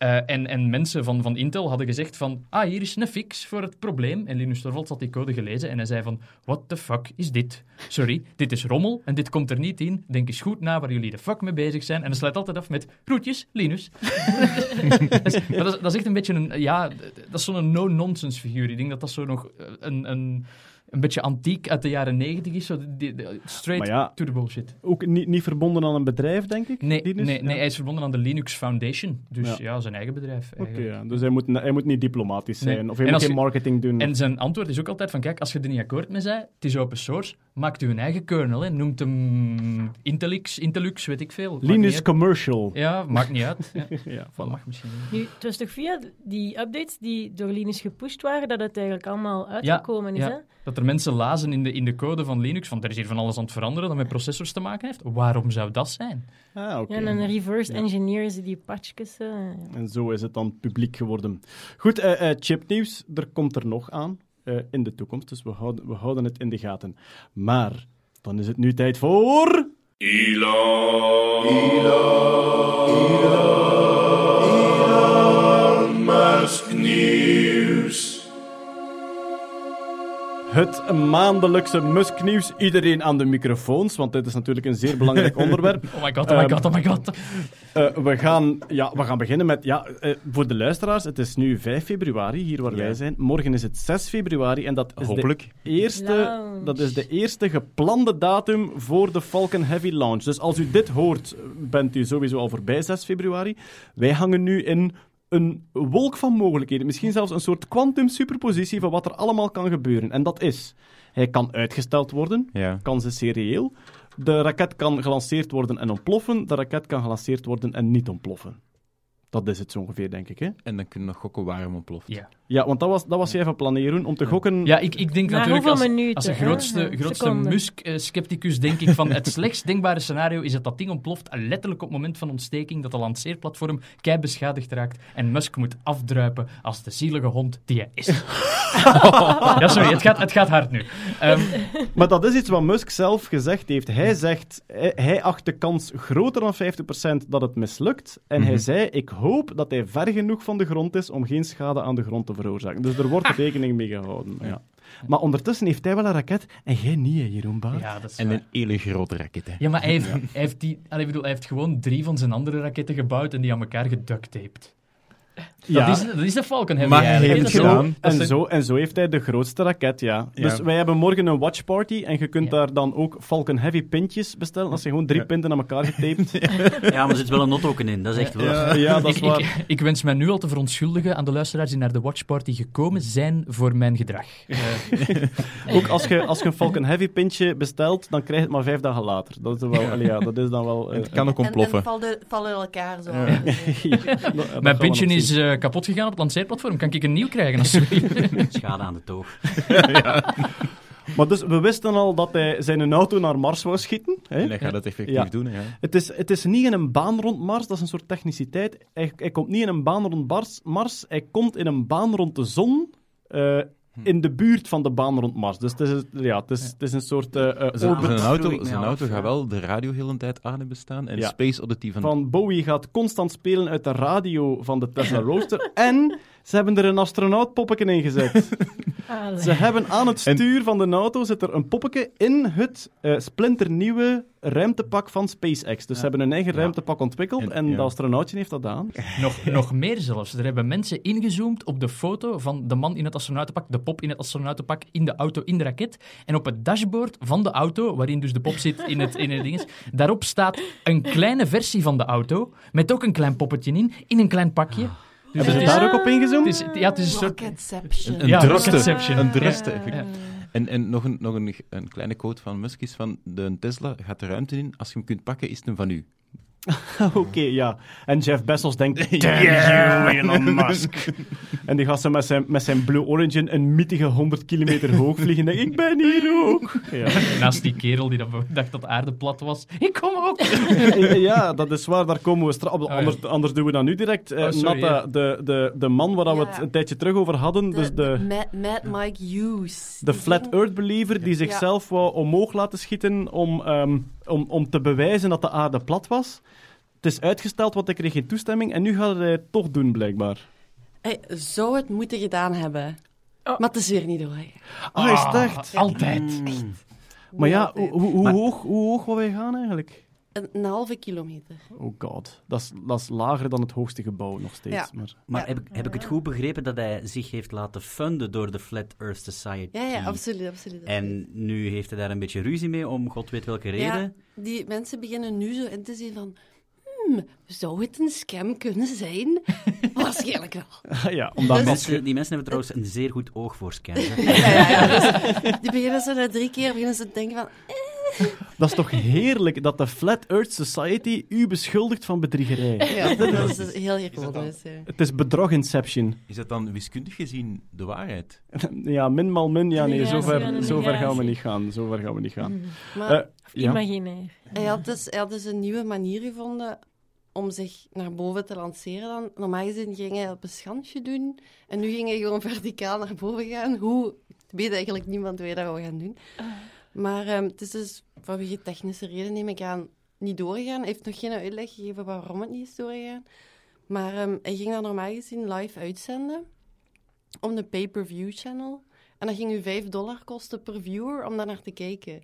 Eh, en, en mensen van, van Intel hadden gezegd van ah, hier is een fix voor het probleem. En Linus Torvalds had die code gelezen en hij zei van what the fuck is dit? Sorry, dit is rommel en dit komt er niet in. Denk eens goed na waar jullie de fuck mee bezig zijn. En dan sluit altijd af met groetjes, Linus. dat, is, dat, echt een beetje een, ja, dat is zo'n no-nonsense figuur. Ik denk dat dat zo nog eh, een, een, een beetje antiek uit de jaren negentig is. Zo die, die- straight ja, to the bullshit. Ook niet, niet verbonden aan een bedrijf, denk ik? Nee, Linus? nee, nee, Ja. hij is verbonden aan de Linux Foundation. Dus Ja. ja, zijn eigen bedrijf. Oké, dus hij moet, hij moet niet diplomatisch Nee. zijn. Of hij En moet geen je- marketing doen. En zijn antwoord is ook altijd van, kijk, als je er niet akkoord mee bent, het is open source, maakt u een eigen kernel. Hè. Noemt hem Intellix, Intellux, weet ik veel. Uit. Commercial. Ja, maakt niet uit. Ja. Voilà. mag misschien niet. Nu, het was toch via die updates die door Linus gepusht waren, dat het eigenlijk allemaal uitgekomen is, ja. hè? Dat er mensen lazen in de, in de code van Linux van er is hier van alles aan het veranderen dat met processors te maken heeft. Waarom zou dat zijn? Ah, oké. Ja, en dan reverse engineeren ze die patchjes. eh. En zo is het dan publiek geworden. Goed, eh, eh, chipnieuws, er komt er nog aan eh, in de toekomst, dus we houden, we houden het in de gaten. Maar dan is het nu tijd voor... Elon. Elon Musk nieuws. Het maandelijkse Musk-nieuws. Iedereen aan de microfoons, want dit is natuurlijk een zeer belangrijk onderwerp. Oh my god, oh my Ehm, god, oh my god. Eh, we, gaan, ja, we gaan beginnen met... Ja, eh, voor de luisteraars, het is nu 5 februari, hier waar Ja. wij zijn. Morgen is het 6 februari en dat is, Hopelijk. De, eerste, Launch. dat is de eerste geplande datum voor de Falcon Heavy launch. Dus als u dit hoort, bent u sowieso al voorbij 6 februari. Wij hangen nu in een wolk van mogelijkheden. Misschien zelfs een soort quantum superpositie van wat er allemaal kan gebeuren. En dat is... Hij kan uitgesteld worden, Ja. kans is zeer reëel. De raket kan gelanceerd worden en ontploffen. De raket kan gelanceerd worden en niet ontploffen. Dat is het zo ongeveer, denk ik. Hè? En dan kun je nog gokken waarom ontploft. Ja. Ja, want dat was, dat was jij van planeren om te gokken. Ja, ik, ik denk Maar natuurlijk als, minuten, als de grootste, grootste. Musk-scepticus denk ik van het slechtst denkbare scenario is dat dat ding ontploft en letterlijk op het moment van ontsteking dat de lanceerplatform kei beschadigd raakt en Musk moet afdruipen als de zielige hond die hij is. ja, sorry, het gaat, het gaat hard nu. Ehm, Maar dat is iets wat Musk zelf gezegd heeft. Hij zegt, hij, hij acht de kans groter dan 50% dat het mislukt. En hij zei, ik hoop dat hij ver genoeg van de grond is om geen schade aan de grond te veroorzaken. Dus er wordt rekening mee gehouden. Ja. Maar ondertussen heeft hij wel een raket en jij niet, hè, Jeroen Baart? ja, dat is En waar. een hele grote raket, hè. Ja, maar hij heeft, hij, heeft die, allee, ik bedoel, hij heeft gewoon drie van zijn andere raketten gebouwd en die aan elkaar geducttaped. Ja. Dat, is, dat is de Falcon Heavy Maar hij eigenlijk. heeft Dat En is- het zo, gedaan. en, zijn- zo, en zo heeft hij de grootste raket, ja. Ja. Dus wij hebben morgen een watchparty en je kunt Ja. daar dan ook Falcon Heavy pintjes bestellen. Als je gewoon drie Ja. pinten aan elkaar getaped. Ja, maar er zit wel een not in, dat is echt waar. Ja, dat is ik, waar. ik, ik wens mij nu al te verontschuldigen aan de luisteraars die naar de watchparty gekomen zijn voor mijn gedrag. Eh, Ook als je, als je een Falcon Heavy pintje bestelt, dan krijg je het maar vijf dagen later. Dat is, wel, ja, dat is dan wel... eh, Het kan ook En, ontploffen. en vallen, vallen elkaar zo. Mijn pintje nog is eh, kapot gegaan op het lanceerplatform. Kan ik een nieuw krijgen? alsjeblieft? Schade aan de toog. Maar dus, we wisten al dat hij zijn auto naar Mars wou schieten. Hè? En hij gaat het effectief Ja. doen, hè. ja. Het is, het is niet in een baan rond Mars, dat is een soort techniciteit. Hij, hij komt niet in een baan rond Mars, Mars, hij komt in een baan rond de zon, eh, in de buurt van de baan rond Mars. Dus het is, ja, het is, het is een soort eh, eh, Zijn, auto, zijn auto gaat wel de radio heel een tijd aan hebben staan. En Ja. Space Oddity van... van Bowie gaat constant spelen uit de radio van de Tesla Roadster. en ze hebben er een astronautpoppetje in gezet. Allee. Ze hebben aan het En- stuur van de auto zit er een poppetje in het eh, splinternieuwe ruimtepak van SpaceX. Dus ze hebben een eigen Ja. ruimtepak ontwikkeld en, En- ja. de astronautje heeft dat aan. nog, nog meer zelfs. Er hebben mensen ingezoomd op de foto van de man in het astronautenpak, de pop in het astronautenpak, in de auto, in de raket. En op het dashboard van de auto, waarin dus de pop zit in het, in het ding, daarop staat een kleine versie van de auto, met ook een klein poppetje in, in een klein pakje. Hebben ze daar ook op ingezoomd? Het is, ja, het is een soort... Rocketception. Een Ja, druste. Rocketception. Een druste, Ja. En, en nog, een, nog een, een kleine quote van Musk is van de Tesla gaat de ruimte in. Als je hem kunt pakken, is het een van u. Oké, ja. En Jeff Bezos denkt, damn you, Elon Musk. en die gaat ze met zijn, met zijn Blue Origin een mythische 100 kilometer hoog vliegen en ik ben hier ook. Ja. Naast die kerel die dat dacht dat de aarde plat was. Ik kom ook! ja, dat is waar, daar komen we straks. ja. Anders, anders doen we dat nu direct. Eh, Oh, sorry, Natta, ja. de, de, de man waar we het een tijdje terug over hadden, De, dus de de, Mad, Mad Mike Hughes. de Flat Earth Believer, die zichzelf wou omhoog laten schieten om, ehm, om, om te bewijzen dat de aarde plat was. Het is uitgesteld, want hij kreeg geen toestemming en nu gaat hij het toch doen, blijkbaar. Hij zou het moeten gedaan hebben. Oh. Maar het is weer niet door. Ah, is het echt? Altijd. Maar ja, hoe, hoe, hoe Maar- hoog, hoe hoog wil wij gaan eigenlijk? Een, een halve kilometer. Oh god, dat is, dat is lager dan het hoogste gebouw nog steeds. Ja. Maar... Maar Ja. heb, ik- heb ik het goed begrepen dat hij zich heeft laten funden door de Flat Earth Society? Ja, ja, absoluut, absoluut. En nu heeft hij daar een beetje ruzie mee, om god weet welke reden. Ja, die mensen beginnen nu zo in te zien van... Hmm, zou het een scam kunnen zijn? Waarschijnlijk wel. ja, Die omdat mensen, die mensen hebben trouwens een zeer goed oog voor scams. Ja, ja, ja, dus die beginnen zo na drie keer beginnen ze te denken van... dat is toch heerlijk dat de Flat Earth Society u beschuldigt van bedriegerij. Ja, dat is heel ironisch. Ja. Het is bedroginception. Is dat dan wiskundig gezien de waarheid? Ja, min mal min, ja nee, zover, zover gaan we niet gaan. Zover gaan we niet gaan. Maar Eh, ja. Imaginair. hij, had dus, hij had dus een nieuwe manier gevonden om zich naar boven te lanceren dan. Normaal gezien ging hij op een schansje doen. En nu ging hij gewoon verticaal naar boven gaan. Hoe, weet eigenlijk niemand hoe hij dat wil gaan doen. Maar ehm, het is dus vanwege technische reden, neem ik aan, niet doorgegaan. Hij heeft nog geen uitleg gegeven waarom het niet is doorgegaan. Maar ehm, hij ging dat normaal gezien live uitzenden op de pay-per-view channel. En dat ging u 5 dollar kosten per viewer om daar naar te kijken.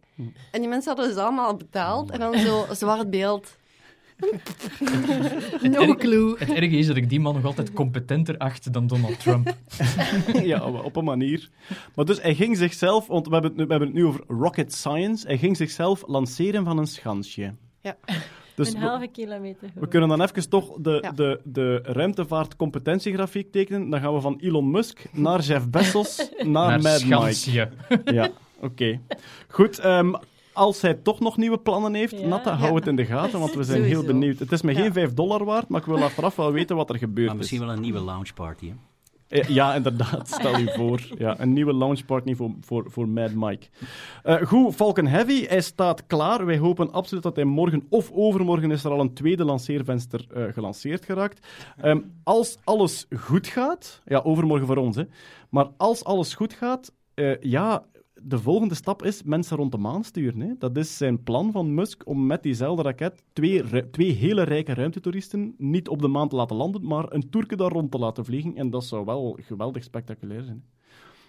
En die mensen hadden dus allemaal betaald. En dan zo zwart beeld. No erg- clue. Het erge is dat ik die man nog altijd competenter acht dan Donald Trump. ja, op een manier. Maar dus hij ging zichzelf, want we hebben, het nu, we hebben het nu over rocket science, hij ging zichzelf lanceren van een schansje. Ja. Dus een halve kilometer. we kunnen dan even toch de, Ja. de, de ruimtevaartcompetentiegrafiek tekenen. Dan gaan we van Elon Musk naar Jeff Bezos naar, Naar Mad Mike. Schansje. Ja, oké. Goed, ehm, als hij toch nog nieuwe plannen heeft, Ja. Natta, hou Ja. het in de gaten, want we zijn heel benieuwd. Het is me Ja. geen 5 dollar waard, maar ik wil achteraf wel weten wat er gebeurd Maar misschien is. wel een nieuwe lounge party. Hè? Eh, Ja, inderdaad, stel u voor. Ja, een nieuwe launchparty voor, voor, voor Mad Mike. Eh, goed, Falcon Heavy, hij staat klaar. Wij hopen absoluut dat hij morgen of overmorgen is er al een tweede lanceervenster eh, gelanceerd geraakt. Ehm, als alles goed gaat, ja, overmorgen voor ons, hè, maar als alles goed gaat, eh, ja, de volgende stap is mensen rond de maan sturen. Hè. Dat is zijn plan van Musk om met diezelfde raket twee, twee hele rijke ruimtetoeristen niet op de maan te laten landen, maar een toerke daar rond te laten vliegen. En dat zou wel geweldig spectaculair zijn.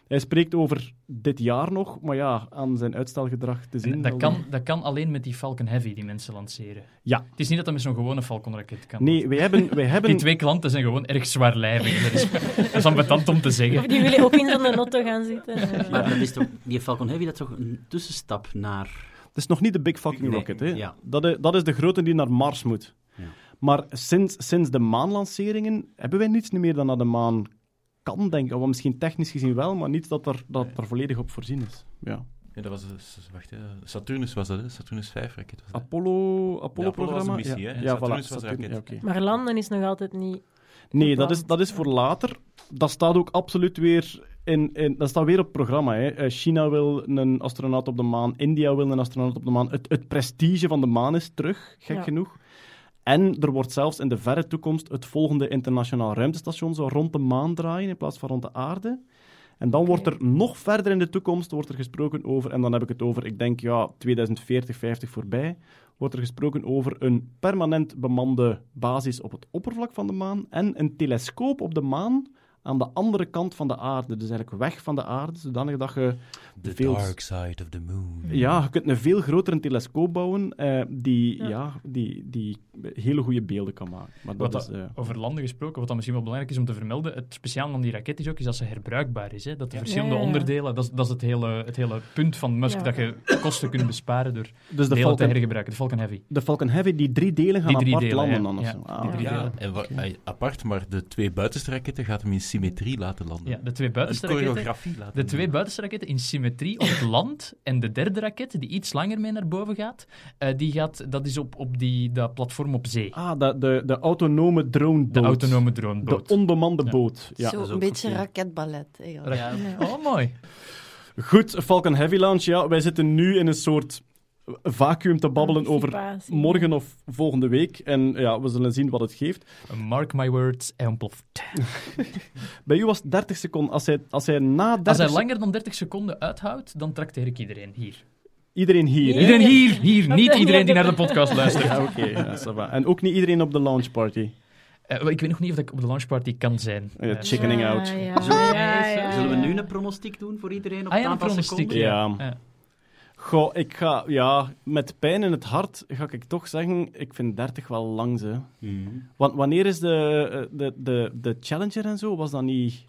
Hij spreekt over dit jaar nog, maar ja, aan zijn uitstelgedrag te zien. En dat, kan, dat kan alleen met die Falcon Heavy die mensen lanceren. Ja. Het is niet dat dat met zo'n gewone Falcon-raket kan. Nee, wij hebben... Wij hebben... Die twee klanten zijn gewoon erg zwaarlijvig. Dat is, dat is ambetant om te zeggen. Of die willen ook in zo'n auto gaan zitten. Maar dat is toch, die Falcon Heavy, dat is toch een tussenstap naar... Het is nog niet de Big Fucking Nee, Rocket. Hè? ja. Dat, is, dat is de grote die naar Mars moet. Ja. Maar sinds, sinds de maanlanceringen hebben wij niets meer dan naar de maan kan denken. Of misschien technisch gezien wel, maar niets dat er, dat er volledig op voorzien is. Ja. Ja, dat was... Wacht, hè. Saturnus was dat, hè? Saturnus 5 raket was dat. Apollo, Apollo Apollo-programma? was een missie, ja. hè? Ja, Saturnus voilà. was Saturn- raket. Maar landen is nog altijd niet... Nee, dat is, dat is voor later. Dat staat ook absoluut weer in, in, dat staat weer op het programma. Hè. Eh, China wil een astronaut op de maan, India wil een astronaut op de maan. Het, het prestige van de maan is terug, gek Ja. genoeg. En er wordt zelfs in de verre toekomst het volgende internationaal ruimtestation zo rond de maan draaien in plaats van rond de aarde. En dan wordt er nog verder in de toekomst wordt er gesproken over, en dan heb ik het over, ik denk ja, 2040, 50 voorbij, wordt er gesproken over een permanent bemande basis op het oppervlak van de maan en een telescoop op de maan aan de andere kant van de aarde. Dus eigenlijk weg van de aarde, zodanig dat je The veel... dark side of the moon. Ja, je kunt een veel grotere telescoop bouwen eh, die, ja. Ja. die, die hele goede beelden kan maken. Maar dat Wat is... eh, Over landen gesproken, wat dan misschien wel belangrijk is om te vermelden, het speciaal aan die raket is ook is dat ze herbruikbaar is. Hè? Dat de verschillende Ja, ja, ja. onderdelen, dat is, dat is het, hele, het hele punt van Musk, Ja. dat je kosten kunt besparen door dus de delen te Falcon, hergebruiken. De Falcon Heavy. de Falcon Heavy, die drie delen gaan Die drie apart delen, landen ja. dan of Ja, zo. Ah, drie ja. delen. En eh, apart, maar de twee buitenste raketten gaat hem in symmetrie laten landen. Ja, de twee Een buitenste raketten, choreografie laten de twee buitenste raketten in symmetrie op het land en de derde raket, die iets langer mee naar boven gaat, eh, die gaat dat is op, op die, dat platform op zee. Ah, de, de, de autonome droneboot. De autonome De droneboot. onbemande Ja. boot. Ja. Zo een beetje raketballet, eigenlijk. Ja. Oh, mooi. Goed, Falcon Heavy Launch. Ja, wij zitten nu in een soort vacuüm te babbelen over morgen of volgende week. En ja, we zullen zien wat het geeft. Mark my words, hij ontploft. Bij u was het 30 seconden. Als hij, als hij na 30 Als hij langer dan 30 seconden uithoudt, dan trakteer ik iedereen hier. Iedereen hier, hè? Iedereen hier, hier. Niet iedereen die naar de- de podcast luistert. Ja, oké. ja. En ook niet iedereen op de launch party. Eh, ik weet nog niet of ik op de launchparty kan zijn. Ja, chickening out. ja, Zullen, we, ja, ja, zullen we ja. nu een pronostiek doen voor iedereen op Ah, het ja, een aantal pronostiek. seconden? Ja. Goh, ik ga... Ja, met pijn in het hart ga ik toch zeggen... Ik vind 30 wel lang, ze. Mhm. Want wanneer is de, eh, de, de, de Challenger en zo? Was dat niet...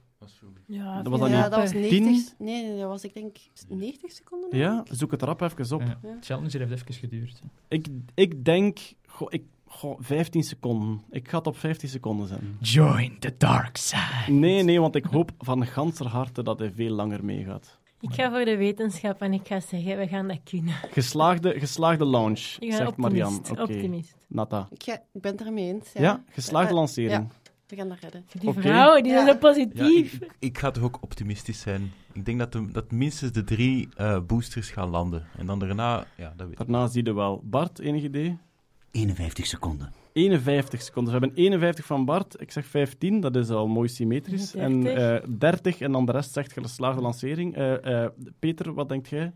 Ja, Dat was dan ja, niet dat was 10? 90... Nee, nee, dat was ik denk 90 seconden. Ja, zoek het rap even op. Ja. Challenger heeft even geduurd. Ik, ik denk... Goh, ik, goh, 15 seconden. Ik ga het op 15 seconden zetten. Join the dark side. Nee, nee, want ik hoop van ganser harte dat hij veel langer meegaat. Ik ga voor de wetenschap en ik ga zeggen, we gaan dat kunnen. Geslaagde, geslaagde launch, zegt Marian. optimist. Oké, optimist. Nata. Ik, ga, ik ben het ermee eens. Ja, Ja, geslaagde Eh, lancering. Ja, we gaan dat redden. Die Oké. vrouwen, die zijn zo positief. Ja, ik, ik ga toch ook optimistisch zijn. Ik denk dat, de, dat minstens de drie eh, boosters gaan landen. En dan daarna, ja, dat weet ik. Daarna zie je wel. Bart, enig idee? 51 seconden. 51 seconden. We hebben 51 van Bart. Ik zeg 15, dat is al mooi symmetrisch. En 30. eh 30 en dan de rest zegt geslaagde lancering. Eh, eh, Peter, wat denkt jij?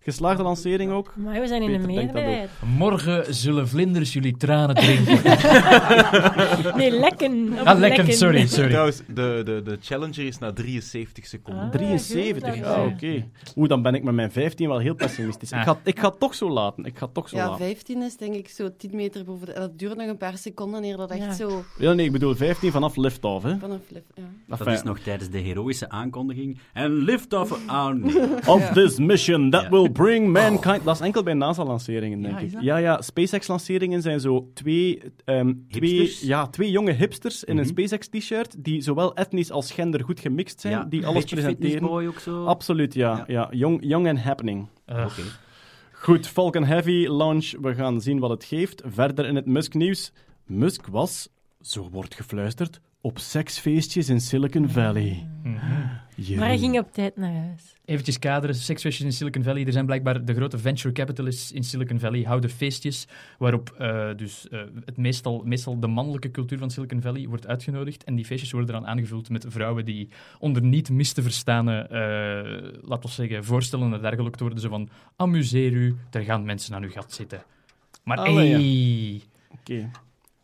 Geslaagde lancering ook? Maar we zijn in ook. meerderheid. Morgen zullen vlinders jullie tranen drinken. Nee, lekken. Ah, lekker, sorry, sorry. Trouwens, de, de, de Challenger is na 73 seconden. Ah. 73, goed, ah, dat oké. is- Oeh, dan ben ik met mijn 15 wel heel pessimistisch. Ik Ah. ga, ik ga het toch zo laten. Ik ga toch zo Ja, laten. 15 is denk ik zo 10 meter boven de... Dat duurt nog een paar seconden eer dat echt Ja. zo Ja, nee, ik bedoel 15 vanaf lift-off, hè. vanaf... lif- Ja. Dat Enfin, is nog tijdens de heroïsche aankondiging. En lift-off aan. Of this mission that Ja. Will bring mankind... Dat is enkel bij NASA-lanceringen, denk Ja, ik. Ja, ja, SpaceX-lanceringen zijn zo twee, ehm, twee, ja, twee jonge hipsters in een Mhm. SpaceX-t-shirt die zowel etnisch als gender goed gemixt zijn, Ja, die alles beetje presenteren. fitnessboy ook zo. Absoluut, ja. ja. Ja. Young, young and happening. Oké. Goed, Falcon Heavy launch. We gaan zien wat het geeft. Verder in het Musk-nieuws. Musk was, zo wordt gefluisterd, op seksfeestjes in Silicon Valley. mhm. Jeroen. Maar hij ging op tijd naar huis. Eventjes kaderen, seksfeestjes in Silicon Valley. Er zijn blijkbaar de grote venture capitalists in Silicon Valley houden feestjes waarop eh, dus, eh, het meestal, meestal de mannelijke cultuur van Silicon Valley wordt uitgenodigd. En die feestjes worden dan aangevuld met vrouwen die onder niet mis te verstaande, eh laten we zeggen, voorstellen en dergelijke worden. Zo van, amuseer u, er gaan mensen aan uw gat zitten. Maar Allee, ja. hey, Oké.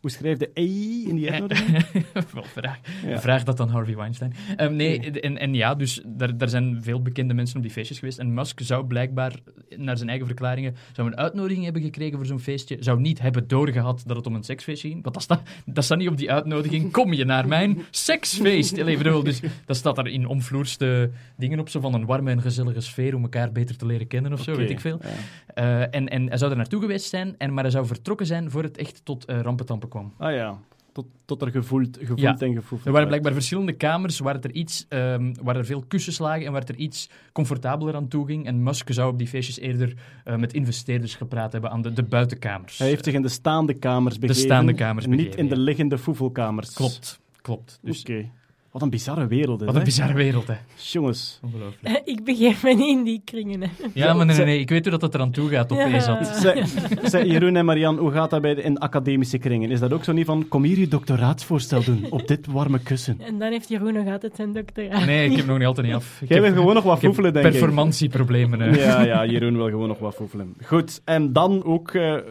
Hoe schrijf de EI in die uitnodiging? Wel, vraag, Ja. vraag dat aan Harvey Weinstein. Ehm, nee, en, en ja, dus daar, daar zijn veel bekende mensen op die feestjes geweest. En Musk zou blijkbaar, naar zijn eigen verklaringen, zou een uitnodiging hebben gekregen voor zo'n feestje. Zou niet hebben doorgehad dat het om een seksfeestje ging. Want dat staat, dat staat niet op die uitnodiging. Kom je naar mijn seksfeest? Dus dat staat daar in omvloerste dingen op. Zo van een warme en gezellige sfeer om elkaar beter te leren kennen of zo, weet ik veel. ja. Eh, en, en hij zou er naartoe geweest zijn, en, maar hij zou vertrokken zijn voor het echt tot eh rampentampen kwam. Ah ja, tot, tot er gevoeld, gevoeld Ja. en gevoeld Er waren blijkbaar verschillende kamers waar, het er iets, ehm, waar er veel kussens lagen en waar het er iets comfortabeler aan toe ging. En Musk zou op die feestjes eerder eh, met investeerders gepraat hebben aan de, de buitenkamers. Hij heeft zich in de staande kamers begeven. staande kamers Niet in de liggende foefelkamers. Klopt, klopt. Dus Oké. Wat een bizarre wereld, hè? wat een bizarre wereld, hè. Jongens. Ongelooflijk. Ik begeef me niet in die kringen. Hè. Ja, maar nee, nee, nee, ik weet hoe dat het eraan toe gaat op Ja. ESAT. Zeg, Jeroen en Marian, hoe gaat dat bij de, in academische kringen? Is dat ook zo niet van, kom hier je doctoraatsvoorstel doen, op dit warme kussen? En dan heeft Jeroen nog altijd zijn doctoraat. Nee, ik heb nog niet altijd niet af. Ik Jij heb- wil gewoon nog wat foefelen, denk ik. performantieproblemen. hè. Ja, ja, Jeroen wil gewoon nog wat foefelen. Goed, en dan ook eh, eh,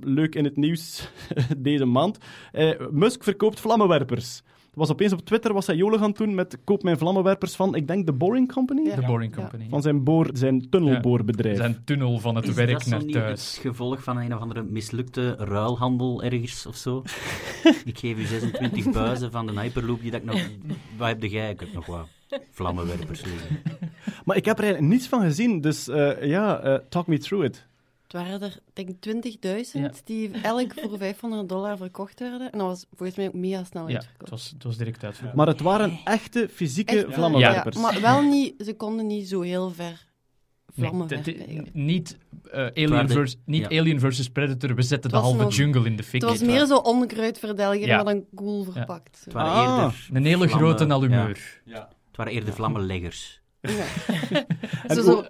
leuk in het nieuws deze maand. Eh, Musk verkoopt vlammenwerpers. Was opeens op Twitter was hij jolig aan het doen met koop mijn vlammenwerpers van, ik denk, de Boring Company? Ja. De Boring Company. Van zijn, boor, zijn tunnelboorbedrijf. Zijn tunnel van het Is werk dat naar niet thuis. het gevolg van een of andere mislukte ruilhandel ergens of zo? ik geef u 26 buizen van de Hyperloop die dat ik nog... Wat heb jij? Ik heb nog wat vlammenwerpers liggen. Maar ik heb er eigenlijk niets van gezien, dus eh, ja, eh, talk me through it. Het waren er, denk ik, 20.000 Ja. die elk voor 500 dollar verkocht werden. En dat was volgens mij ook mega snel Ja, uitverkocht. het was, het was direct uitverkocht. Maar het waren echte fysieke Echt, vlammenwerpers. Ja, maar wel niet, ze konden niet zo heel ver vlammen niet, eh, Alien, vers- niet ja. Alien versus Predator, we zetten de halve nog- jungle in de fik. Het was meer zo onkruidverdelger, Ja. maar dan cool verpakt. Het waren Ah, eerder Een hele vlammen- grote allumeur. Het waren eerder vlammenleggers. Ja. Zo, zo.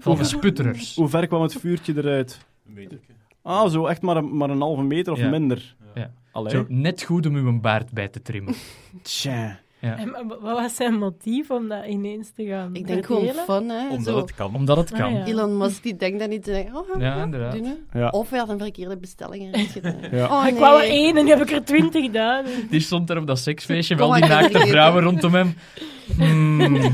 Van sputterers. Hoe ver kwam het vuurtje eruit? Een meterke. Ah, zo echt maar een, maar een halve meter of Ja. minder. Ja. Allee. Zo net goed om uw baard bij te trimmen. Tja. Ja. En wa- wat was zijn motief om dat ineens te gaan Ik denk gewoon fun, hè. Omdat zo. het kan. Omdat het kan. Ah, ja. Elon Musk die denkt dan niet te denken, oh, Ja, ja, inderdaad. doen, hè. Ja. Of hij had een verkeerde bestelling erin gedaan. Ja. Oh, Ik wou er nee. één en nu heb ik er twintig gedaan. Die stond er op dat seksfeestje, wel die naakte vrouwen rondom hem. Hmm,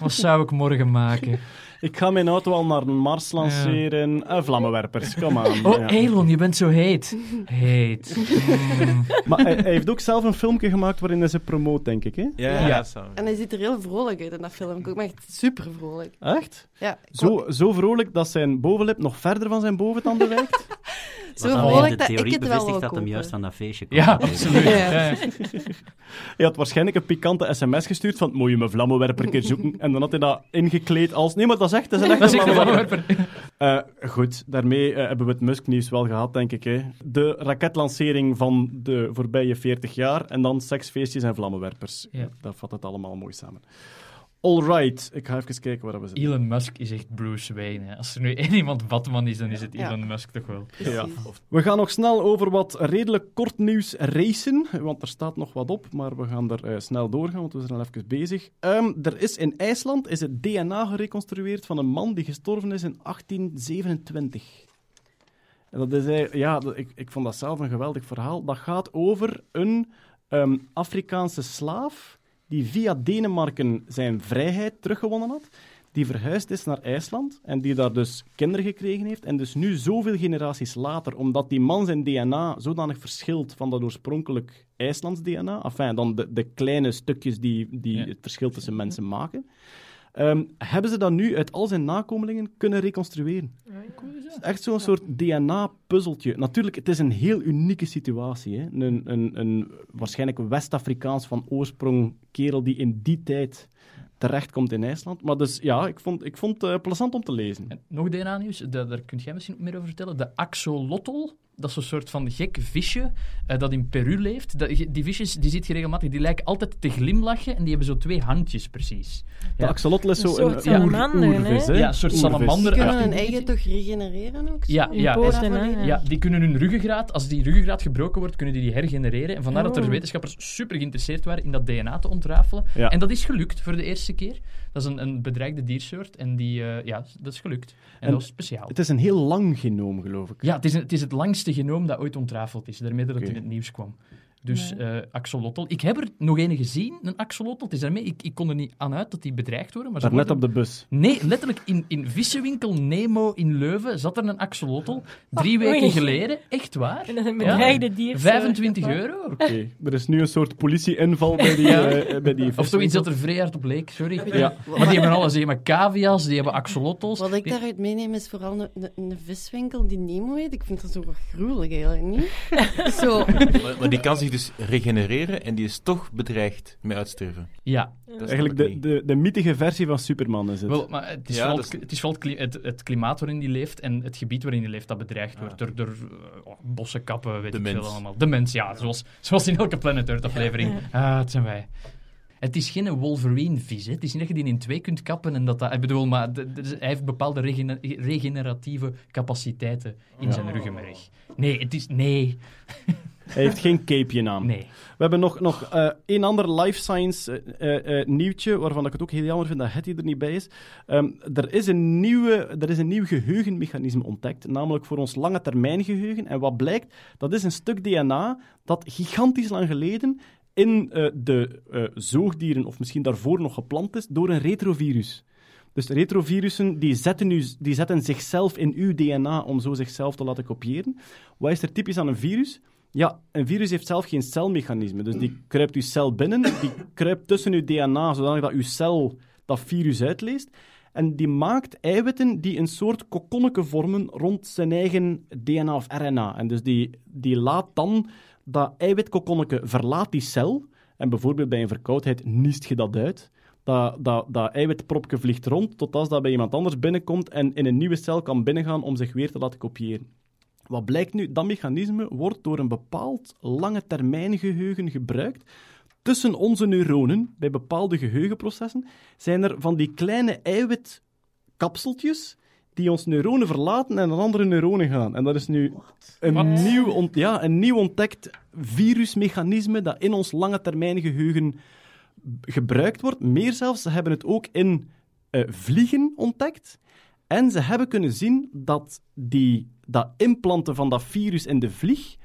wat zou ik morgen maken? Ik ga mijn auto al naar Mars lanceren. Eh, vlammenwerpers, kom aan. Oh, Ja. Elon, je bent zo heet. Heet. Maar hij, hij heeft ook zelf een filmpje gemaakt waarin hij ze promoot, denk ik. Hè? Ja, Ja. En hij ziet er heel vrolijk uit in dat film. Ik ook maar echt super vrolijk. Echt? Ja, Zo, zo vrolijk dat zijn bovenlip nog verder van zijn boventanden wijkt? Zo Wat vrolijk de dat ik theorie het wel dat hem juist van dat feestje kwam. Ja, absoluut. Ja. Hij had waarschijnlijk een pikante sms gestuurd van moet je mijn vlammenwerper een keer zoeken? En dan had hij dat ingekleed als nee, maar dat is echt, dat is Dat echt een vlammenwerper. Eh, goed, daarmee eh, hebben we het Musk-nieuws wel gehad, denk ik. Hè. De raketlancering van de voorbije 40 jaar en dan seksfeestjes en vlammenwerpers. Ja. Dat vat het allemaal mooi samen. Alright, ik ga even kijken waar we zitten. Elon Musk is echt Bruce Wayne. Hè. Als er nu één iemand Batman is, dan is het Ja. Elon Musk toch wel. Ja. We gaan nog snel over wat redelijk kort nieuws racen, want er staat nog wat op, maar we gaan er eh, snel doorgaan, want we zijn al even bezig. Ehm, er is in IJsland is het DNA gereconstrueerd van een man die gestorven is in 1827. En dat is ja, dat- ik, ik vond dat zelf een geweldig verhaal. Dat gaat over een ehm, Afrikaanse slaaf die via Denemarken zijn vrijheid teruggewonnen had die verhuisd is naar IJsland en die daar dus kinderen gekregen heeft. En dus nu zoveel generaties later, omdat die man zijn DNA zodanig verschilt van dat oorspronkelijk IJslands DNA, enfin, dan de, de kleine stukjes die, die Ja. het verschil tussen mensen maken, ehm, hebben ze dat nu uit al zijn nakomelingen kunnen reconstrueren. Het is echt zo'n soort DNA-puzzeltje. Natuurlijk, het is een heel unieke situatie. Hè? Een, een, een waarschijnlijk West-Afrikaans van oorsprong kerel die in die tijd terechtkomt in IJsland. Maar dus ja, ik vond, ik vond het plezant om te lezen. En nog DNA-nieuws, daar, daar kun jij misschien ook meer over vertellen. De axolotl, dat is een soort van gek visje eh, dat in Peru leeft. Dat, die visjes, die ziet je regelmatig, die lijken altijd te glimlachen en die hebben zo twee handjes precies. De Ja. axolotl is Een zo soort een salamander, oer, hè? oervis, hè? Ja, een soort Oervis. salamander. Die kunnen hun eigen toch regenereren ook? zo? Ja, ja, poten, ja. Ja, die kunnen hun ruggengraat, als die ruggengraat gebroken wordt, kunnen die die hergenereren. En vandaar dat er Oh. wetenschappers super geïnteresseerd waren in dat DNA te ontrafelen. Ja. En dat is gelukt voor de eerste keer. Dat is een, een bedreigde diersoort en die, eh, ja, dat is gelukt. En, En dat is speciaal. Het is een heel lang genoom, geloof ik. Ja, het is, een- het is het langste genoom dat ooit ontrafeld is. Daarmee dat het in het nieuws kwam. Dus Nee. eh axolotl. Ik heb er nog een gezien, een axolotl. Het is daarmee, ik, ik kon er niet aan uit dat die bedreigd worden. Maar ze Daar net worden- op de bus. Nee, letterlijk in, in vissenwinkel Nemo in Leuven zat er een axolotl. Drie oei. weken geleden. Echt waar. Een Ja. bedreigde dier. 25 euro. Oké, er is nu een soort politie-inval bij die, Ja. eh, bij die Of zoiets dat er vrij hard op leek, sorry. Ja. Maar die hebben alles. Die hebben cavia's, die hebben axolotls. Wat ik Die- daaruit meeneem is vooral een, een, viswinkel die Nemo heet. Ik vind dat zo gruwelijk eigenlijk, niet? zo, Maar, maar die kan zich dus regenereren en die is toch bedreigd met uitsterven. Ja, Dat snap Eigenlijk de, de, de mythische versie van Superman is het. wel, maar het is Ja, vooral, is- het, is vooral het, het, het klimaat waarin die leeft en het gebied waarin die leeft dat bedreigd wordt door, door eh, oh, bossen, kappen, weet De ik mens. veel allemaal. De mens, ja. Zoals, zoals in elke Planet Earth aflevering. Ah, het zijn wij. Het is geen Wolverine-vis. Het is niet dat je die in twee kunt kappen en dat dat... Ik bedoel, maar de- de- hij heeft bepaalde regene- regeneratieve capaciteiten in zijn ruggenmerg. Nee, het is... Nee. Hij heeft geen capeje aan. Nee. We hebben nog, nog eh een ander life science eh, eh, nieuwtje, waarvan ik het ook heel jammer vind dat Hetty er niet bij is. Ehm, er, is een nieuwe, er is een nieuw geheugenmechanisme ontdekt, namelijk voor ons lange termijn geheugen. En wat blijkt, dat is een stuk DNA dat gigantisch lang geleden in de zoogdieren, of misschien daarvoor nog geplant is, door een retrovirus. Dus retrovirussen die zetten, u, die zetten zichzelf in uw DNA om zo zichzelf te laten kopiëren. Wat is er typisch aan een virus? Ja, een virus heeft zelf geen celmechanisme. Dus die kruipt uw cel binnen, die kruipt tussen uw DNA, zodanig dat uw cel dat virus uitleest. En die maakt eiwitten die een soort kokonneke vormen rond zijn eigen DNA of RNA. En dus die, die laat dan dat eiwitkokonneke verlaat die cel. En bijvoorbeeld bij een verkoudheid niest je dat uit. Dat, dat, dat eiwitpropje vliegt rond tot als dat bij iemand anders binnenkomt en in een nieuwe cel kan binnengaan om zich weer te laten kopiëren. Wat blijkt nu? Dat mechanisme wordt door een bepaald lange termijn geheugen gebruikt. Tussen onze neuronen, bij bepaalde geheugenprocessen, zijn er van die kleine eiwitkapseltjes die ons neuronen verlaten en naar andere neuronen gaan. En dat is nu een nieuw, ont- ja, een nieuw ontdekt virusmechanisme dat in ons lange termijn geheugen gebruikt wordt. Meer zelfs, ze hebben het ook in eh, vliegen ontdekt. En ze hebben kunnen zien dat die, dat implanten van dat virus in de vlieg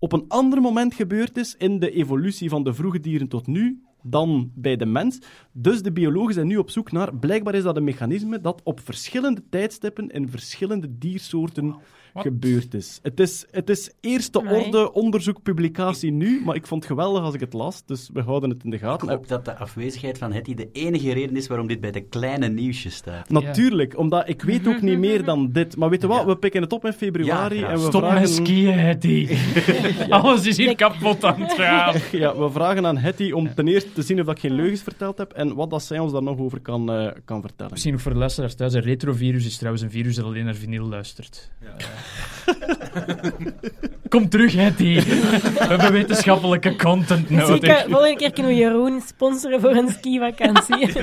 op een ander moment gebeurd is in de evolutie van de vroege dieren tot nu dan bij de mens. Dus de biologen zijn nu op zoek naar... Blijkbaar is dat een mechanisme dat op verschillende tijdstippen in verschillende diersoorten gebeurd is. Het is, het is eerste orde onderzoek, publicatie nu, maar ik vond het geweldig als ik het las, dus we houden het in de Ik gaten. hoop dat de afwezigheid van Hetty de enige reden is waarom dit bij de kleine nieuwsjes staat. Natuurlijk, omdat ik weet ook niet meer dan dit. Maar weet je wat, Ja. we pikken het op in februari Ja, en we Stop vragen... met skiën, Hetty. Alles is hier kapot aan het gaan. Ja, we vragen aan Hetty om ten eerste te zien of ik geen leugens verteld heb en wat dat zij ons daar nog over kan, eh, kan vertellen. Misschien ook voor de luisteraars thuis. Een retrovirus is trouwens een virus dat alleen naar vinyl luistert. Kom terug, Hetty. We hebben wetenschappelijke content Misschien nodig. kan, volgende keer kunnen we Jeroen sponsoren voor een skivakantie.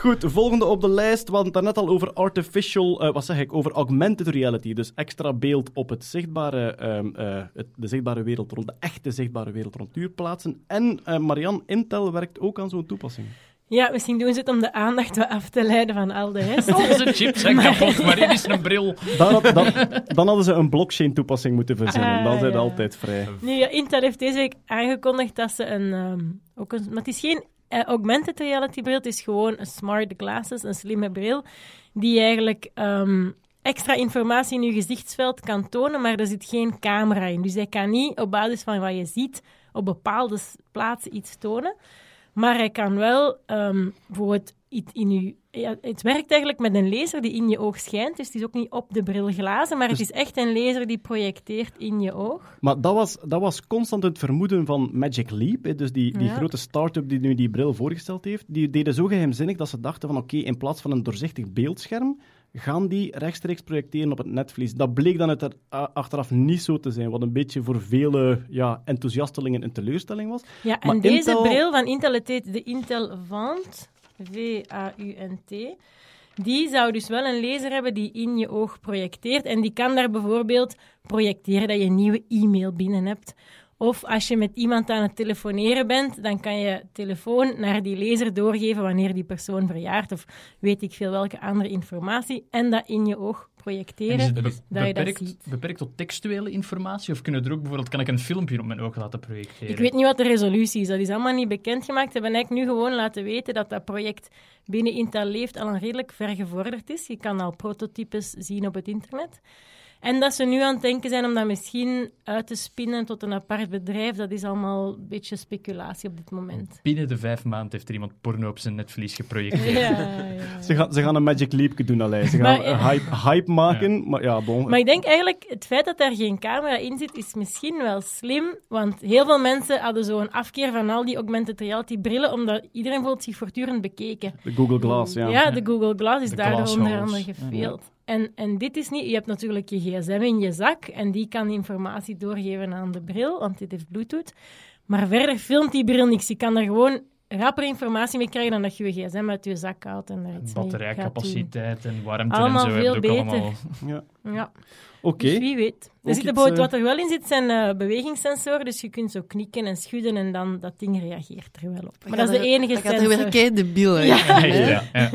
Goed, volgende op de lijst. We hadden het daarnet al over artificial, eh, wat zeg ik, over augmented reality. Dus extra beeld op het zichtbare, ehm, eh, het, de zichtbare wereld rond, de echte zichtbare wereld rond plaatsen. En eh Marian, Intel werkt ook aan zo'n toepassing. Ja, misschien doen ze het om de aandacht wat af te leiden van al de rest. Onze chips zijn kapot, maar hier is een bril. Dan, had- dan, dan hadden ze een blockchain-toepassing moeten verzinnen. Ah, dan zijn ze ja. altijd vrij. Nu, ja, Intel heeft deze week aangekondigd dat ze een... ehm, ook een maar het is geen eh, augmented reality bril, het is gewoon een smart glasses, een slimme bril, die eigenlijk ehm, extra informatie in je gezichtsveld kan tonen, maar er zit geen camera in. Dus hij kan niet op basis van wat je ziet op bepaalde plaatsen iets tonen. Maar hij kan wel ehm, bijvoorbeeld iets in je... Ja, het werkt eigenlijk met een laser die in je oog schijnt. Dus het is ook niet op de bril glazen, maar het Dus- is echt een laser die projecteert in je oog. Maar dat was, dat was constant het vermoeden van Magic Leap. hè. Dus die, die Ja. grote start-up die nu die bril voorgesteld heeft. Die deden zo geheimzinnig dat ze dachten van oké, in plaats van een doorzichtig beeldscherm gaan die rechtstreeks projecteren op het netvlies. Dat bleek dan a- achteraf niet zo te zijn, wat een beetje voor vele ja, enthousiastelingen een teleurstelling was. Ja, en Maar deze Intel- bril van Intel, het heet de Intel Vant, V-A-U-N-T, die zou dus wel een laser hebben die in je oog projecteert. En die kan daar bijvoorbeeld projecteren dat je een nieuwe e-mail binnen hebt. Of als je met iemand aan het telefoneren bent, dan kan je telefoon naar die laser doorgeven wanneer die persoon verjaart. Of weet ik veel welke andere informatie. En dat in je oog En projecteren, is het be- dat je dat beperkt, ziet. beperkt tot textuele informatie? Of kunnen er ook bijvoorbeeld, kan ik een filmpje op mijn oog laten projecteren? Ik weet niet wat de resolutie is. Dat is allemaal niet bekendgemaakt. Ze hebben eigenlijk nu gewoon laten weten dat dat project binnen Intel Leeft al een redelijk ver gevorderd is. Je kan al prototypes zien op het internet. En dat ze nu aan het denken zijn om dat misschien uit te spinnen tot een apart bedrijf, dat is allemaal een beetje speculatie op dit moment. Binnen de vijf maanden heeft er iemand porno op zijn netvlies geprojecteerd. Ja, ja. Ze gaan, ze gaan een Magic Leap doen, alleen. Ze gaan Maar, een hype, hype maken, maar ja, bon. Maar ik denk eigenlijk, het feit dat daar geen camera in zit, is misschien wel slim. Want heel veel mensen hadden zo'n afkeer van al die augmented reality brillen, omdat iedereen voelt zich voortdurend bekeken. De Google Glass, ja. Ja, de Google Glass is daardoor glass onder andere gefeeld. En, en dit is niet... Je hebt natuurlijk je gsm in je zak en die kan informatie doorgeven aan de bril, want dit heeft bluetooth. Maar verder filmt die bril niks. Je kan daar gewoon rapper informatie mee krijgen dan dat je je gsm uit je zak haalt en daar iets mee gaat doen. Batterijcapaciteit en warmte Allemaal en zo. veel beter. allemaal... Ja. Ja, Oké. dus wie weet. Er Ook zit bijvoorbeeld, eh, wat er wel in zit, zijn eh, bewegingssensoren. Dus je kunt zo knikken en schudden en dan dat ding reageert er wel op. Maar dat is de enige Dat gaat er sensor. weer uit. Ja. Ja, ja, ja.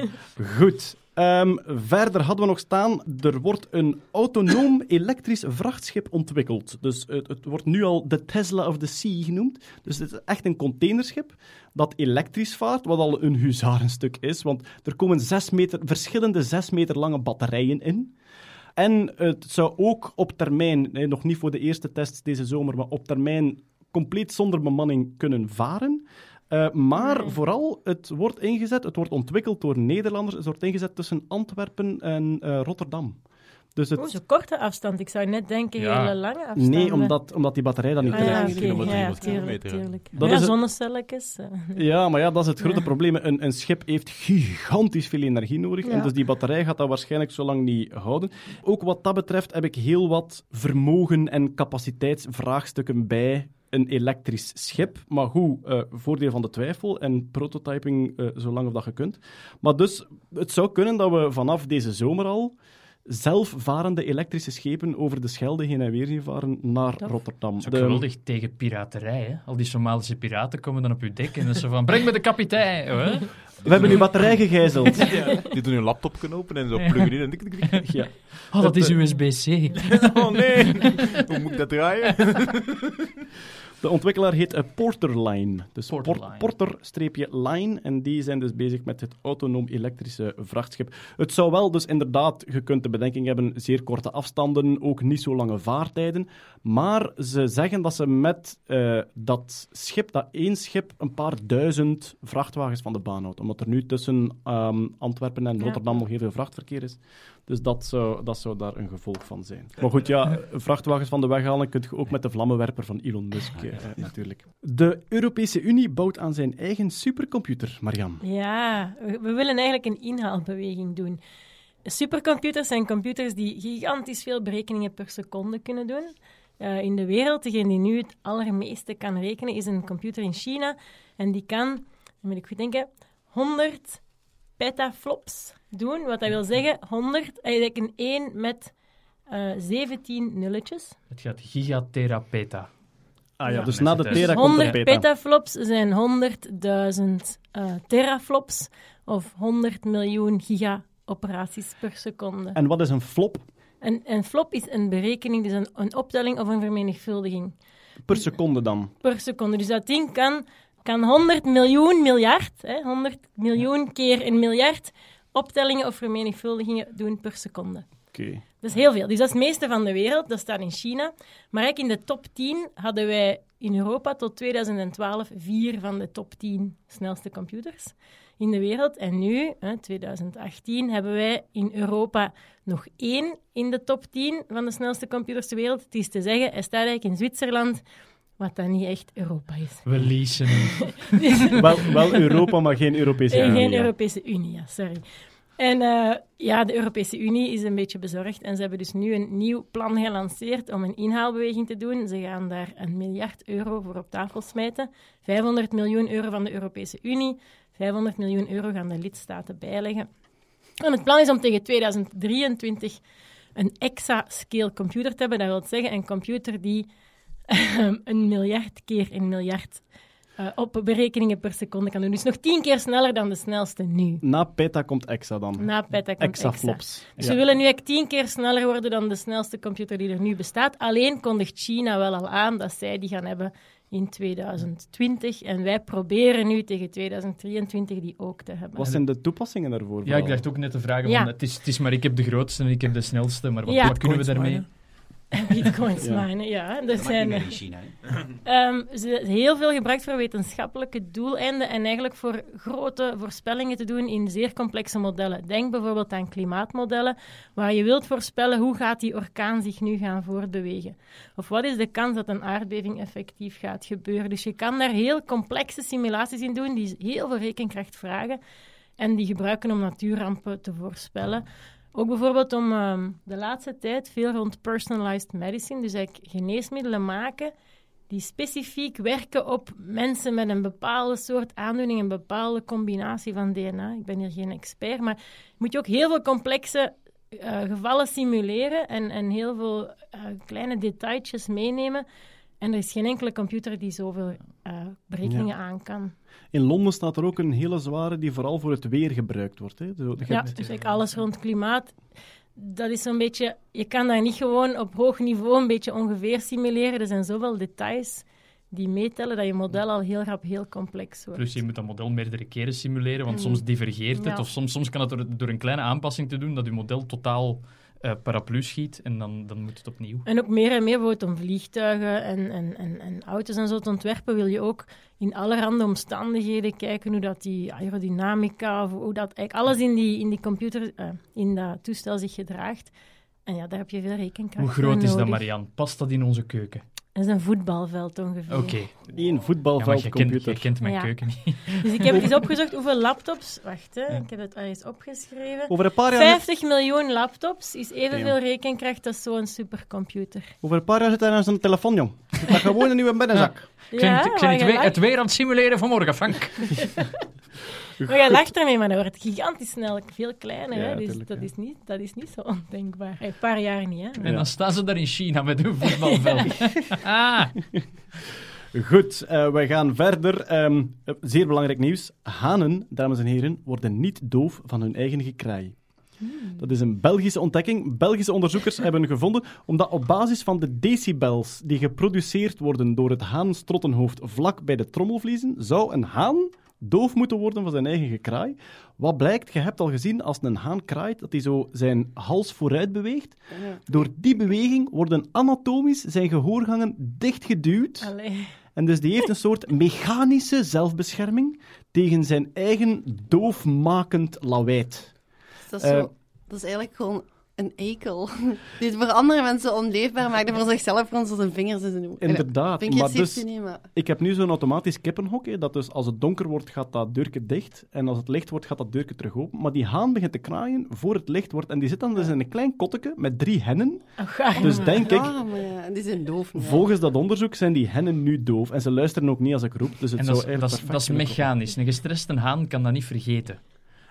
Goed. Ehm, verder hadden we nog staan, er wordt een autonoom elektrisch vrachtschip ontwikkeld. Dus het, het wordt nu al de Tesla of the Sea genoemd. Dus het is echt een containerschip dat elektrisch vaart, wat al een huzarenstuk is. Want er komen meter, verschillende zes meter lange batterijen in. En het zou ook op termijn, nog niet voor de eerste tests deze zomer, maar op termijn compleet zonder bemanning kunnen varen. Uh, maar Nee. vooral, het wordt ingezet, het wordt ontwikkeld door Nederlanders, het wordt ingezet tussen Antwerpen en eh, Rotterdam. Dus het, Oh, zo'n korte afstand. Ik zou net denken, Ja. hele lange afstand. nee, omdat, omdat die batterij dan niet Ah, ja, trekt. oké. Misschien nog maar Ja, 300 tuurlijk, kilometer, tuurlijk. Dat is ja, het- zonnecelletjes. eh. Ja, maar ja, dat is het grote probleem. Een, een schip heeft gigantisch veel energie nodig. En Ja. dus die batterij gaat dat waarschijnlijk zo lang niet houden. Ook wat dat betreft heb ik heel wat vermogen- en capaciteitsvraagstukken bij een elektrisch schip. Maar goed, eh, voordeel van de twijfel en prototyping eh, zolang of dat je kunt. Maar dus, het zou kunnen dat we vanaf deze zomer al zelfvarende elektrische schepen over de Schelde heen en weer zien varen naar Tof. Rotterdam. Dat is ook De- geweldig tegen piraterij. Hè? Al die Somalische piraten komen dan op uw dek en dan zo van, breng me de kapitein. Hè? We hebben uw batterij gegijzeld. Die doen hun laptop kunnen openen en zo pluggen in en dik, dik, dik. ja. Oh, dat is USB-C. Oh nee, hoe moet ik dat draaien? De ontwikkelaar heet eh, Porterline. Dus Por- Porterline. Porter-line. En die zijn dus bezig met het autonoom elektrische vrachtschip. Het zou wel dus inderdaad, je kunt de bedenking hebben, zeer korte afstanden, ook niet zo lange vaartijden. Maar ze zeggen dat ze met eh, dat schip, dat één schip, een paar duizend vrachtwagens van de baan houdt. Omdat er nu tussen ehm, Antwerpen en Ja. Rotterdam nog heel veel vrachtverkeer is. Dus dat zou, dat zou daar een gevolg van zijn. Maar goed, ja, vrachtwagens van de weg halen kun je ook met de vlammenwerper van Elon Musk, eh, natuurlijk. De Europese Unie bouwt aan zijn eigen supercomputer, Marian. Ja, we, we willen eigenlijk een inhaalbeweging doen. Supercomputers zijn computers die gigantisch veel berekeningen per seconde kunnen doen. Eh, in de wereld, degene die nu het allermeeste kan rekenen, is een computer in China. En die kan, dan moet ik goed denken, 100 petaflops doen. Wat dat wil zeggen, 100, eigenlijk een 1 met eh 17 nulletjes. Het gaat gigaterapeta. Ah ja, Ja. dus na de Tera de 100 Peta. petaflops zijn 100.000 eh, teraflops of 100 miljoen giga-operaties per seconde. En wat is een flop Een, een flop is een berekening, dus een, een optelling of een vermenigvuldiging per seconde dan? per seconde. Dus dat ding kan, kan 100 miljoen miljard, hè, 100 miljoen keer een miljard optellingen of vermenigvuldigingen doen per seconde. Oké. Dat is heel veel. Dus dat is het meeste van de wereld. Dat staat in China. Maar eigenlijk in de top 10 hadden wij in Europa tot 2012 vier van de top 10 snelste computers in de wereld. En nu, hè, 2018, hebben wij in Europa nog één in de top 10 van de snelste computers ter wereld. Het is te zeggen, hij staat eigenlijk in Zwitserland, wat dan niet echt Europa is. We leasen hem. wel, wel Europa, maar geen Europese Unie. Geen ja. Europese Unie, ja, sorry. En eh, ja, de Europese Unie is een beetje bezorgd en ze hebben dus nu een nieuw plan gelanceerd om een inhaalbeweging te doen. Ze gaan daar een miljard euro voor op tafel smijten. 500 miljoen euro van de Europese Unie, 500 miljoen euro gaan de lidstaten bijleggen. En het plan is om tegen 2023 een EXA-scale computer te hebben. Dat wil zeggen een computer die een miljard keer een miljard eh, op berekeningen per seconde kan doen. Dus nog tien keer sneller dan de snelste nu. Na Peta komt Exa dan. Na Peta komt Exa. Exaflops. Dus Ja. we willen nu eigenlijk tien keer sneller worden dan de snelste computer die er nu bestaat. Alleen kondigt China wel al aan dat zij die gaan hebben in 2020. En wij proberen nu tegen 2023 die ook te hebben. Wat zijn de toepassingen daarvoor? Ja, ik dacht ook net te vragen, Ja. van, het, is, het is maar ik heb de grootste en ik heb de snelste, maar wat, Ja. wat kunnen we daarmee? Bitcoins Ja. minen, ja. Dat mag zijn, meer eh, in China. hè. Ehm, ze is heel veel gebruikt voor wetenschappelijke doeleinden en eigenlijk voor grote voorspellingen te doen in zeer complexe modellen. Denk bijvoorbeeld aan klimaatmodellen, waar je wilt voorspellen hoe gaat die orkaan zich nu gaan voortbewegen. Of wat is de kans dat een aardbeving effectief gaat gebeuren. Dus je kan daar heel complexe simulaties in doen, die heel veel rekenkracht vragen en die gebruiken om natuurrampen te voorspellen. Ook bijvoorbeeld om ehm, de laatste tijd veel rond personalized medicine, dus eigenlijk geneesmiddelen maken die specifiek werken op mensen met een bepaalde soort aandoening, een bepaalde combinatie van DNA. Ik ben hier geen expert, maar moet je ook heel veel complexe eh, gevallen simuleren en, en heel veel eh, kleine detailtjes meenemen. En er is geen enkele computer die zoveel eh, berekeningen aan kan. In Londen staat er ook een hele zware die vooral voor het weer gebruikt wordt. Hè. Zo, Ja, hebt- dus eigenlijk alles rond klimaat. Dat is zo'n beetje... Je kan daar niet gewoon op hoog niveau een beetje ongeveer simuleren. Er zijn zoveel details die meetellen dat je model al heel rap heel complex wordt. Plus je moet dat model meerdere keren simuleren, want Mm. soms divergeert het. Ja. Of soms, soms kan het door, door een kleine aanpassing te doen, dat je model totaal eh paraplu schiet. En dan, dan moet het opnieuw. En ook meer en meer bijvoorbeeld om vliegtuigen en, en, en, en auto's en zo te ontwerpen, wil je ook in allerhande omstandigheden kijken hoe dat die aerodynamica, of hoe dat eigenlijk alles in die, in die computer, eh, in dat toestel zich gedraagt. En ja, daar heb je veel rekenkracht Hoe groot is dat. Marian? Past dat in onze keuken? Dat is een voetbalveld ongeveer. Oké. Eén Ja, maar voetbalveld je kent, computer. je kent mijn Ja. keuken niet. Dus ik heb eens opgezocht hoeveel laptops... Wacht, hè, ik heb het ergens opgeschreven. Over een paar jaar, 50 miljoen laptops is evenveel Ja. rekenkracht als zo'n supercomputer. over een paar jaar zit hij aan zijn telefoon, jong. Dat gewoon in uw binnenzak. Ja, ik ben het, weer, lacht- het weer aan het simuleren van morgen, Frank. Maar je lacht ermee, maar dat wordt gigantisch snel veel kleiner. Ja, hè? Dus tuurlijk, dat, ja. is niet, dat is niet zo ondenkbaar. Een paar jaar niet, hè. En dan staan ze daar in China met hun voetbalveld. ah, Goed, eh, we gaan verder. Ehm, eh, zeer belangrijk nieuws. Hanen, dames en heren, worden niet doof van hun eigen gekraai. Dat is een Belgische ontdekking. Belgische onderzoekers hebben gevonden omdat op basis van de decibels die geproduceerd worden door het haanstrottenhoofd vlak bij de trommelvliezen, zou een haan doof moeten worden van zijn eigen gekraai. Wat blijkt, je hebt al gezien, als een haan kraait, dat hij zo zijn hals vooruit beweegt. Door die beweging worden anatomisch zijn gehoorgangen dichtgeduwd. Allee. En dus die heeft een soort mechanische zelfbescherming tegen zijn eigen doofmakend lawaait. Dat is, zo, Eh, dat is eigenlijk gewoon een ekel. Die het voor andere mensen onleefbaar maakt en voor zichzelf gewoon zo zijn vingers in zijn ogen. Inderdaad, maar dus- hij niet, maar... Ik heb nu zo'n automatisch kippenhok, hè, dat dus als het donker wordt, gaat dat deurke dicht. En als het licht wordt, gaat dat deurke terug open. Maar die haan begint te kraaien voor het licht wordt. En die zit dan dus in een klein kotteke met drie hennen. Ach, arme. Dus denk ik, Ja, maar ja, die zijn doof. volgens dat onderzoek zijn die hennen nu doof. En ze luisteren ook niet als ik roep. Dus het en zou dat is, dat, is, dat mechanisch. Een gestreste haan kan dat niet vergeten.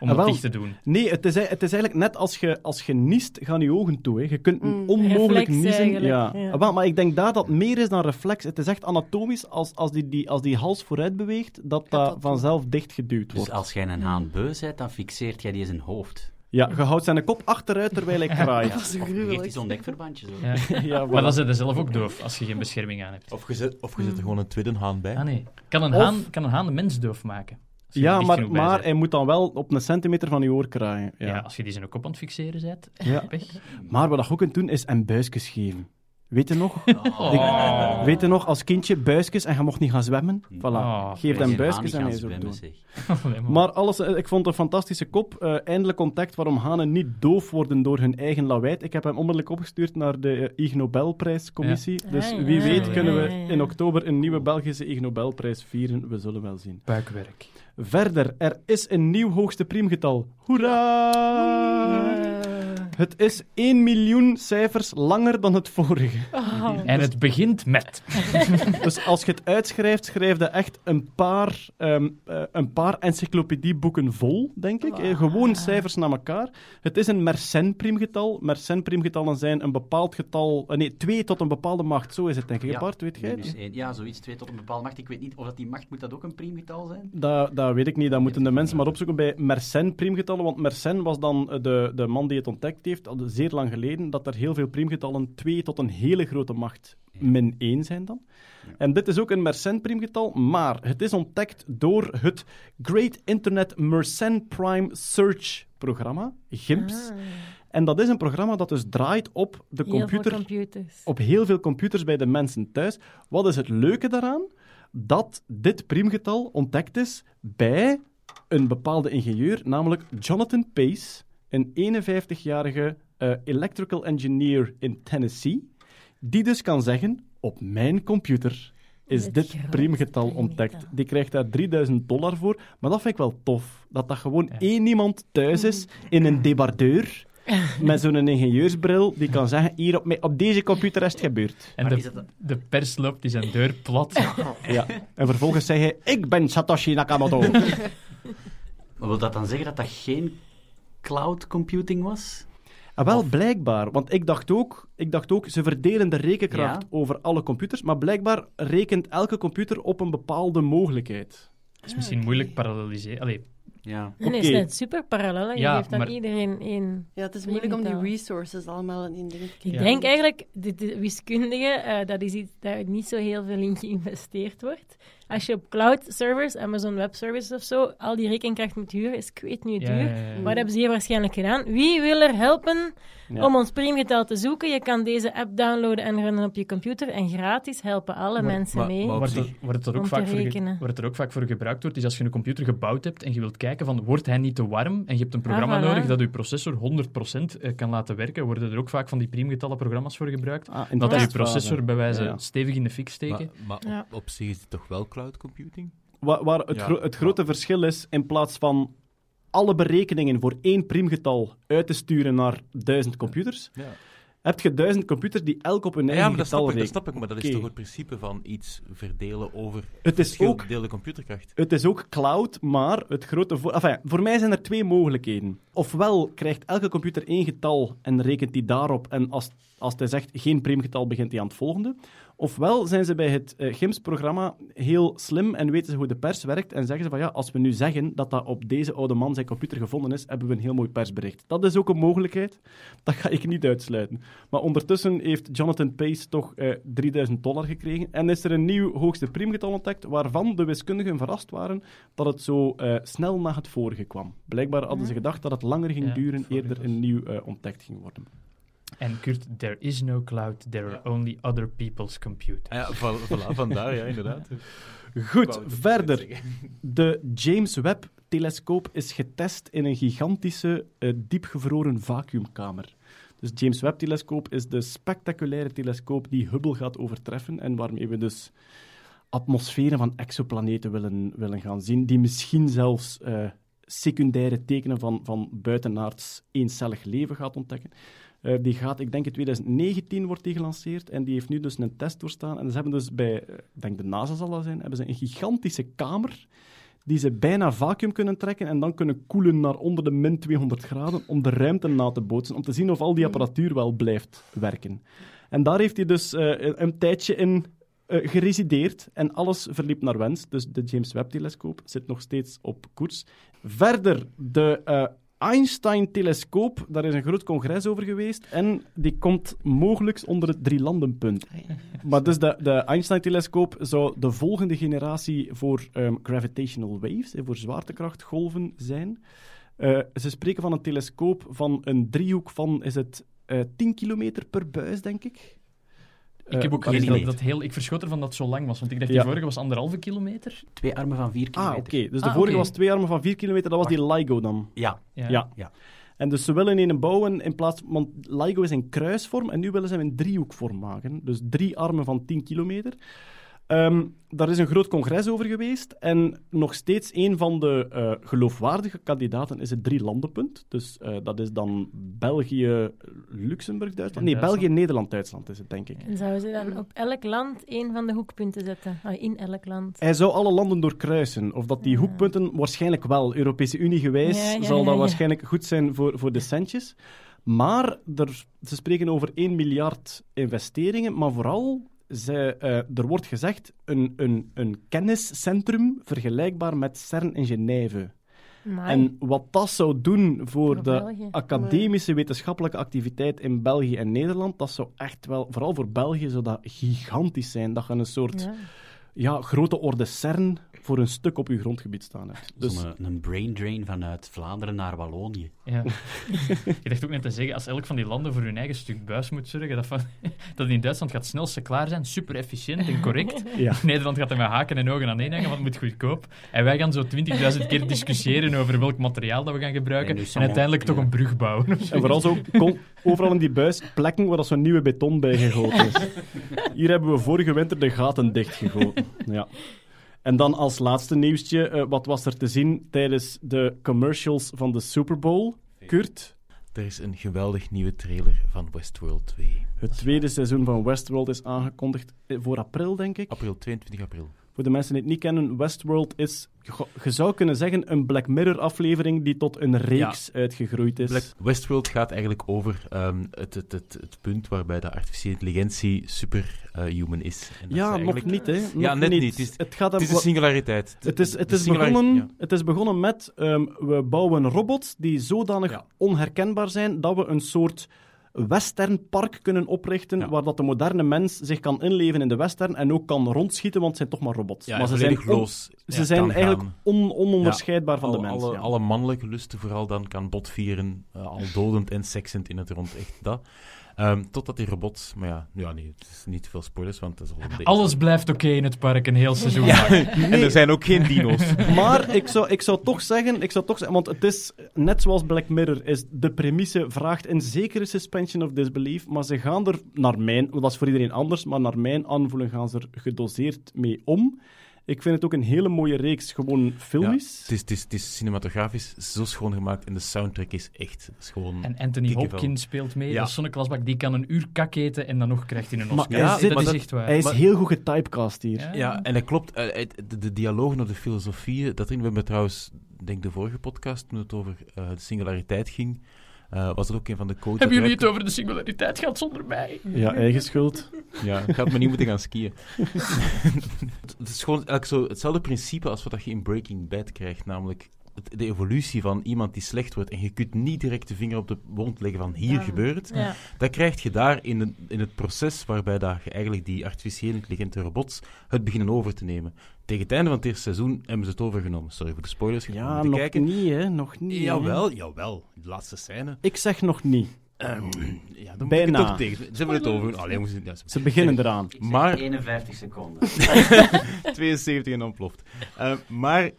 Om Ah, dat dicht te doen. Nee, het is, het is eigenlijk net als je, als je niest, gaan je ogen toe. Hè. Je kunt Mm. onmogelijk niezen. Ja. ja. Ah, wel, maar ik denk daar dat meer is dan reflex. Het is echt anatomisch. Als, als, die, die, als die hals vooruit beweegt, dat dat, dat vanzelf dichtgeduwd Dus wordt. als jij een haan beu bent, dan fixeert jij die zijn hoofd. Ja, je houdt zijn kop achteruit terwijl hij kraait. Dat is Of je geeft die zo'n dekverbandje. Zo. Ja. Ja, Maar dan zit je zelf ook doof als je geen bescherming aan hebt. Of je zet, of je zet er gewoon een tweede haan bij. Ah nee. Kan een, Of- haan, kan een haan de mens doof maken? Ja, maar, maar hij moet dan wel op een centimeter van je oor kraaien. Ja. Ja. als je die zijn kop aan het fixeren bent, Ja. pech. Maar wat je ook kunt doen, is een buisjes geven. Weet je nog? Oh. Weet je nog, als kindje buisjes en je mocht niet gaan zwemmen? Voilà. Oh, Geef Wij hem buisjes en hij is ook doen. man. Maar alles, eh, ik vond het een fantastische kop. Eh, eindelijk ontdekt waarom hanen niet doof worden door hun eigen lawaait. Ik heb hem onmiddellijk opgestuurd naar de eh, Ig Nobelprijscommissie. Ja. Dus wie weet kunnen we in oktober een nieuwe Belgische Ig Nobelprijs vieren. We zullen wel zien. Buikwerk. Verder, er is een nieuw hoogste priemgetal. Hoera! Het is 1 miljoen cijfers langer dan het vorige. Oh. En het begint met... Dus als je het uitschrijft, schrijf je echt een paar, ehm, eh, een paar encyclopedieboeken vol, denk ik. Eh, gewoon cijfers naar elkaar. Het is een Mersenne-priemgetal. Mersenne-priemgetallen zijn een bepaald getal... eh, nee, twee tot een bepaalde macht. Zo is het, denk ik. Ja, Bart, weet jij het? Ja, zoiets, twee tot een bepaalde macht. Ik weet niet of dat die macht, moet dat ook een priemgetal zijn? Dat, dat weet ik niet. Dat moeten de mensen maar opzoeken bij Mersenne-priemgetallen. Want Mersenne was dan de, de man die het ontdekt heeft, al zeer lang geleden, dat er heel veel priemgetallen 2 tot een hele grote macht min 1 zijn dan. En dit is ook een Mersenne-priemgetal, maar het is ontdekt door het Great Internet Mersenne Prime Search programma, GIMPS. Ah, En dat is een programma dat dus draait op de heel veel computer computers. op heel veel computers bij de mensen thuis. Wat is het leuke daaraan? Dat dit priemgetal ontdekt is bij een bepaalde ingenieur, namelijk Jonathan Pace, een 51-jarige eh, electrical engineer in Tennessee, die dus kan zeggen, op mijn computer is Dit priemgetal ontdekt. Die krijgt daar 3000 dollar voor, maar dat vind ik wel tof. Dat dat gewoon Ja. één iemand thuis is in een debardeur met zo'n ingenieursbril die kan zeggen, hier op, op deze computer is het gebeurd. En de, pers loopt die zijn deur plat. Ja. En vervolgens zei hij, ik ben Satoshi Nakamoto. Maar wil dat dan zeggen dat dat geen cloud computing was? Ah, wel, blijkbaar. Want ik dacht, ook, ik dacht ook, ze verdelen de rekenkracht Ja. over alle computers, maar blijkbaar rekent elke computer op een bepaalde mogelijkheid. Dat is misschien moeilijk paralleliseren. Allee, Ja. En is Oké. net super parallel. Je Ja, geeft aan maar- iedereen één. Ja, het is moeilijk om die resources allemaal in ding te Ik krijgen. denk eigenlijk, de, de wiskundige, eh, dat is iets daar niet zo heel veel in geïnvesteerd wordt. Als je op cloud servers, Amazon Web Services of zo, al die rekenkracht moet huren, is ik weet niet duur. Wat hebben ze hier waarschijnlijk gedaan? Wie wil er helpen Ja. om ons priemgetal te zoeken? Je kan deze app downloaden en runnen op je computer en gratis helpen alle Maar- mensen maar- mee. maar- Waar het, er- waar, het er ook Om vaak te voor waar het er ook vaak voor gebruikt wordt, is als je een computer gebouwd hebt en je wilt kijken van, wordt hij niet te warm? En je hebt een programma Ah, voilà. nodig dat je processor 100% eh, kan laten werken. Worden er ook vaak van die priemgetallen programma's voor gebruikt? Ah, Dat je processor bij wijze Ja, stevig in de fik steken. Maar, maar Ja. op, op zich is het toch wel cloud computing? Waar, waar het, Ja. gro- het grote verschil is, in plaats van alle berekeningen voor één priemgetal uit te sturen naar duizend computers, Ja. heb je duizend computers die elk op hun Ja, eigen maar dat getal snap, ik, dat rekenen. snap ik, maar dat is toch het principe van iets verdelen over Het is ook delen computerkracht. Het is ook cloud, maar het grote voor... enfin, voor mij zijn er twee mogelijkheden. Ofwel krijgt elke computer één getal en rekent die daarop en als, als hij zegt geen priemgetal, begint hij aan het volgende. Ofwel zijn ze bij het eh, GIMS-programma heel slim en weten ze hoe de pers werkt en zeggen ze van ja, als we nu zeggen dat dat op deze oude man zijn computer gevonden is, hebben we een heel mooi persbericht. Dat is ook een mogelijkheid. Dat ga ik niet uitsluiten. Maar ondertussen heeft Jonathan Pace toch eh 3000 dollar gekregen en is er een nieuw hoogste priemgetal ontdekt waarvan de wiskundigen verrast waren dat het zo eh, snel na het vorige kwam. Blijkbaar hadden ze gedacht dat het langer ging Ja, duren eerder een nieuw eh, ontdekt ging worden. En Kurt, there is no cloud, there are only other people's computers. Ah ja, voilà, vandaar, ja, inderdaad. Goed, verder. De James Webb-telescoop is getest in een gigantische, eh, diepgevroren vacuümkamer. Dus James Webb-telescoop is de spectaculaire telescoop die Hubble gaat overtreffen en waarmee we dus atmosferen van exoplaneten willen, willen gaan zien, die misschien zelfs eh, secundaire tekenen van, van buitenaards eencellig leven gaat ontdekken. Eh, die gaat, ik denk in 2019 wordt die gelanceerd en die heeft nu dus een test doorstaan. En ze hebben dus bij, eh, ik denk de NASA zal dat zijn, hebben ze een gigantische kamer die ze bijna vacuüm kunnen trekken en dan kunnen koelen naar onder de min 200 graden om de ruimte na te bootsen, om te zien of al die apparatuur wel blijft werken. En daar heeft hij dus eh, een, tijdje in eh, geresideerd en alles verliep naar wens. Dus de James Webb-telescoop zit nog steeds op koers. Verder, de Einstein-telescoop, daar is een groot congres over geweest en die komt mogelijk onder het drielandenpunt. Maar dus de, de Einstein-telescoop zou de volgende generatie voor ehm, gravitational waves, voor zwaartekrachtgolven zijn. Eh, ze spreken van een telescoop van een driehoek van, is het eh 10 kilometer per buis, denk ik? Ik heb ook Eh, gelezen wat dat, dat heel... Ik verschot ervan dat het zo lang was, want ik dacht Ja. die vorige was anderhalve kilometer. Twee armen van vier Ah, kilometer. oké. Dus de Ah, vorige was twee armen van 4 kilometer, dat was die LIGO dan. Ja. Ja. Ja. Ja. En dus ze willen in een bouwen in plaats... Want LIGO is in kruisvorm en nu willen ze hem in driehoekvorm maken. Dus drie armen van 10 kilometer. Ehm, daar is een groot congres over geweest. En nog steeds een van de eh, geloofwaardige kandidaten is het drie-landenpunt. Dus eh, dat is dan België, Luxemburg, Duitsland. Nee. België, Nederland, Duitsland is het, denk ik. En zouden ze dan op elk land één van de hoekpunten zetten? Ah, in elk land. Hij zou alle landen doorkruisen. Of dat die Ja. hoekpunten waarschijnlijk wel, Europese Unie gewijs, Ja, ja, zal ja, dat waarschijnlijk goed zijn voor, voor de centjes. Maar er, ze spreken over 1 miljard investeringen, maar vooral, ze, eh, er wordt gezegd, een, een, een kenniscentrum vergelijkbaar met CERN in Genève. Amai. En wat dat zou doen voor, Voor de België. academische wetenschappelijke activiteit in België en Nederland, dat zou echt wel, vooral voor België, zou dat gigantisch zijn. Dat je een soort Ja. ja, grote orde CERN voor een stuk op uw grondgebied staan hebt. Dus Zo'n een brain drain vanuit Vlaanderen naar Wallonië. Ja. je dacht ook net te zeggen, als elk van die landen voor hun eigen stuk buis moet zorgen, dat, van, dat in Duitsland gaat het snelste klaar zijn, super efficiënt en correct. Ja. Nederland gaat er met haken en ogen aan één hangen, want het moet goedkoop. En wij gaan zo 20.000 keer discussiëren over welk materiaal dat we gaan gebruiken En uiteindelijk toch een brug bouwen. En vooral zo kon, overal in die buis plekken waar dat zo'n nieuwe beton bij gegoten is. Hier hebben we vorige winter de gaten dichtgegoten. Ja. En dan als laatste nieuwsje, eh, wat was er te zien tijdens de commercials van de Super Bowl? Kurt, Er is een geweldig nieuwe trailer van Westworld 2. het tweede seizoen van Westworld is aangekondigd eh, voor april, denk ik. April, 22 april. Voor de mensen die het niet kennen, Westworld is, je- zou kunnen zeggen, een Black Mirror-aflevering die tot een reeks uitgegroeid is. Black- Westworld gaat eigenlijk over ehm, het, het, het, het punt waarbij de artificiële intelligentie superhuman is. En dat Ja, is nog niet, hè. ja, net niet. niet. Het is, Het gaat het is een singulariteit. Het is, het, is begonnen, ja. het is begonnen met, ehm, we bouwen robots die zodanig onherkenbaar zijn dat we een soort westernpark kunnen oprichten, waar dat de moderne mens zich kan inleven in de western en ook kan rondschieten, want het zijn toch maar robots. Ja, maar ze zijn, on- ze ja, zijn eigenlijk on- ononderscheidbaar van Al- de mens. Alle, ja. alle mannelijke lusten vooral dan kan botvieren, eh, al dodend en seksend in het rond. Echt dat. Ehm, totdat die robots... Maar ja, ja, nee, het is niet veel spoilers, want het is al. Alles blijft oké in het park, een heel seizoen Ja, lang. en er zijn ook geen dino's. Maar ik zou, ik zou toch zeggen, ik zou toch zeggen, want het is net zoals Black Mirror, is de premisse vraagt een zekere suspension of disbelief, maar ze gaan er naar mijn, dat is voor iedereen anders, maar naar mijn aanvoelen gaan ze er gedoseerd mee om. Ik vind het ook een hele mooie reeks, gewoon Ja, filmisch. het, is, het, is, het is cinematografisch zo schoon gemaakt en de soundtrack is echt is gewoon... En Anthony. Hopkins speelt mee. Ja. Dat is zo'n klasbak, die kan een uur kak eten en dan nog krijgt hij een Oscar. hij Ja, zit- dat is echt waar. Hij is Maar- heel goed getypecast hier. Ja. Ja, en dat klopt. eh, de, de dialogen of de filosofieën, dat erin, we hebben trouwens, denk de vorige podcast, toen het over eh, de singulariteit ging, eh, was er ook een van de quotes... Hebben jullie het er- over de singulariteit gehad zonder mij? Ja, eigen schuld. Ja, ik had me niet moeten gaan skiën. het is gewoon eigenlijk zo hetzelfde principe als wat je in Breaking Bad krijgt, namelijk de evolutie van iemand die slecht wordt en je kunt niet direct de vinger op de wond leggen van hier Ja. gebeurt. Ja. Dat krijg je daar in, het- in het proces waarbij dat je eigenlijk die artificiële intelligente robots het beginnen over te nemen. Tegen het einde van het eerste seizoen hebben ze het overgenomen. Sorry voor de spoilers. Ja, nog kijken. niet, hè. Nog niet. Jawel, jawel. De laatste scène. Ik zeg nog niet. Ehm, ja, dan moet ik Bijna. het toch tegen. Ze hebben het over. Allee, jongens, ja, Ze beginnen eraan. Maar 51 seconden. 72 en ontploft. Eh, maar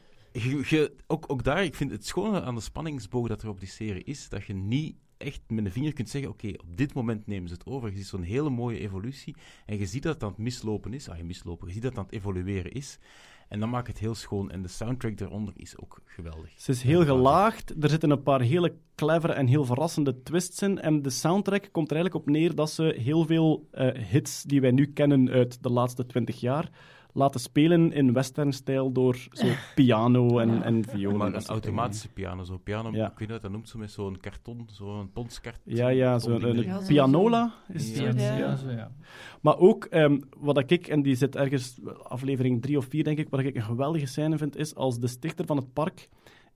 je, je- ook, ook daar, ik vind het schone aan de spanningsboog dat er op die serie is, dat je niet echt met een vinger kunt zeggen, oké, op dit moment nemen ze het over. Je ziet zo'n hele mooie evolutie en je ziet dat het aan het mislopen is. Ah, je mislopen. Je ziet dat het aan het evolueren is. En dan maakt het heel schoon. En de soundtrack daaronder is ook geweldig. Ze is heel gelaagd. Er zitten een paar hele clevere en heel verrassende twists in. En de soundtrack komt er eigenlijk op neer dat ze heel veel eh, hits die wij nu kennen uit de laatste twintig jaar laten spelen in westernstijl door zo piano en, en violen. Maar dat een automatische piano, zo piano, Ja. ik weet niet wat dat noemt, zo met zo'n karton, zo'n ponskarton. Ja, ja, zo'n Ja, zo- pianola is Ja, het. ja. Ja, zo, ja. Maar ook, ehm, wat ik, en die zit ergens, aflevering drie of vier denk ik, wat ik een geweldige scène vind, is als de stichter van het park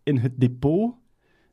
in het depot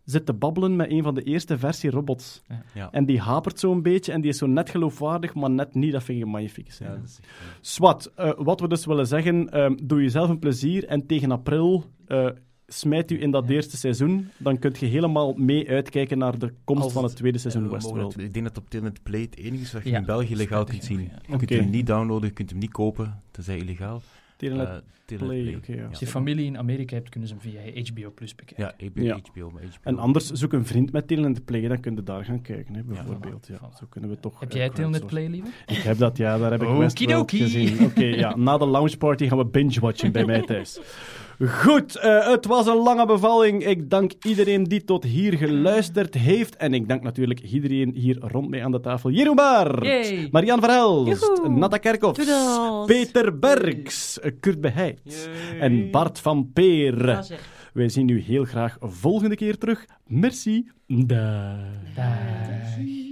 zit te babbelen met een van de eerste versie robots. Ja. En die hapert zo'n beetje en die is zo net geloofwaardig, maar net niet. Dat vind ik een magnifieke scène. Ja, echt, eh, Swat, eh, wat we dus willen zeggen, ehm, doe jezelf een plezier en tegen april eh, smijt u in dat eerste seizoen. Dan kunt je helemaal mee uitkijken naar de komst Als van het tweede eh, seizoen mogen Westworld. het- ik denk dat op Telenet Play het enige is wat je Ja, in België legaal kunt zien. Je kunt hem niet downloaden, je kunt hem niet kopen, tenzij illegaal. Telenet Eh, Play, ja. Als je familie in Amerika hebt, kunnen ze hem via HBO Plus bekijken. Ja, HBO, Ja. HBO, maar HBO. En anders zoek een vriend met Telenet Play, dan kun je daar gaan kijken, hè, bijvoorbeeld. Ja, voilà. Zo kunnen we toch... Heb eh, jij Telenet. Play, lieve? Ik heb dat, ja. Daar heb ik Okidoki. gezien. Oké, ja. Na de launchparty gaan we binge-watchen bij mij thuis. Goed, eh, het was een lange bevalling. Ik dank iedereen die tot hier geluisterd heeft. En ik dank natuurlijk iedereen hier rond mij aan de tafel. Jeroen Baert, Yay. Marian Verhelst. Natta Kerkhoffs, Doedels. Peter Berks, Kurt Beheid en Bart van Peer. Wij zien u heel graag volgende keer terug. Merci. Dag. Dag.